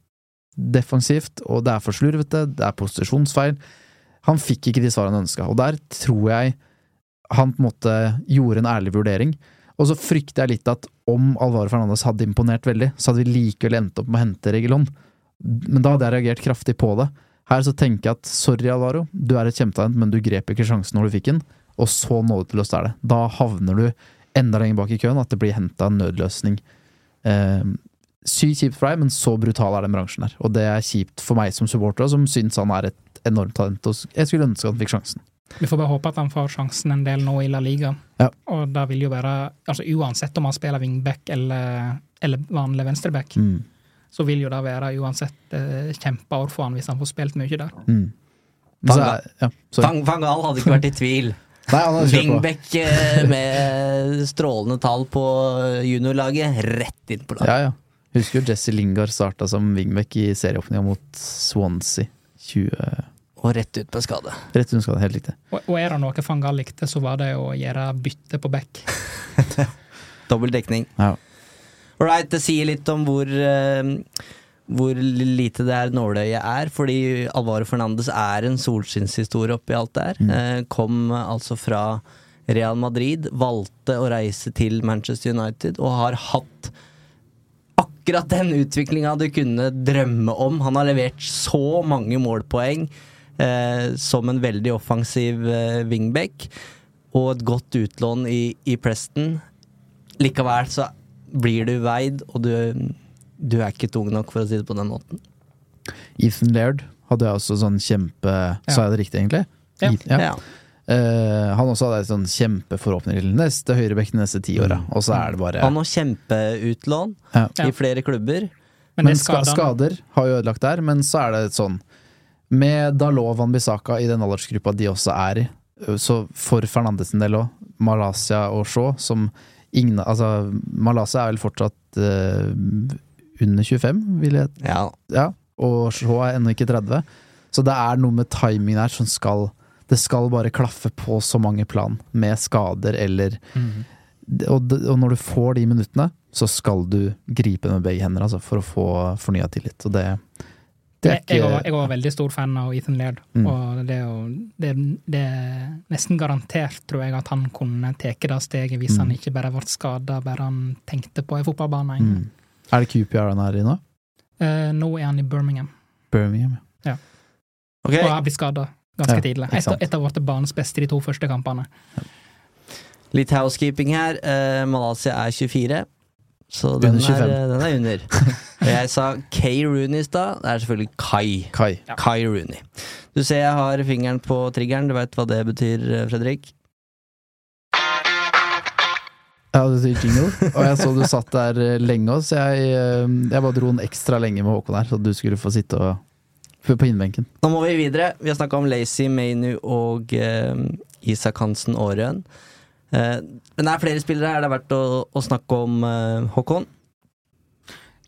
Defensivt, og det er for slurvete, det er posisjonsfeil. Han fikk ikke de svarene han ønska, og der tror jeg han på en måte gjorde en ærlig vurdering. Og så frykter jeg litt at om Alvaro Fernandes hadde imponert veldig, så hadde vi likevel endt opp med å hente Regulon. Men da hadde jeg reagert kraftig på det. Her så tenker jeg at sorry, Alvaro, du er et kjempetalent, men du grep ikke sjansen når du fikk den, og så nådeløst er det. Da havner du enda lenger bak i køen, at det blir henta en nødløsning. Eh, Sykt kjipt for deg, men så brutal er den bransjen her. Og det er kjipt for meg som supporter, som syns han er et enormt talent, og jeg skulle ønske han fikk sjansen. Vi får bare håpe at han får sjansen en del nå i La Liga. Ja. Og det vil jo være altså Uansett om han spiller wingback eller, eller vanlig venstreback, Mm. så vil jo det være uansett eh, kjempeår for han hvis han får spilt mye der. Mm. Men så Fanga- er- ja, hadde ikke vært i tvil. Nei. Wingback eh, med strålende tall på juniorlaget, rett inn på laget. Ja, ja. Husker jo Jesse Lingard starta som wingback i serieåpninga mot Swansea. 20 Og rett ut på skade. Rett ut på skade, helt riktig. Og, og er det noe van likte, så var det å gjøre bytte på back. Dobbel dekning. Ja. All right, det sier litt om hvor uh, hvor lite det er nåløyet er, fordi Alvaro Fernandes er en solskinnshistorie oppi alt der. Mm. Eh, kom altså fra Real Madrid, valgte å reise til Manchester United og har hatt akkurat den utviklinga du kunne drømme om. Han har levert så mange målpoeng eh, som en veldig offensiv eh, wingback, og et godt utlån i, i Preston. Likevel så blir du veid, og du, du er ikke tung nok, for å si det på den måten. Ethan Laird hadde jeg også sånn kjempe Sa jeg det riktig, egentlig? Ja. ja. Ja. Uh, han også hadde sånn kjempeforhåpninger til neste høyrebekk de neste ti åra, og så er det bare Han har kjempeutlån Ja. Ja. i flere klubber. Men, Men skader skader har jo ødelagt der, men så er det sånn Med Dalot Van Bissaka i den aldersgruppa de også er i, så for Fernandes sin del òg, Malaysia og Shaw, som ingen Altså, Malaysia er vel fortsatt uh, under 25, vil jeg Ja. Ja, og Shaw er ennå ikke 30. Så det er noe med timingen her som skal Det skal bare klaffe på så mange plan, med skader eller mm. og, og når du får de minuttene, så skal du gripe med begge hender altså, for å få fornya tillit. Og det, det er Jeg, jeg, var, jeg var veldig stor fan av Ethan Laird, Mm. og det er, jo, det, det er nesten garantert, tror jeg, at han kunne tatt det steget hvis Mm. han ikke bare ble skada, bare han tenkte på en fotballbane. mm. Er det QPR han er i nå? Eh, nå er han i Birmingham, Birmingham, ja. Okay. og har blitt skada ganske Ja, tidlig. Et, et av våre banens beste de to første kampene. Litt housekeeping her. Uh, Malaysia er 24. Så den er, den er under. Jeg sa K. Rooney i stad. Det er selvfølgelig Kai. Kai. Kai Rooney. Du ser jeg har fingeren på triggeren. Du veit hva det betyr, eh, Fredrik? Ja, det sier jingle. Og jeg så du satt der eh, lenge òg, så jeg, eh, jeg bare dro den ekstra lenge med Håkon her, så du skulle få sitte og på innbenken. Nå må vi videre. Vi har snakka om Lacey Mainu og eh, Isak Hansen Aarøen. Eh, men det er flere spillere. Er det verdt å, å snakke om eh, Håkon?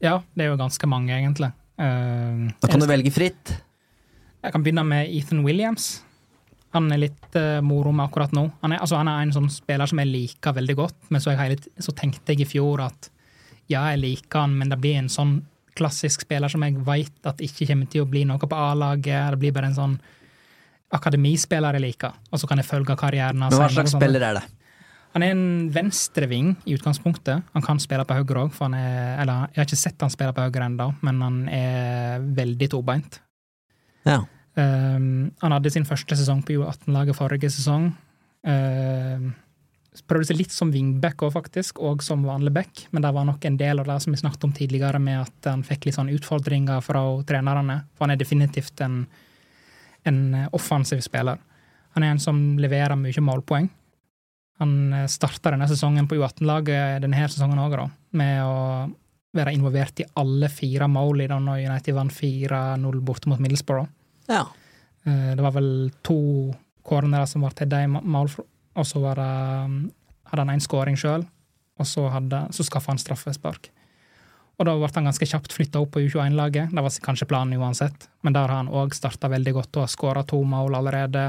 Ja, det er jo ganske mange, egentlig. Uh, Da kan du velge fritt. Jeg kan begynne med Ethan Williams. Han er litt uh, moro med akkurat nå. Han er, altså, han er en sånn spiller som jeg liker veldig godt, men så, jeg så tenkte jeg i fjor at ja, jeg liker han, men det blir en sånn klassisk spiller som jeg veit at ikke kommer til å bli noe på A-laget. Det blir bare en sånn akademispiller jeg liker, og så kan jeg følge karrieren hans. Men hva slags sånn. spiller er det? Han er en venstreving i utgangspunktet. Han kan spille på høyre òg, eller jeg har ikke sett han spille på høyre ennå, men han er veldig tobeint. Ja. Um, han hadde sin første sesong på U18-laget forrige sesong. Uh, prøvde seg litt som wingback òg, faktisk, og som vanlig back, men det var nok en del av det som vi snakket om tidligere, med at han fikk litt sånn utfordringer fra trenerne. For han er definitivt en, en offensiv spiller. Han er en som leverer mye målpoeng. Han starta denne sesongen på U18-laget denne sesongen òg, med å være involvert i alle fire mål i da når United vant 4-0 borte mot Middlesbrough. Ja. Eh, Det var vel to cornerer som var til de mål, og så var det, um, hadde han én skåring sjøl, og så, hadde, så skaffa han straffespark. Og da ble han ganske kjapt flytta opp på U21-laget. Det var kanskje planen uansett, men der har han òg starta veldig godt og har skåra to mål allerede.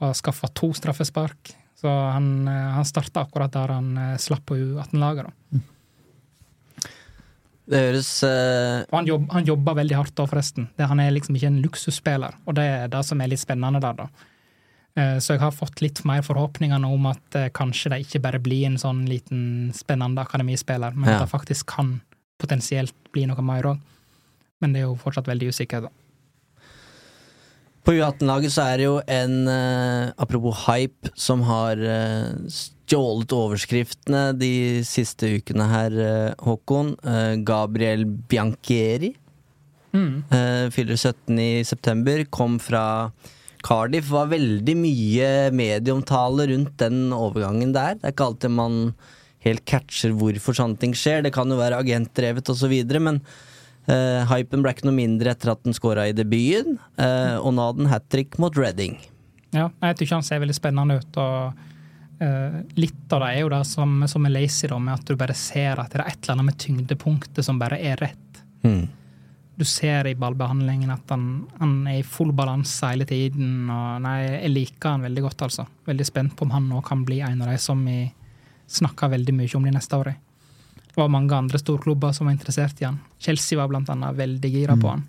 Og har skaffa to straffespark. Så han, eh, han starta akkurat der han eh, slapp på U18-laget. da. Det høres uh... Og han, jobb, han jobber veldig hardt da, forresten. Det, han er liksom ikke en luksusspiller, og det er det som er litt spennende der, da. Uh, Så jeg har fått litt mer forhåpninger nå om at uh, kanskje det ikke bare blir en sånn liten spennende akademispiller, men Ja. at det faktisk kan potensielt bli noe mer òg. Men det er jo fortsatt veldig usikkert, da. På U18-laget så er det jo en uh, Apropos hype, som har uh, stjålet overskriftene de siste ukene her, uh, Håkon. Gabriel Bianchieri. Mm. fyller 17 i september. Kom fra Cardiff. Var veldig mye medieomtale rundt den overgangen der. Det er ikke alltid man helt catcher hvorfor sånne ting skjer. Det kan jo være agentdrevet osv., men eh, hypen ble ikke noe mindre etter at den skåra i debuten. uh, og nå hadde han hat trick mot Reading. Ja, jeg syns han ser veldig spennende ut. og uh, Litt av det er jo det som, som er lazy, da, med at du bare ser at det er et eller annet med tyngdepunktet som bare er rett. Mm. Du ser i ballbehandlingen at han, han er i full balanse hele tiden. og nei, Jeg liker han veldig godt, altså. Veldig spent på om han nå kan bli en av de som vi snakker veldig mye om de neste årene. Det var mange andre storklubber som var interessert i han. Chelsea var blant annet veldig gira på han.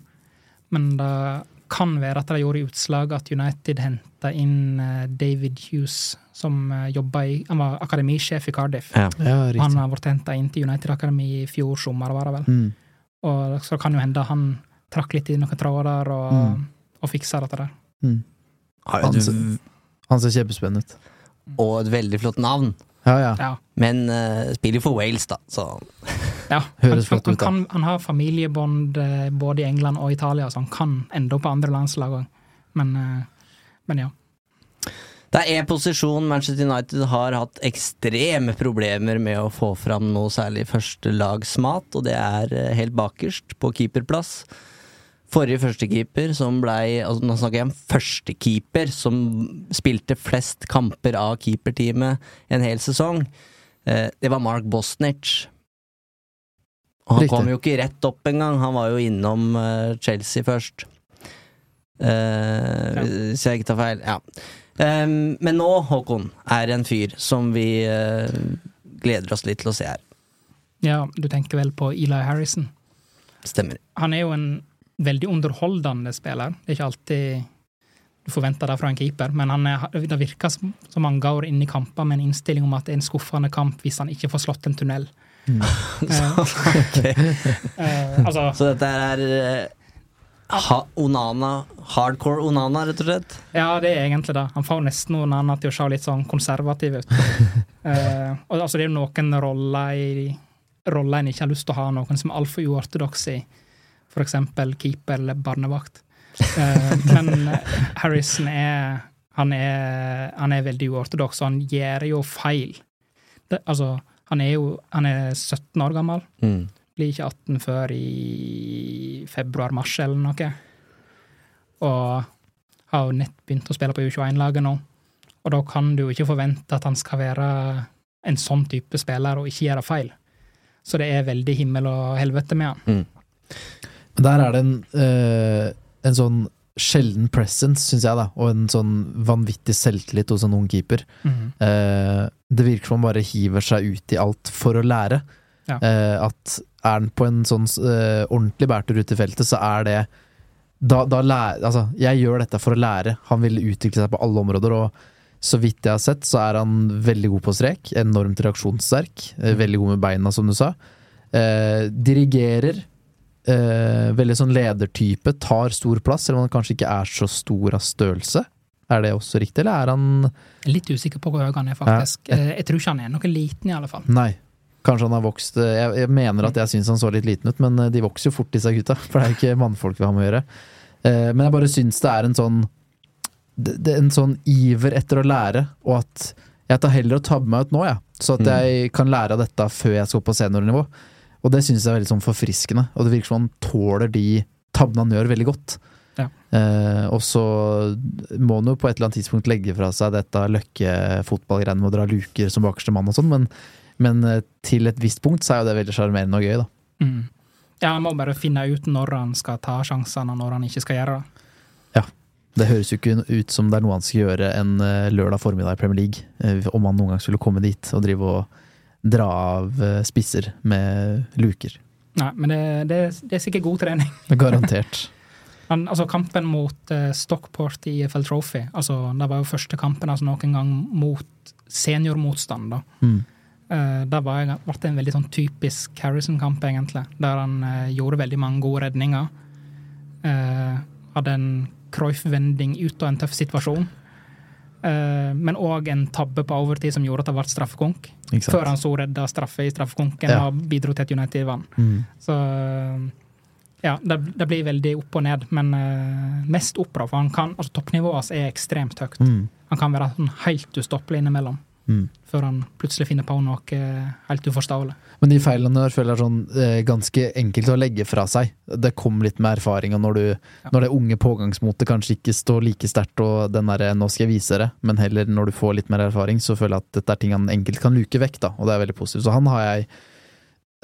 Men det kan være at det gjorde utslag at United henta inn eh, David Hughes, som eh, jobba i Han var akademisjef i Cardiff. Ja. Ja, Han har blitt henta inn til United Akademi i fjor sommer, var det vel. Mm. Og så kan jo hende han trakk litt i noen tråder og, Mm. og fiksa dette der. Mm. Han ser- Han ser kjempespennende ut. og et veldig flott navn. Ja, ja. Ja. Men uh, spiller for Wales, da, så ja. Høres flott ut, da. kan, han har familiebånd eh, både i England og Italia, så han kan ende opp på andre landslag òg. Men, uh, men ja. Det er posisjon Manchester United har hatt ekstreme problemer med å få fram noe særlig førstelagsmat, og det er helt bakerst, på keeperplass. Forrige førstekeeper som blei altså Nå snakker jeg om førstekeeper som spilte flest kamper av keeperteamet en hel sesong. Eh, det var Mark Bosnich. Og han Riktig. kom jo ikke rett opp engang, han var jo innom eh, Chelsea først. Eh, Hvis jeg ikke tar feil. Ja. Um, men nå, Håkon, er en fyr som vi uh, gleder oss litt til å se her. ja, du tenker vel på Eli Harrison. Stemmer. Han er jo en veldig underholdende spiller. Det er ikke alltid du forventer det fra en keeper, men han er, det virker som som han går inn i kamper med en innstilling om at det er en skuffende kamp hvis han ikke får slått en tunnel. Eh, eh, altså, Så dette er eh, ha, Onana, hardcore Onana, rett og slett? ja, det er egentlig det. Han får nesten Onana til å se litt sånn konservativ ut. uh, og altså, det er jo noen roller i roller en ikke har lyst til å ha, noen som er altfor uortodokse i, eksempel keeper eller barnevakt. Eh, men Harrison er han, er han er veldig uortodoks, og han gjør jo feil. Det, altså, han er jo han er 17 år gammel. Mm. Blir ikke 18 før i februar-mars eller noe. Og har jo nett begynt å spille på U21-laget nå. Og da kan du jo ikke forvente at han skal være en sånn type spiller og ikke gjøre feil. Så det er veldig himmel og helvete med han. Mm. Der er det en, eh, en sånn sjelden presence, syns jeg, da, og en sånn vanvittig selvtillit hos en ung keeper. Mhm. Eh, det virker som han bare hiver seg ut i alt for å lære. Ja. Eh, at er han på en sånn eh, ordentlig bærtur ute i feltet, så er det da, da lærer, altså, jeg gjør dette for å lære. Han vil utvikle seg på alle områder, og så vidt jeg har sett, så er han veldig god på strek. Enormt reaksjonssterk. Mm. Veldig god med beina, som du sa. Eh, dirigerer. Eh, veldig sånn ledertype. Tar stor plass, selv om han kanskje ikke er så stor av størrelse. Er det også riktig, eller er han Litt usikker på hvor høy han er, faktisk. Ja. Jeg tror ikke han er noe liten, i alle fall. Nei. Kanskje han har vokst eh, Jeg, jeg mener at jeg syns han så litt liten ut, men eh, de vokser jo fort, disse gutta. For det er jo ikke mannfolk vi har med å gjøre. Eh, Men jeg bare syns det er en sånn det, det er En sånn iver etter å lære, og at jeg tar heller å tabbe meg ut nå, jeg. Så at Mm. jeg kan lære av dette før jeg skal opp på seniornivå. Og det syns jeg er veldig sånn forfriskende. Og det virker som han tåler de tabbene han gjør, veldig godt. Ja. Eh, og så må han jo på et eller annet tidspunkt legge fra seg dette løkkefotballgreiene med å dra luker som bakerste mann og sånn, men, men eh, til et visst punkt så er jo det veldig sjarmerende og gøy, da. Mm. Ja, han må bare finne ut når han skal ta sjansene, og når han ikke skal gjøre det. Det høres jo ikke ut som det er noe han skal gjøre en eh, lørdag formiddag i Premier League, eh, om han noen gang skulle komme dit og drive og dra av eh, spisser med luker. Nei, men det, det, det er sikkert god trening. Garantert. men, altså Kampen mot uh, Stockport i EFL Trophy, altså det var jo første kampen altså, noen gang mot seniormotstand. da. Mm. Uh, det ble en veldig sånn typisk Harrison-kamp, egentlig. Der han uh, gjorde veldig mange gode redninger. Uh, hadde en Cruyff-vending ut av en tøff situasjon. Eh, men òg en tabbe på overtid som gjorde at det ble straffekonk. Før han så redda straffe i straffekonken Ja. og bidro til at United vant. Mm. Så ja, det, det blir veldig opp og ned, men uh, mest opp, da. For han kan, altså toppnivået hans er ekstremt høyt. Mm. Han kan være sånn helt ustoppelig innimellom. Mm. Før han plutselig finner på noe eh, helt uforståelig. Men de feilene der føler jeg er sånn eh, ganske enkelt å legge fra seg. Det kommer litt med erfaring, og når, du, når det unge pågangsmotet kanskje ikke står like sterkt og den derre 'nå skal jeg vise dere', men heller når du får litt mer erfaring, så føler jeg at dette er ting han enkelt kan luke vekk, da, og det er veldig positivt. Så han har jeg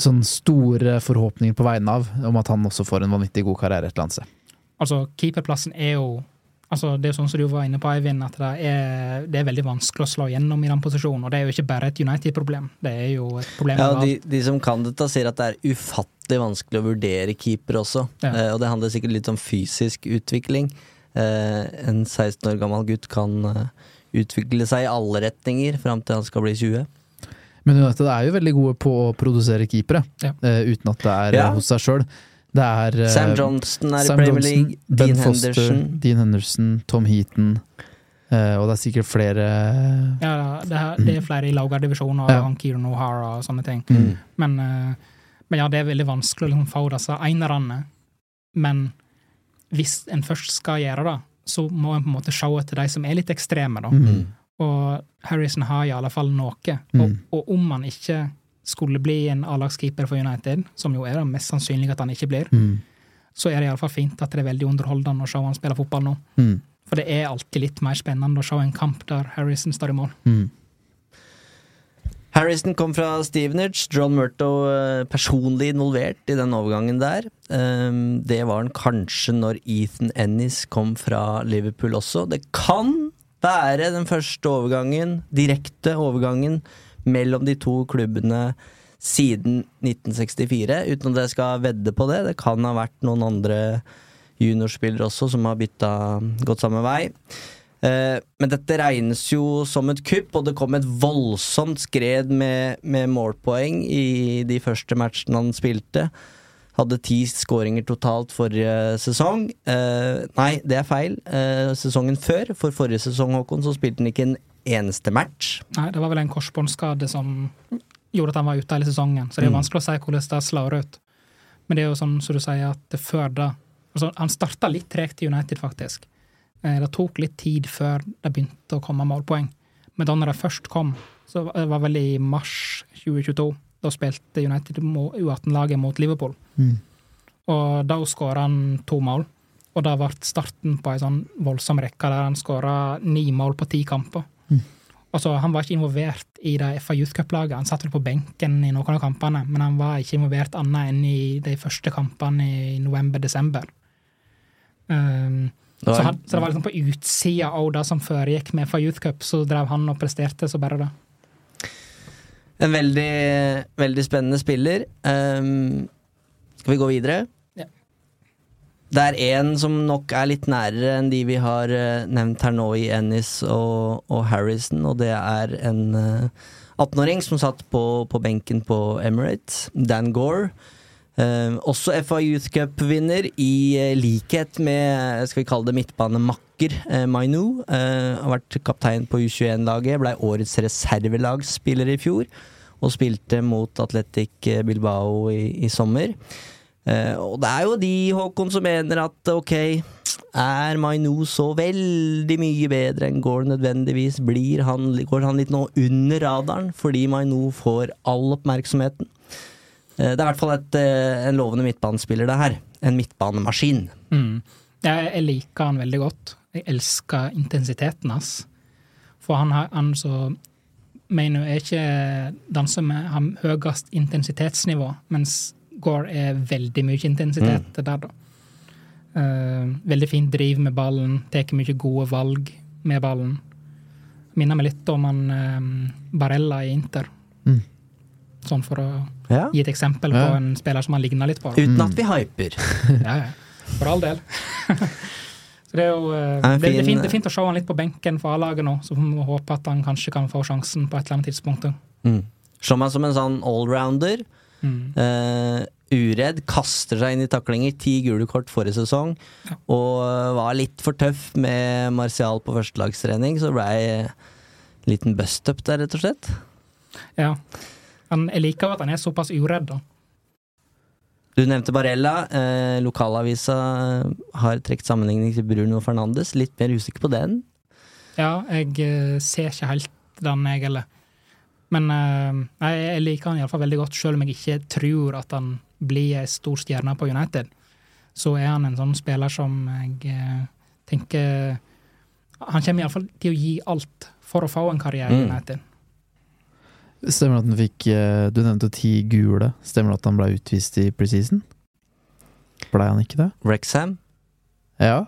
sånn store forhåpninger på vegne av, om at han også får en vanvittig god karriere et eller annet sted. Altså, keeperplassen er jo altså Det er jo sånn som du var inne på, Eivind, at det er, det er veldig vanskelig å slå gjennom i den posisjonen. Og det er jo ikke bare et United-problem, det er jo et problem Ja, de, de som kan dette, sier at det er ufattelig vanskelig å vurdere keeper også. Ja. Eh, og det handler sikkert litt om fysisk utvikling. Eh, en 16 år gammel gutt kan eh, utvikle seg i alle retninger fram til han skal bli 20. Men United er jo veldig gode på å produsere keepere, Ja. eh, uten at det er Ja. hos seg sjøl. Det er uh, Sam Johnston er Sam i Premier Johnson, League. Ben Dean Foster, Henderson. Dean Henderson, Tom Heaton, Uh, og det er sikkert flere Ja, det er, det er flere i lavere divisjon, og ja. Kieran O'Hara og sånne ting. Mm. Men, uh, men ja, det er veldig vanskelig å liksom få disse enerne. Men hvis en først skal gjøre det, så må en på en måte se etter de som er litt ekstreme, da. Mm. Og Harrison har i alle fall noe. Mm. Og, og om han ikke skulle bli en A-lagskeeper for United, som jo er det mest sannsynlig at han ikke blir, Mm. så er det iallfall fint at det er veldig underholdende å se han spille fotball nå. Mm. For det er alltid litt mer spennende å se en kamp der Harrison står i mål. Mm. Harrison kom fra Stevenage. John Murto eh, personlig involvert i den overgangen der. Um, det var han kanskje når Ethan Ennis kom fra Liverpool også. Det kan være den første overgangen, direkte overgangen, mellom de to klubbene siden 1964, uten at jeg skal vedde på det. Det kan ha vært noen andre juniorspillere også som har bytta gått samme vei. Eh, Men dette regnes jo som et kupp, og det kom et voldsomt skred med, med målpoeng i de første matchene han spilte. Hadde ti skåringer totalt forrige sesong. Eh, nei, det er feil. Eh, sesongen før, for forrige sesong, Håkon, så spilte han ikke en eneste match. Nei, det var vel en korsbåndskade som gjorde at han var ute hele sesongen. Så det er jo Mm. vanskelig å si hvordan det slår ut. Men det er jo sånn som du sier, at det før da altså, Han starta litt tregt i United, faktisk. Eh, Det tok litt tid før det begynte å komme målpoeng. Men da når det først kom, så var- det var vel i mars 2022, da spilte United U18-laget mot Liverpool. Mm. Og da skåra han to mål. Og det ble starten på ei sånn voldsom rekke der han skåra ni mål på ti kamper. Mm. Altså, han var ikke involvert i det FA Youth Cup-laget. Han satt vel på benken i noen av kampene, men han var ikke involvert annet enn i de første kampene i november-desember. Um, så, han, så det var liksom på utsida av det som foregikk med FA Youth Cup, så drev han og presterte så bare det. En veldig, veldig spennende spiller. Um, skal vi gå videre? Det er en som nok er litt nærere enn de vi har eh, nevnt her nå i Ennis og, og Harrison, og det er en eh, 18-åring som satt på, på benken på Emirates, Dan Gore. Eh, også FA Youth Cup-vinner, i eh, likhet med skal vi kalle det midtbanemakker eh, Mainu. Eh, har vært kaptein på U21-laget, blei årets reservelagsspiller i fjor. Og spilte mot Atletic Bilbao i, i sommer. Eh, og det er jo de, Håkon, som mener at ok, er Mainu så veldig mye bedre enn Gaul nødvendigvis? Blir han, går han litt nå under radaren fordi Mainu får all oppmerksomheten? Uh, Det er i hvert fall et, uh, en lovende midtbanespiller, det her. En midtbanemaskin. Mm. Jeg, jeg liker han veldig godt. Jeg elsker intensiteten hans. For han, har, han så mener er ikke den som har høyest intensitetsnivå, mens Gore er veldig mye intensitet der, da. Uh, veldig fint driv med ballen, tar mye gode valg med ballen. Minner meg litt om han eh, Barella i Inter. Mm. Sånn for å Ja. gi et eksempel på en spiller som han ligner litt på. Uten at vi hyper. Ja, ja. For all del. så det er jo uh, Ja, en det, det, er fin- fint, det er fint å se han litt på benken for A-laget nå, så vi må håpe at han kanskje kan få sjansen på et eller annet tidspunkt. Mm. Så meg som en sånn allrounder. Mm. Eh, uredd, kaster seg inn i taklinger. Ti gule kort forrige sesong. Ja. Og eh, var litt for tøff med Martial på førstelagstrening, så blei liten bust-up der, rett og slett. Ja. Han, jeg liker at han er såpass uredd, da. Du nevnte Barella. Eh, lokalavisa har trukket sammenligning til Bruno Fernandes. Litt mer usikker på den. Ja, jeg eh, ser ikke helt den, jeg heller. Men uh, jeg liker han iallfall veldig godt, selv om jeg ikke tror at han blir ei stor stjerne på United. Så er han en sånn spiller som jeg uh, tenker Han kommer iallfall til å gi alt for å få en karriere i Mm. United. Stemmer det at han fikk eh, Du nevnte ti gule. Stemmer det at han ble utvist i preseason? Blei han ikke det? Rexham? Ja.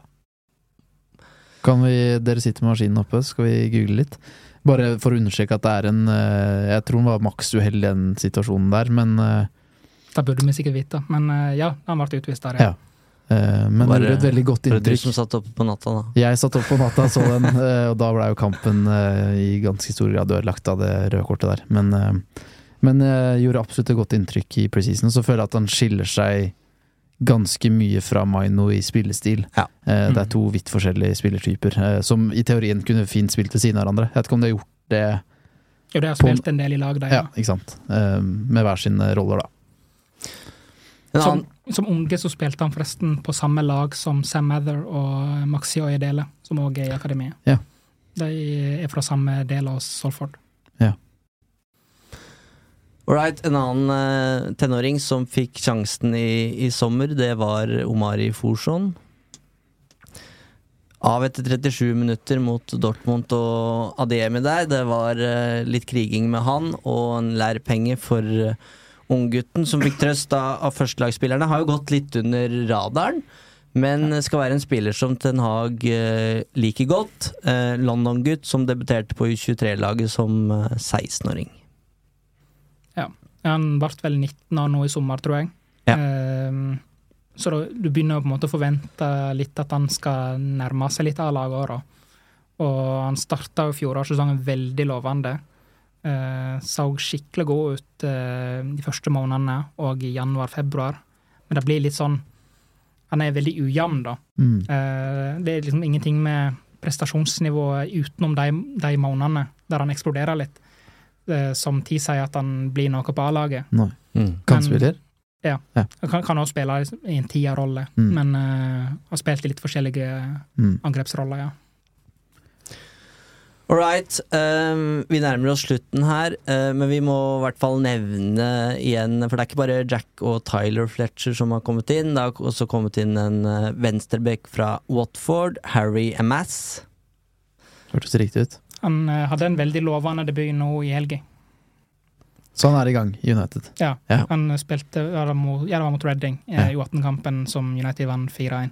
Kan vi Dere sitter med maskinen oppe, skal vi google litt? Bare for å understreke at det er en eh, Jeg tror han var maks uheldig i den situasjonen der, men Da Det burde vi sikkert vite, men eh, ja, han ble utvist der, Ja. ja. Men Var det gjorde et veldig godt Var det du som satt oppe på natta, da? Jeg satt opp på natta og så den, eh, og da ble jo kampen eh, i ganske stor grad ødelagt av det røde kortet der. Men, eh, men eh, gjorde absolutt et godt inntrykk i preseason. Så føler jeg at han skiller seg ganske mye fra Maino i spillestil. Ja. Mm. Det Mm. er to vidt forskjellige spillertyper, eh, som i teorien kunne fint spilt ved siden av hverandre. Jeg vet ikke om de har gjort det Jo, de har På en- spilt en del i lag, de. ja, Ja. ikke sant? Eh, Med hver sine roller, da. En Som, som unge så spilte han forresten på samme lag som Sam Mather og Maxi Oyedele, som òg er i akademiet. Ja. De er fra samme del av Solford. Alright, en annen eh, tenåring som fikk sjansen i, i sommer, det var Omari Forsson. Av etter 37 minutter mot Dortmund og Adiemi der. Det var eh, litt kriging med han, og en lærpenge for uh, unggutten som fikk trøst av, av førstelagsspillerne. Har jo gått litt under radaren, men skal være en spiller som Ten Hag eh, liker godt. Eh, London-gutt som debuterte på U23-laget som eh, 16-åring. Han ble vel 19 år nå i sommer, tror jeg. Ja. Um, så da, du begynner på en måte å forvente litt at han skal nærme seg litt av lagåra. Og han starta jo fjorårssesongen veldig lovende. Uh, så skikkelig god ut uh, de første månedene, og i januar-februar. Men det blir litt sånn Han er veldig ujevn, da. Mm. Uh, det er liksom ingenting med prestasjonsnivået utenom de, de månedene der han eksploderer litt. Eh, som tilsier at han blir noe på A-laget. Nei. Mm. spille? Ja. Ja. Kan, kan også spille i en tierrolle, Mm. men uh, har spilt i litt forskjellige Mm. angrepsroller, ja. All right. Um, vi nærmer oss slutten her, uh, men vi må i hvert fall nevne igjen For det er ikke bare Jack og Tyler Fletcher som har kommet inn. Det har også kommet inn en venstreback fra Watford, Harry Amass. Hørtes riktig ut. Han eh, hadde en veldig lovende debut nå i helga. Så han er i gang i United. Ja. Ja. Han spilte ja, det var mot, ja, mot Reading eh, Ja. i U18-kampen som United vant 4-1.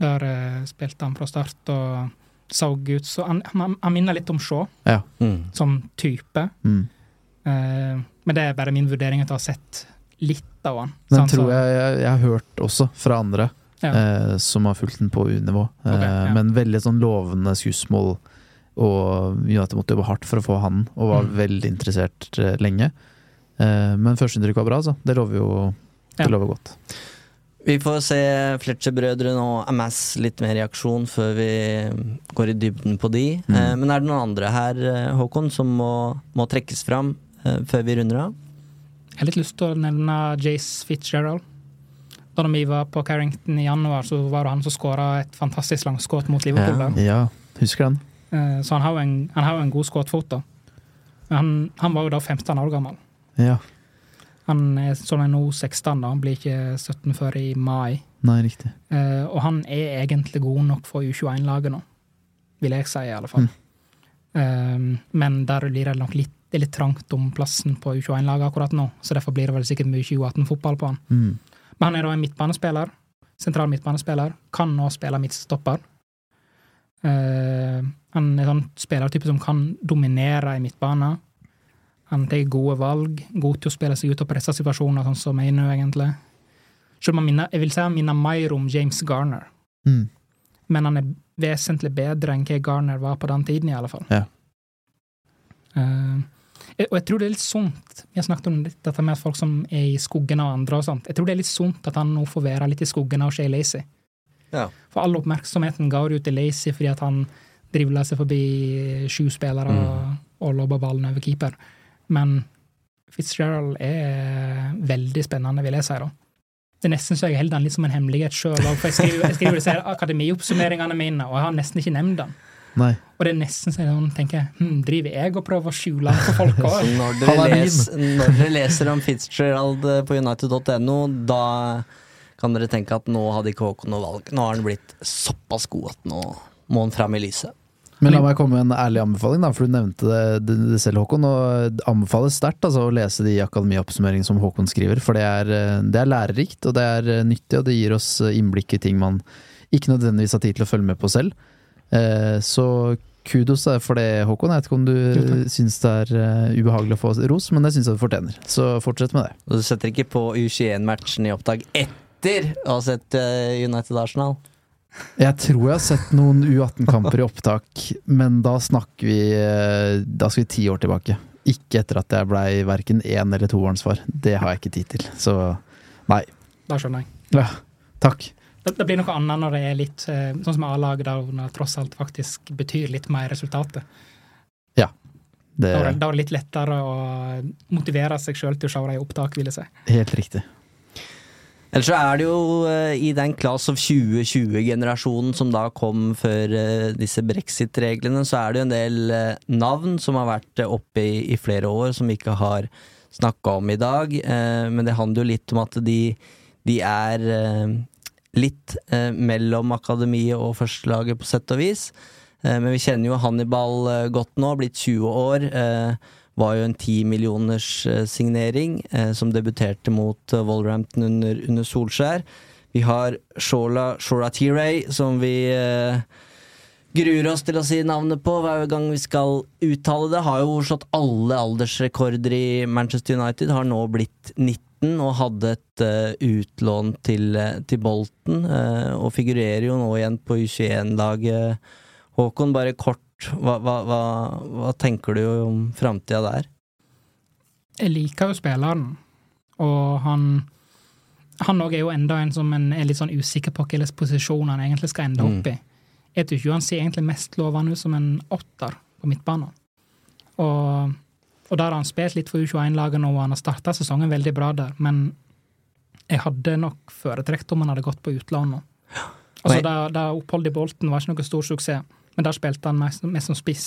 Der uh, spilte han fra start og så ut så Han, han, han minner litt om Shaw Ja. Mm. som type. Mm. Uh, men det er bare min vurdering at jeg har sett litt av han. Den Sant, så- tror jeg, jeg jeg har hørt også fra andre Ja. eh, som har fulgt den på U-nivå. Eh, okay, ja. Men veldig sånn lovende skussmål, og United måtte jobbe hardt for å få han, og var Mm. veldig interessert eh, lenge. Eh, men førsteinntrykk var bra, altså. Det lover jo det Ja. lover godt. Vi får se Fletcher-brødrene og MS litt mer i aksjon før vi går i dybden på de. Mm. Eh, men er det noen andre her, Håkon, som må, må trekkes fram før vi runder av? Jeg har litt lyst til å nevne Jace Fitzgerald. Da vi var på Carrington i januar, så var det han som skåra et fantastisk langskudd mot Liverpool. Ja. Ja, husker den. Eh, Så han har jo en, han har jo en god skuddfot. Han, han var jo da 15 år gammel. Ja. Han er sånn nå 16, da. Han blir ikke 17 før i mai. Nei, riktig. Eh, og han er egentlig god nok for U21-laget nå, vil jeg si, i alle fall. Eh, men der blir det nok litt, det er litt trangt om plassen på U21-laget akkurat nå, så derfor blir det vel sikkert mye U18-fotball på han. Mm. Men han er da en midtbanespiller. Sentral midtbanespiller. Kan nå spille midtstopper. Eh, han er en sånn spillertype som kan dominere i midtbanen. Han tar gode valg, god til å spille seg ut av pressa situasjoner, sånn som jeg nå, egentlig. Selv om han minner, jeg vil si han minner mer om James Garner, Mm. men han er vesentlig bedre enn hva Garner var på den tiden, i alle fall. Ja. Uh, og jeg tror det er litt sunt Vi har snakket om dette med folk som er i skuggen av andre og sånt. Jeg tror det er litt sunt at han nå får være litt i skuggen av Shay Lacy. Ja. For all oppmerksomheten går ut til Lacy fordi at han dribler seg forbi sju spillere og, og lobba ballen over keeper. Men Fitzgerald er veldig spennende, vil jeg si. da. Det er nesten så jeg holder den litt som en hemmelighet sjøl jeg skriver, jeg skriver disse akademioppsummeringene mine, og jeg har nesten ikke nevnt den. Nei. Og det er nesten så jeg sånn tenker hm, Driver jeg og prøver å skjule den for folk òg? når dere, leser, når dere leser om Fitzgerald eh, på united.no, da kan dere tenke at nå hadde ikke Håkon noe valg. Nå har han blitt såpass god at nå må han fram i lyset. Men la meg komme med en ærlig anbefaling, da, for du nevnte det, det, selv, Håkon. Og det anbefales sterkt altså, å lese de akademioppsummeringene som Håkon skriver, for det er, eh, det er lærerikt, og det er eh, nyttig, og det gir oss eh, innblikk i ting man ikke nødvendigvis har tid til å følge med på selv. Eh, så kudos for det, Håkon. Jeg vet ikke om du Jo, syns det er eh, ubehagelig å få ros, men det syns jeg du fortjener. Så fortsett med det. Og du setter ikke på U21-matchen i opptak etter å ha sett eh, United Arsenal? Jeg tror jeg har sett noen U18-kamper i opptak, men da snakker vi eh, Da skal vi ti år tilbake. Ikke etter at jeg blei verken én- eller toårsfar. Det har jeg ikke tid til. Så nei. Da skjønner jeg. Ja, takk. Det, det blir noe annet når det er litt eh, sånn som A-laget, da når det tross alt faktisk betyr litt mer resultatet. Det Da er er det, da er det litt lettere å motivere seg sjøl til å se dem i opptak, vil jeg si. helt riktig. Ellers så er det jo uh, i den Class of 2020-generasjonen som da kom før uh, disse brexit-reglene, så er det jo en del uh, navn som har vært oppe i, i flere år, som vi ikke har snakka om i dag. Men det handler jo litt om at de, de er litt mellom akademiet og førstelaget, på sett og vis. Men vi kjenner jo Hannibal godt nå, blitt 20 år. Eh, var jo en ti millioners eh, eh, som debuterte mot eh, Wolverhampton under, under Solskjær. Vi har Shola Shoratire, som vi eh, gruer oss til å si navnet på hver gang vi skal uttale det. Har jo slått alle aldersrekorder i Manchester United, har nå blitt 19 og hadde et uh, utlån til, eh, til Bolten. eh, og figurerer jo nå igjen på U21-laget. Håkon, bare kort, hva, hva, hva, hva tenker du om framtida der? Jeg liker jo spilleren, og han Han òg er jo enda en som en er litt sånn usikker på hvilken posisjon han egentlig skal ende opp i. Jeg tror ikke han ser egentlig mest lovende ut som en åtter på midtbanen. Og Og der har han spilt litt for U21-laget nå, og han har starta sesongen veldig bra der, men jeg hadde nok foretrekt om han hadde gått på utlån nå. Altså, da, da Oppholdet i Bolten var ikke noe stor suksess, men der spilte han mest, mest som spiss.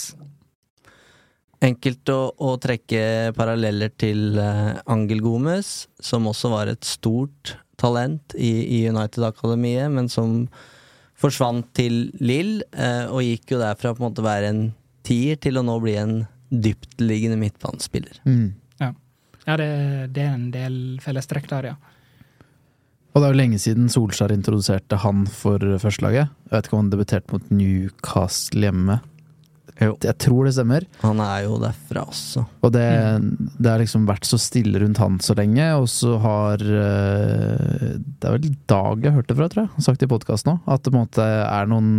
Enkelt å, å trekke paralleller til eh, Angel Gomez, som også var et stort talent i, i United-akademiet, men som forsvant til Lill, eh, og gikk jo derfra på en måte være en tier til å nå bli en dyptliggende midtbanespiller. Mm. Ja, det, det er en del fellestrekk der, ja. Og det er jo lenge siden Solskjær introduserte han for førstelaget. Jeg vet ikke om han debuterte mot Newcastle hjemme. Jo. Jeg tror det stemmer. Han er jo derfra også. Og det, det har liksom vært så stille rundt han så lenge, og så har eh, Det er vel Dag jeg hørte fra, tror jeg, sagt i podkasten òg, at det på en måte er noen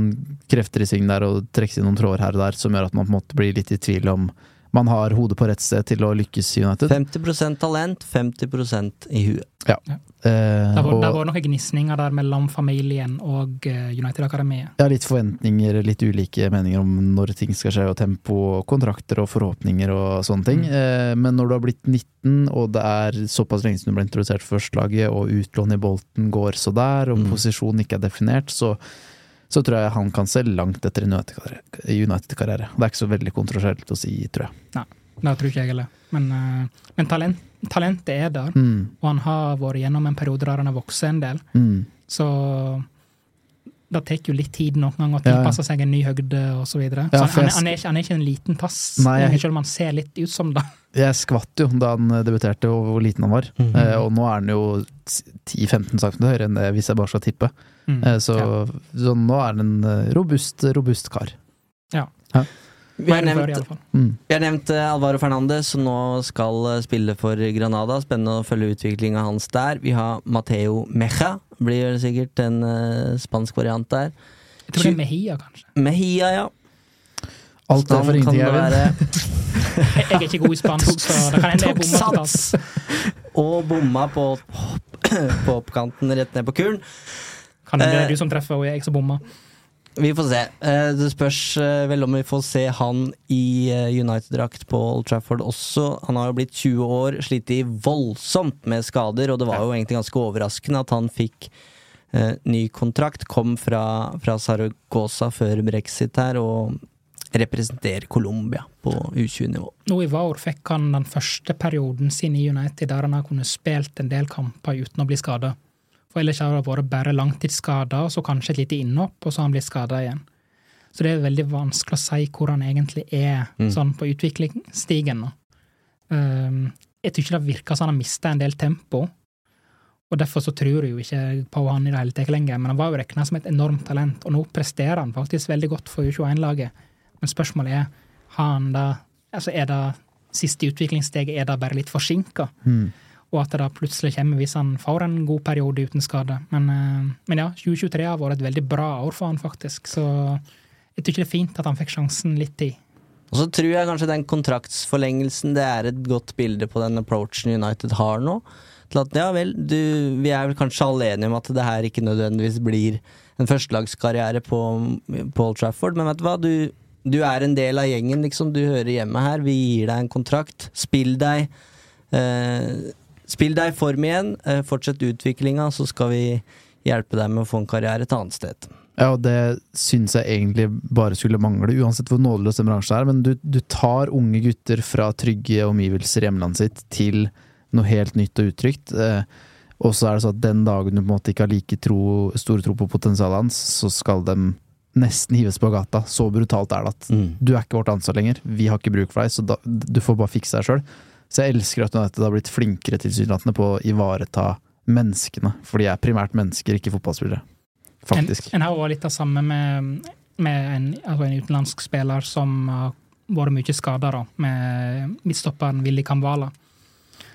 krefter i sving der og trekkes inn noen tråder her og der som gjør at man på en måte blir litt i tvil om man har hodet på rett sted til å lykkes i United. 50% talent, 50% i huet. Ja. Eh, Det var noen gnisninger der mellom familien og eh, United-akademiet. ja, litt forventninger, litt ulike meninger om når ting skal skje, og tempo, og kontrakter og forhåpninger og sånne ting. Eh, men når du har blitt 19, og det er såpass lenge siden du ble introdusert for førstelaget, og utlån i Bolten går så der, og Mm. posisjonen ikke er definert, så, så tror jeg han kan se langt etter en United-karriere. Det er ikke så veldig kontroversielt å si, tror jeg. Det tror ikke jeg heller. Men, eh, men talent, talentet er der, Mm, og han har vært gjennom en periode der han har vokst en del. mm. Så det tar jo litt tid noen ganger å Ja, ja. tilpasse seg en ny høgde og så. Ja, for han, han, er ikke, han er ikke en liten tass, Nei, jeg- selv om han ser litt ut som det. Jeg skvatt jo da han debuterte, og hvor liten han var. Mhm. Eh, og nå er han jo 10-15 cm høyere enn det, hvis jeg bare skal tippe. Mm. Eh, så, Ja. så nå er han en eh, robust, robust kar. Vi har Mer enn før, i nevnt. Mm. Vi har nevnt eh, Alvaro Fernandes, som nå skal spille for Granada. Spennende å følge utviklinga hans der. Vi har Mateo Meja. Blir sikkert en spansk variant der. Jeg tror det er Mejia, kanskje. Mejia, ja. Alt er for ingenting, det Eivind. være Jeg, er ikke god i spansk, så det kan hende jeg bommer sats! Og bomma på, på oppkanten rett ned på kulen. Kan hende det Eh, er du som treffer, og jeg som bommer. Vi får se. Eh, Det spørs eh, vel om vi får se han i eh, United-drakt på Old Trafford også. Han har jo blitt 20 år, slitt voldsomt med skader, og det var jo egentlig ganske overraskende at han fikk eh, ny kontrakt. Kom fra, fra Saragosa før brexit her, og representerer Colombia på U20-nivå. Nå i vår fikk han den første perioden sin i United der han har kunnet spilt en del kamper uten å bli skada. For ellers har det vært bare langtidsskader, og så kanskje et lite innhopp, og så har han blitt skada igjen. Så det er veldig vanskelig å si hvor han egentlig er Mm. sånn på utviklingsstigen. Um, jeg tror ikke det virker som han har mista en del tempo, og derfor så tror jeg jo ikke på han i det hele tatt lenger. Men han var jo regna som et enormt talent, og nå presterer han faktisk veldig godt for U21-laget. Men spørsmålet er, har han da Altså, er det siste utviklingssteget, er det bare litt forsinka? Mm. Og at det da plutselig kommer hvis han får en god periode uten skade. Men, eh, men ja, 2023 har vært et veldig bra år for han, faktisk. Så jeg ikke det er fint at han fikk sjansen litt tid. Og så tror jeg kanskje den kontraktsforlengelsen det er et godt bilde på den approachen United har nå. Til at ja vel, du, vi er vel kanskje alle enige om at det her ikke nødvendigvis blir en førstelagskarriere på, på Old Trafford, men vet du hva, du, du er en del av gjengen, liksom. Du hører hjemme her. Vi gir deg en kontrakt. Spill deg. Eh, spill deg i form igjen. Eh, fortsett utviklinga, så skal vi hjelpe deg med å få en karriere et annet sted. Ja, og det syns jeg egentlig bare skulle mangle, uansett hvor nådeløs den bransjen er. Men du, du tar unge gutter fra trygge omgivelser i hjemlandet sitt til noe helt nytt og utrygt. Eh, og så er det sånn at den dagen du på en måte ikke har like tro, stor tro på potensialet hans, så skal de nesten hives på gata. Så brutalt er det at du er ikke vårt ansvar lenger. Vi har ikke bruk for deg, så da, du får bare fikse deg sjøl. Så jeg elsker at United har blitt flinkere tilsynelatende på å ivareta menneskene. For de er primært mennesker, ikke fotballspillere. Faktisk. En, en har også litt det samme med, med en, altså en utenlandsk spiller som har vært mye skada, med midtstopperen Willy Kamvala.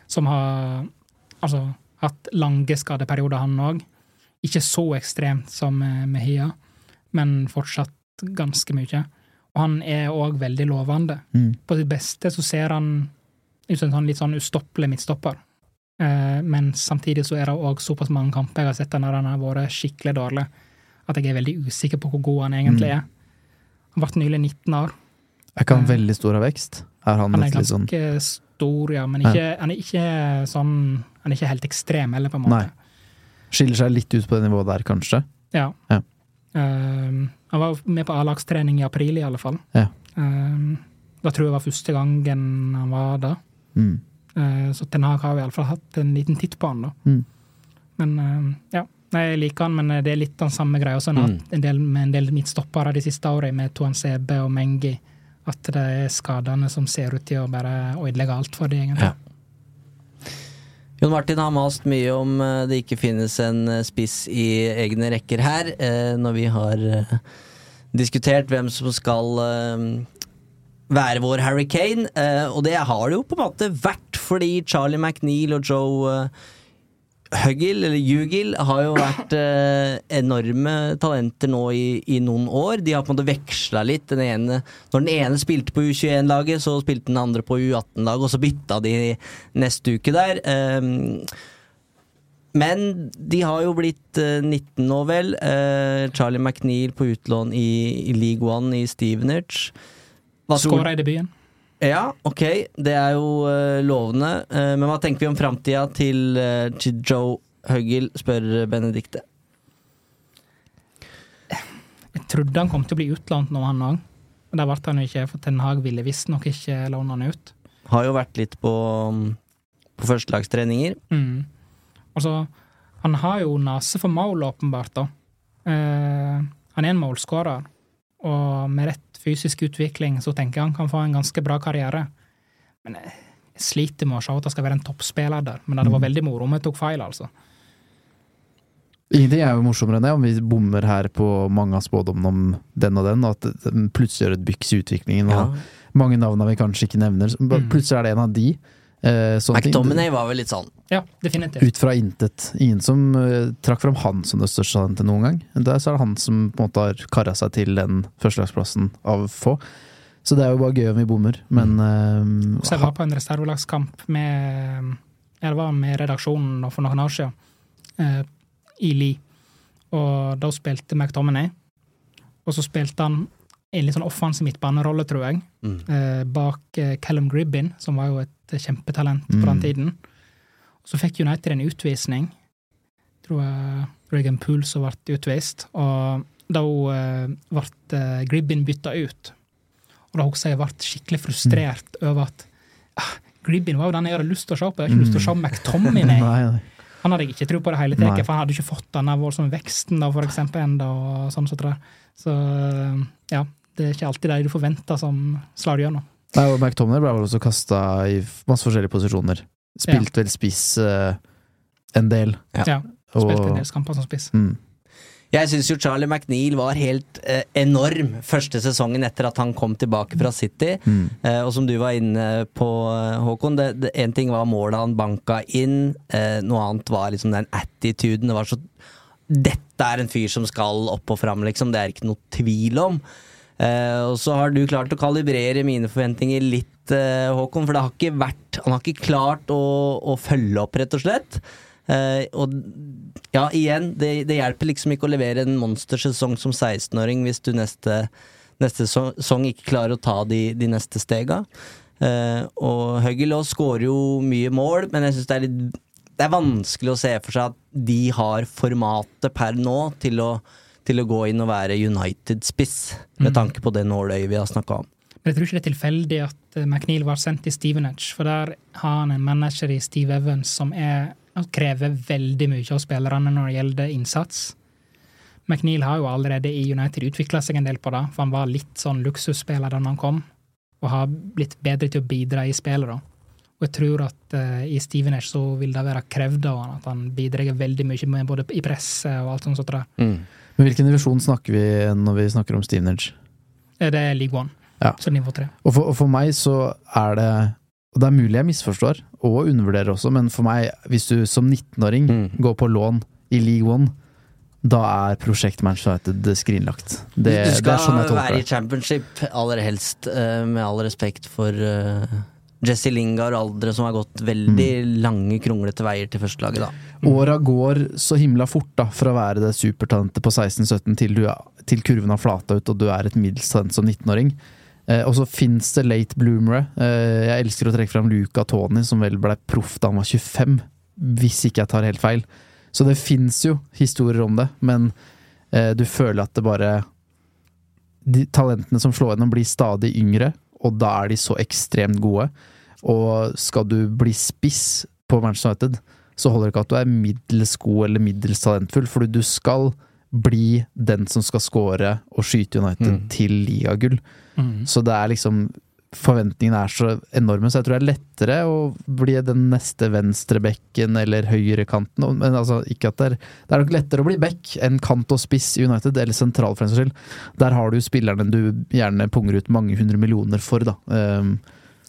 Som har altså, hatt lange skadeperioder, han òg. Ikke så ekstremt som Mehia, Mejia, men fortsatt ganske mye. Og han er òg veldig lovende. Mm. På sitt beste så ser han som sånn litt sånn ustoppelig midtstopper. Eh, men samtidig så er det òg såpass mange kamper jeg har sett der han har vært skikkelig dårlig, at jeg er veldig usikker på hvor god han egentlig Mm. er. Han ble nylig 19 år. Er ikke han veldig stor av vekst? Er han, Han er ganske sånn ganske stor, ja, men ikke, han er ikke sånn Han er ikke helt ekstrem heller, på en måte. Nei. Skiller seg litt ut på det nivået der, kanskje? Ja. Ja. Um, han var med på A-lagstrening i april, i alle fall. Ja. Um, da tror jeg var første gangen han var da. Mm. Eh, så Ten Hag har iallfall hatt en liten titt på han, da. Mm. Men ehm, ja. Nei, Jeg liker han, men det er litt den samme greia som Mm. en del, med en del midtstoppere de siste årene, med Toan Sebe og Mengi. At det er skadene som ser ut til å bare ødelegge alt for dem, egentlig. Ja. Jon Martin har mast mye om eh, det ikke finnes en eh, spiss i egne rekker her, eh, når vi har eh, diskutert hvem som skal eh, være vår Harry Kane. eh, Og det har det jo på en måte vært, fordi Charlie McNeil og Joe eh, Hugill, eller Hugill, har jo vært eh, enorme talenter nå i, i noen år. De har på en måte veksla litt. Den ene, når den ene spilte på U21-laget, så spilte den andre på U18-laget, og så bytta de neste uke der. Um, men de har jo blitt eh, 19 nå, vel. Eh, Charlie McNeil på utlån i, i League One i Stevenage. Hva Skåra i debuten. ja, ok, det er jo uh, lovende. Uh, men hva tenker vi om framtida til, uh, til Joe Huggill, spør Benedicte. Jeg trodde han kom til å bli utlånt nå, han òg. Men der ble han jo ikke, for Ten Hag ville visstnok ikke låne han ut. Har jo vært litt på, på førstelagstreninger. Mm. Altså, han har jo nese for mål, åpenbart, da. Han er en målskårer, og med rett fysisk utvikling så tenker jeg han kan få en ganske bra karriere. Men jeg sliter med å se at han skal være en toppspiller der. Men det var veldig moro om jeg tok feil, altså. Ingenting er jo morsommere enn det, om vi bommer her på mange av spådommene om den og den, og at det plutselig gjør et byks i utviklingen. Ja. Og mange navn vi kanskje ikke nevner. Mm. Plutselig er det en av de. Eh, sånne ting. McDominay var vel litt sånn. Ja, definitivt. Ut fra intet. Ingen som uh, trakk fram han som det største talentet noen gang. Der så er det han som på en måte har kara seg til den førstelagsplassen av få. Så det er jo bare gøy om vi bommer, men uh, Så jeg var på en reservelagskamp med ja, var med redaksjonen for noen år siden, uh, i Li. Og da spilte McTominay. Og så spilte han en litt sånn offensiv midtbanerolle, tror jeg, Mm. eh, bak eh, Callum Gribbin, som var jo et kjempetalent på den Mm. tiden. Og så fikk United en utvisning. Jeg Tror jeg Regan Poole som ble utvist. Og da eh, ble eh, Gribbin bytta ut. Og da husker jeg ble skikkelig frustrert over at ah, Gribbin var jo den jeg hadde lyst til å se på. Jeg hadde ikke lyst til å se McTominay. Nei, nei. Han hadde jeg ikke tro på det hele tatt, for han hadde ikke fått den der voldsomme veksten, da, for eksempel, enda, og sånn sånn. det. Så ja, det er ikke alltid de du forventer som slår gjennom. Nei, og McTominay ble vel også kasta i masse forskjellige posisjoner. Spilt vel spiss uh, en del. Ja. Ja, Spilte en del kamper som spiss. mm, Jeg syns jo Charlie McNeil var helt eh, enorm første sesongen etter at han kom tilbake fra City. mm. Eh, og som du var inne på, eh, Håkon, en ting var målet han banka inn, eh, noe annet var liksom den attituden. Det var så Dette er en fyr som skal opp og fram, liksom. Det er ikke noe tvil om. Eh, og så har du klart å kalibrere mine forventninger litt, eh, Håkon, for det har ikke vært Han har ikke klart å, å følge opp, rett og slett. Uh, og ja, igjen, det, det hjelper liksom ikke å levere en monstersesong som 16-åring hvis du neste, neste sesong ikke klarer å ta de, de neste stega. Uh, og Høggelås skårer jo mye mål, men jeg syns det Det er vanskelig å se for seg at de har formatet per nå til å, til å gå inn og være United-spiss, med Mm. tanke på det nåløyet vi har snakka om. Men jeg tror ikke det er tilfeldig at eh, McNeil var sendt til Stevenage, for der har han en manager i Steve Evans som er, krever veldig mye av spillerne når det gjelder innsats. McNeil har jo allerede i United utvikla seg en del på det, for han var litt sånn luksusspiller da han kom, og har blitt bedre til å bidra i spillet. da. Og jeg tror at uh, i Stevenage så vil det være krevd av han, at han bidrar veldig mye med både i presset og alt sånt. sånt der. Men hvilken divisjon snakker vi når vi snakker om Stevenage? Eh, Det er League One, Ja. så nivå tre. Og og for meg så er det Og det er mulig jeg misforstår, og undervurderer også, men for meg, hvis du som 19-åring Mm. går på lån i League One, da er prosjekt Manchester United skrinlagt. Det, du det skal er sånn jeg være i championship, aller helst, eh, med all respekt for eh, Jesse Lingard og andre som har gått veldig Mm. lange, kronglete veier til førstelaget, da. Åra går så himla fort da, fra å være det supertalentet på 16-17 til, til kurven har flata ut og du er et middels talent som 19-åring. Eh, og så fins det late bloomere. Eh, jeg elsker å trekke fram Luca Tony, som vel ble proff da han var 25, hvis ikke jeg tar helt feil. Så det fins jo historier om det, men eh, du føler at det bare De talentene som slår gjennom, blir stadig yngre, og da er de så ekstremt gode. Og skal du bli spiss på Manchester United, så holder det ikke at du er middels god eller middels talentfull, fordi du skal bli den som skal score og skyte United Mm. til ligagull. Mm. Så det er liksom Forventningene er så enorme, så jeg tror det er lettere å bli den neste venstrebekken eller høyrekanten. Men altså, ikke at det er Det er nok lettere å bli back enn kant og spiss i United, eller sentral for den saks skyld. Der har du spillerne du gjerne punger ut mange hundre millioner for, da. Um,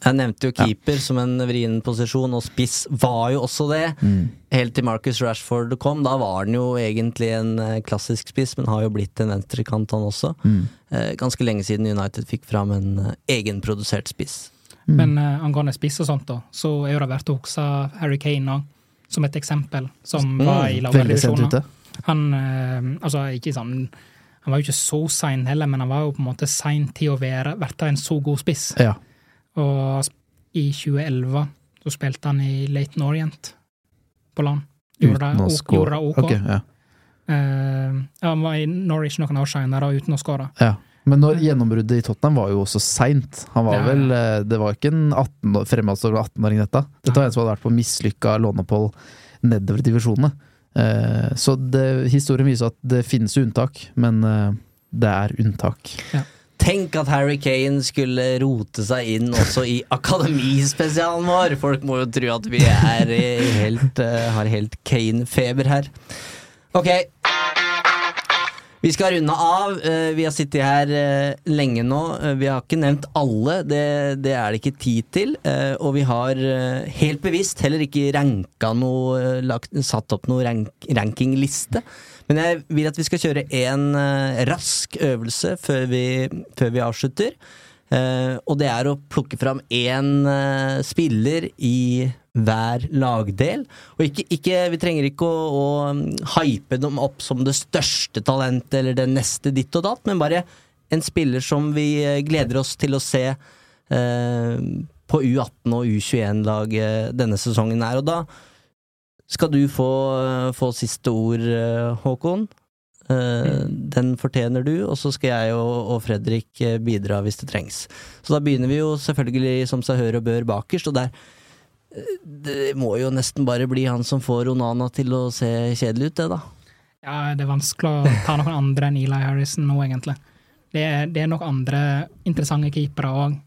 Jeg nevnte jo keeper som en vrien posisjon, og spiss var jo også det. mm. Helt til Marcus Rashford kom. Da var han jo egentlig en eh, klassisk spiss, men har jo blitt en venstrekant, han også. Mm. Eh, ganske lenge siden United fikk fram en eh, egenprodusert spiss. Mm. Men uh, angående spiss og sånt, da, så er det verdt å huske Harry Kane òg, som et eksempel, som Mm, var i lavere divisjoner. Han uh, altså ikke sånn Han var jo ikke så sein heller, men han var jo på en måte sein til å være, være en så god spiss. Ja. Og i 2011 så spilte han i Laton Orient på land. Gjorde det, ok. okay ja. Uh, ja, han var i Norwich noen år seinere uten å skåre. Ja. Men når gjennombruddet i Tottenham var jo også seint. Han var Ja, ja. vel eh, Det var ikke en 18 år- fremadstormende 18-åring, dette. Dette var en som hadde vært på mislykka låneopphold nedover i divisjonene. Uh, Så det, historien viser at det finnes unntak, men uh, det er unntak. Tenk at Harry Kane skulle rote seg inn også i akademispesialen vår! Folk må jo tro at vi helt, eh, har helt Kane-feber her. Ok. Vi skal runde av. Eh, Vi har sittet her eh, lenge nå. Vi har ikke nevnt alle, det, det er det ikke tid til. Og vi har helt bevisst heller ikke ranka noe, lagt, satt opp noen rank, rankingliste. Men jeg vil at vi skal kjøre en eh, rask øvelse før vi, før vi avslutter. Uh, og det er å plukke fram én uh, spiller i hver lagdel. Og ikke, ikke, vi trenger ikke å, å um, hype dem opp som det største talentet eller det neste ditt og datt, men bare en spiller som vi eh, gleder oss til å se uh, på U18 og U21-laget denne sesongen her. Og da skal du få, få siste ord, eh, Håkon. Eh, Den fortjener du, og så skal jeg og, og Fredrik eh, bidra hvis det trengs. Så da begynner vi jo selvfølgelig som seg hør og bør bakerst, og der eh, Det må jo nesten bare bli han som får Onana til å se kjedelig ut, det, da. Ja, det er vanskelig å ta noen andre enn Eli Harrison nå, egentlig. Det er, det er nok andre interessante keepere òg,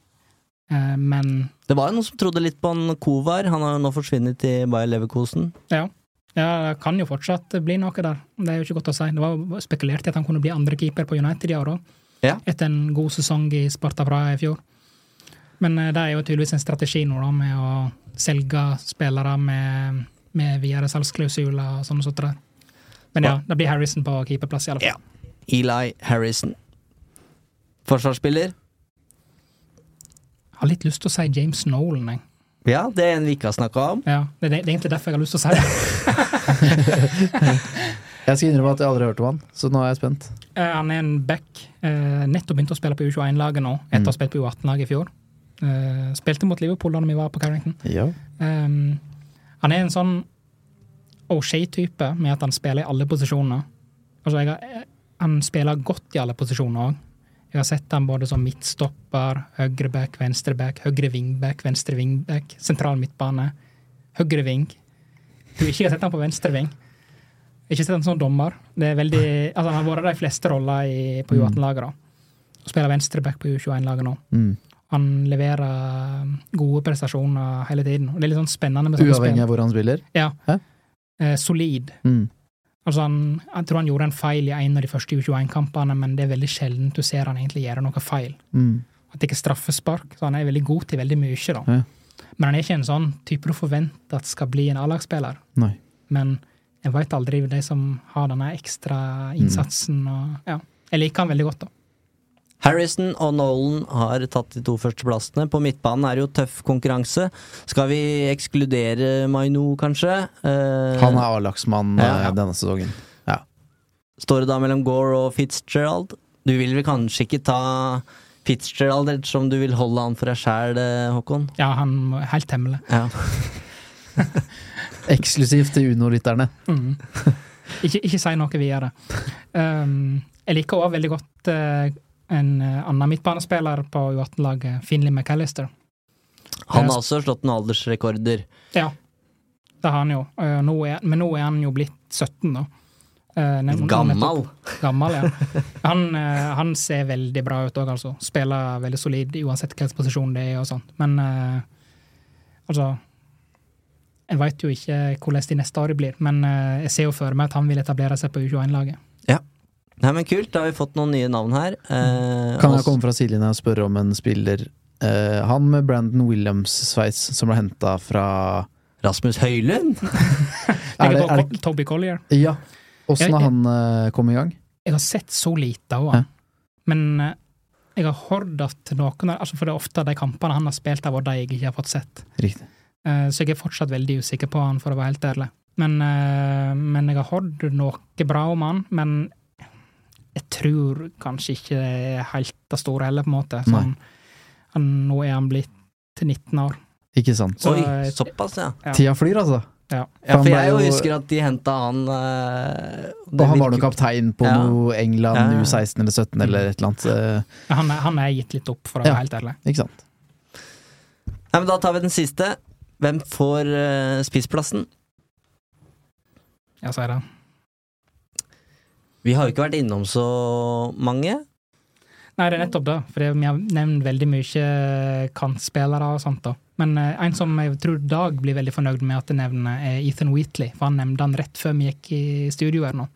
men Det var jo noen som trodde litt på han Kovar. Han har jo nå forsvunnet til Bayer Leverkosen. ja. Ja, det kan jo fortsatt bli noe der. Det er jo ikke godt å si. Det var spekulert i at han kunne bli andre keeper på United i år òg, Ja. etter en god sesong i Sparta Praha i fjor. Men eh, det er jo tydeligvis en strategi nå, da, med å selge spillere med, med videre salgsklausuler og sånn og sånt. Men ja, det blir Harrison på keeperplass, i alle fall. Eli Harrison. Forsvarsspiller. Har litt lyst til å si James Nolan, jeg. Ja, det er en vi ikke har snakka om. Ja, det, det, det er egentlig derfor jeg har lyst til å si det. Jeg skal innrømme at jeg aldri har hørt om han, så nå er jeg spent. Eh, Han er en back. Eh, nettopp begynte å spille på U21-laget nå, etter å ha spilt på U18-laget i fjor. Eh, spilte mot Liverpool da vi var på Carrington. Ja. Um, han er en sånn O'Shay-type, med at han spiller i alle posisjoner. Altså, jeg har, eh, han spiller godt i alle posisjoner òg. Jeg har sett han både som midtstopper, høyreback, venstreback, høyre wingback, venstre wingback, sentral midtbane, høyre wing. Du ikke har sett han på venstre wing. Ikke sett han som dommer. Det er veldig, altså Han har vært de fleste roller i, på U18-laget. da. Spiller venstreback på U21-laget nå. Mm. Han leverer gode prestasjoner hele tiden. Og det er litt sånn spennende Uavhengig av hvor han spiller? Ja. Eh, solid. Mm. Altså han, jeg tror han gjorde en feil i en av de første U21-kampene, men det er veldig sjelden du ser han egentlig gjøre noe feil. Mm. Ikke er straffespark, så han er veldig god til veldig mye. da. Ja. Men han er ikke en sånn type du forventer at skal bli en A-lagsspiller. Men jeg veit aldri de som har denne ekstra innsatsen. Og, ja. Jeg liker han veldig godt, da. Harrison og Nolan har tatt de to førsteplassene. På midtbanen er det jo tøff konkurranse. Skal vi ekskludere Maino, kanskje? Eh, Han er A-lagsmann Ja, ja. eh, denne sesongen. Ja. Står det da mellom Gore og Fitzgerald? Du vil vel kanskje ikke ta Fitzgerald, ettersom du vil holde han for deg sjæl, Håkon? Ja, han er helt hemmelig. Ja. Eksklusivt til Uno-lytterne. Mm. Ikke, ikke si noe videre. Um, jeg liker òg veldig godt uh, en uh, annen midtbanespiller på U18-laget, Finley McAllister. Han har også slått noen aldersrekorder. Ja, det har han jo. Uh, nå er, men nå er han jo blitt 17, da. Uh, Gammal. Gammal, ja. Han, han, ser veldig bra ut òg, altså. Spiller veldig solid uansett hvilken posisjon det er og sånt. Men altså En veit jo ikke hvordan de neste årene blir, men jeg ser jo for meg at han vil etablere seg på U21-laget. Ja. Nei, men kult. Da har vi fått noen nye navn her. kan jeg komme fra sidelinja og spørre om en spiller Han med Brandon Williams-sveis som ble henta fra Rasmus Høylund? er det, er det, Toby Collier? Ja. Åssen har han eh, kommet i gang? Jeg har sett så lite av han. Men uh, jeg har hørt at noen altså For det er ofte de kampene han har spilt, har vært de jeg ikke har fått sett. Riktig. Uh, så jeg er fortsatt veldig usikker på han, for å være helt ærlig. Men, men jeg har hørt noe bra om han, men jeg tror kanskje ikke det er helt det store heller, på en måte. Sånn, han, nå er han blitt til 19 år. Ikke sant. Så, Oi, såpass, ja. ja. Tida flyr, altså. Ja. ja, for jeg jo husker at de henta han uh, Og han var noe kaptein på ja. noe England ja. U16 eller 17 eller et eller annet. Uh. Han, er, han, er, gitt litt opp, for å være helt ærlig. Ikke sant. Nei, men Da tar vi den siste. Hvem får uh, spissplassen? Ja, sier det. Vi har jo ikke vært innom så mange. Nei, det er nettopp det. For vi har nevnt veldig mye kantspillere og sånt. da. Men uh, en som jeg tror Dag blir veldig fornøyd med at jeg nevner, er Ethan Wheatley. For han nevnte han rett før vi gikk i studio her nå.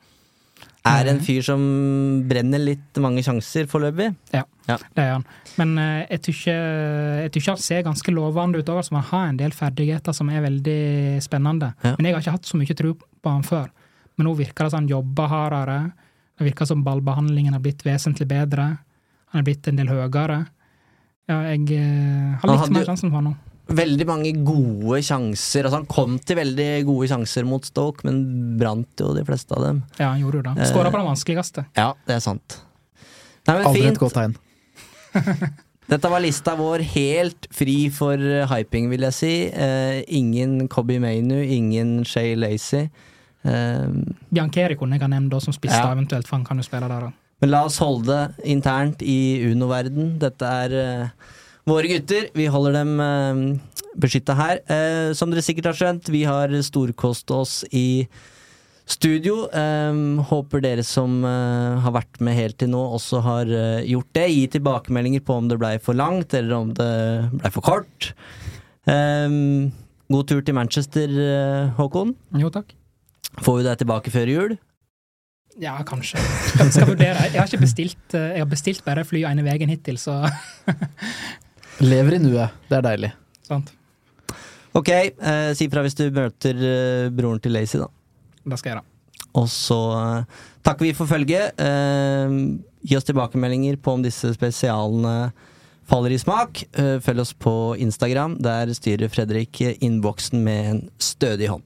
Er en fyr som brenner litt mange sjanser foreløpig. Ja, ja, det er han. Men uh, jeg tror ikke han ser ganske lovende ut òg. Altså, han har en del ferdigheter som er veldig spennende. Ja. Men jeg har ikke hatt så mye tro på han før. Men nå virker det som han jobber hardere. Det virker som ballbehandlingen har blitt vesentlig bedre. Han er blitt en del høyere. Ja, jeg eh, har litt mer sjansen på han nå veldig mange gode sjanser. Altså Han kom til veldig gode sjanser mot Stoke, men brant jo de fleste av dem. Ja, han gjorde jo det. Skåra på den vanskeligste. Ja, det er sant. Nei, Aldri fint. et godt tegn. Dette var lista vår helt fri for hyping, vil jeg si. Eh, ingen Cobby Mainu, ingen Shay Lacy. Uh, Biankeri kunne jeg ha nevnt som spiste ja. eventuelt, for han kan jo spille der òg. Men la oss holde det internt i Uno-verden. Dette er uh, våre gutter. Vi holder dem uh, beskytta her. Uh, som dere sikkert har skjønt, vi har storkost oss i studio. Um, håper dere som uh, har vært med helt til nå, også har uh, gjort det. Gi tilbakemeldinger på om det blei for langt, eller om det blei for kort. Um, god tur til Manchester, Håkon. Jo, takk. Får vi deg tilbake før jul? Ja, kanskje. Jeg skal vurdere. Jeg har ikke bestilt eh, Jeg har bestilt bare fly ene veien hittil, så Lever i nuet. Det er deilig. Sant. Ok, eh, si fra hvis du møter eh, broren til Lazy, da. Det skal jeg gjøre. Og så eh, takker vi for følget. Eh, gi oss tilbakemeldinger på om disse spesialene faller i smak. Eh, følg oss på Instagram. Der styrer Fredrik innboksen med en stødig hånd.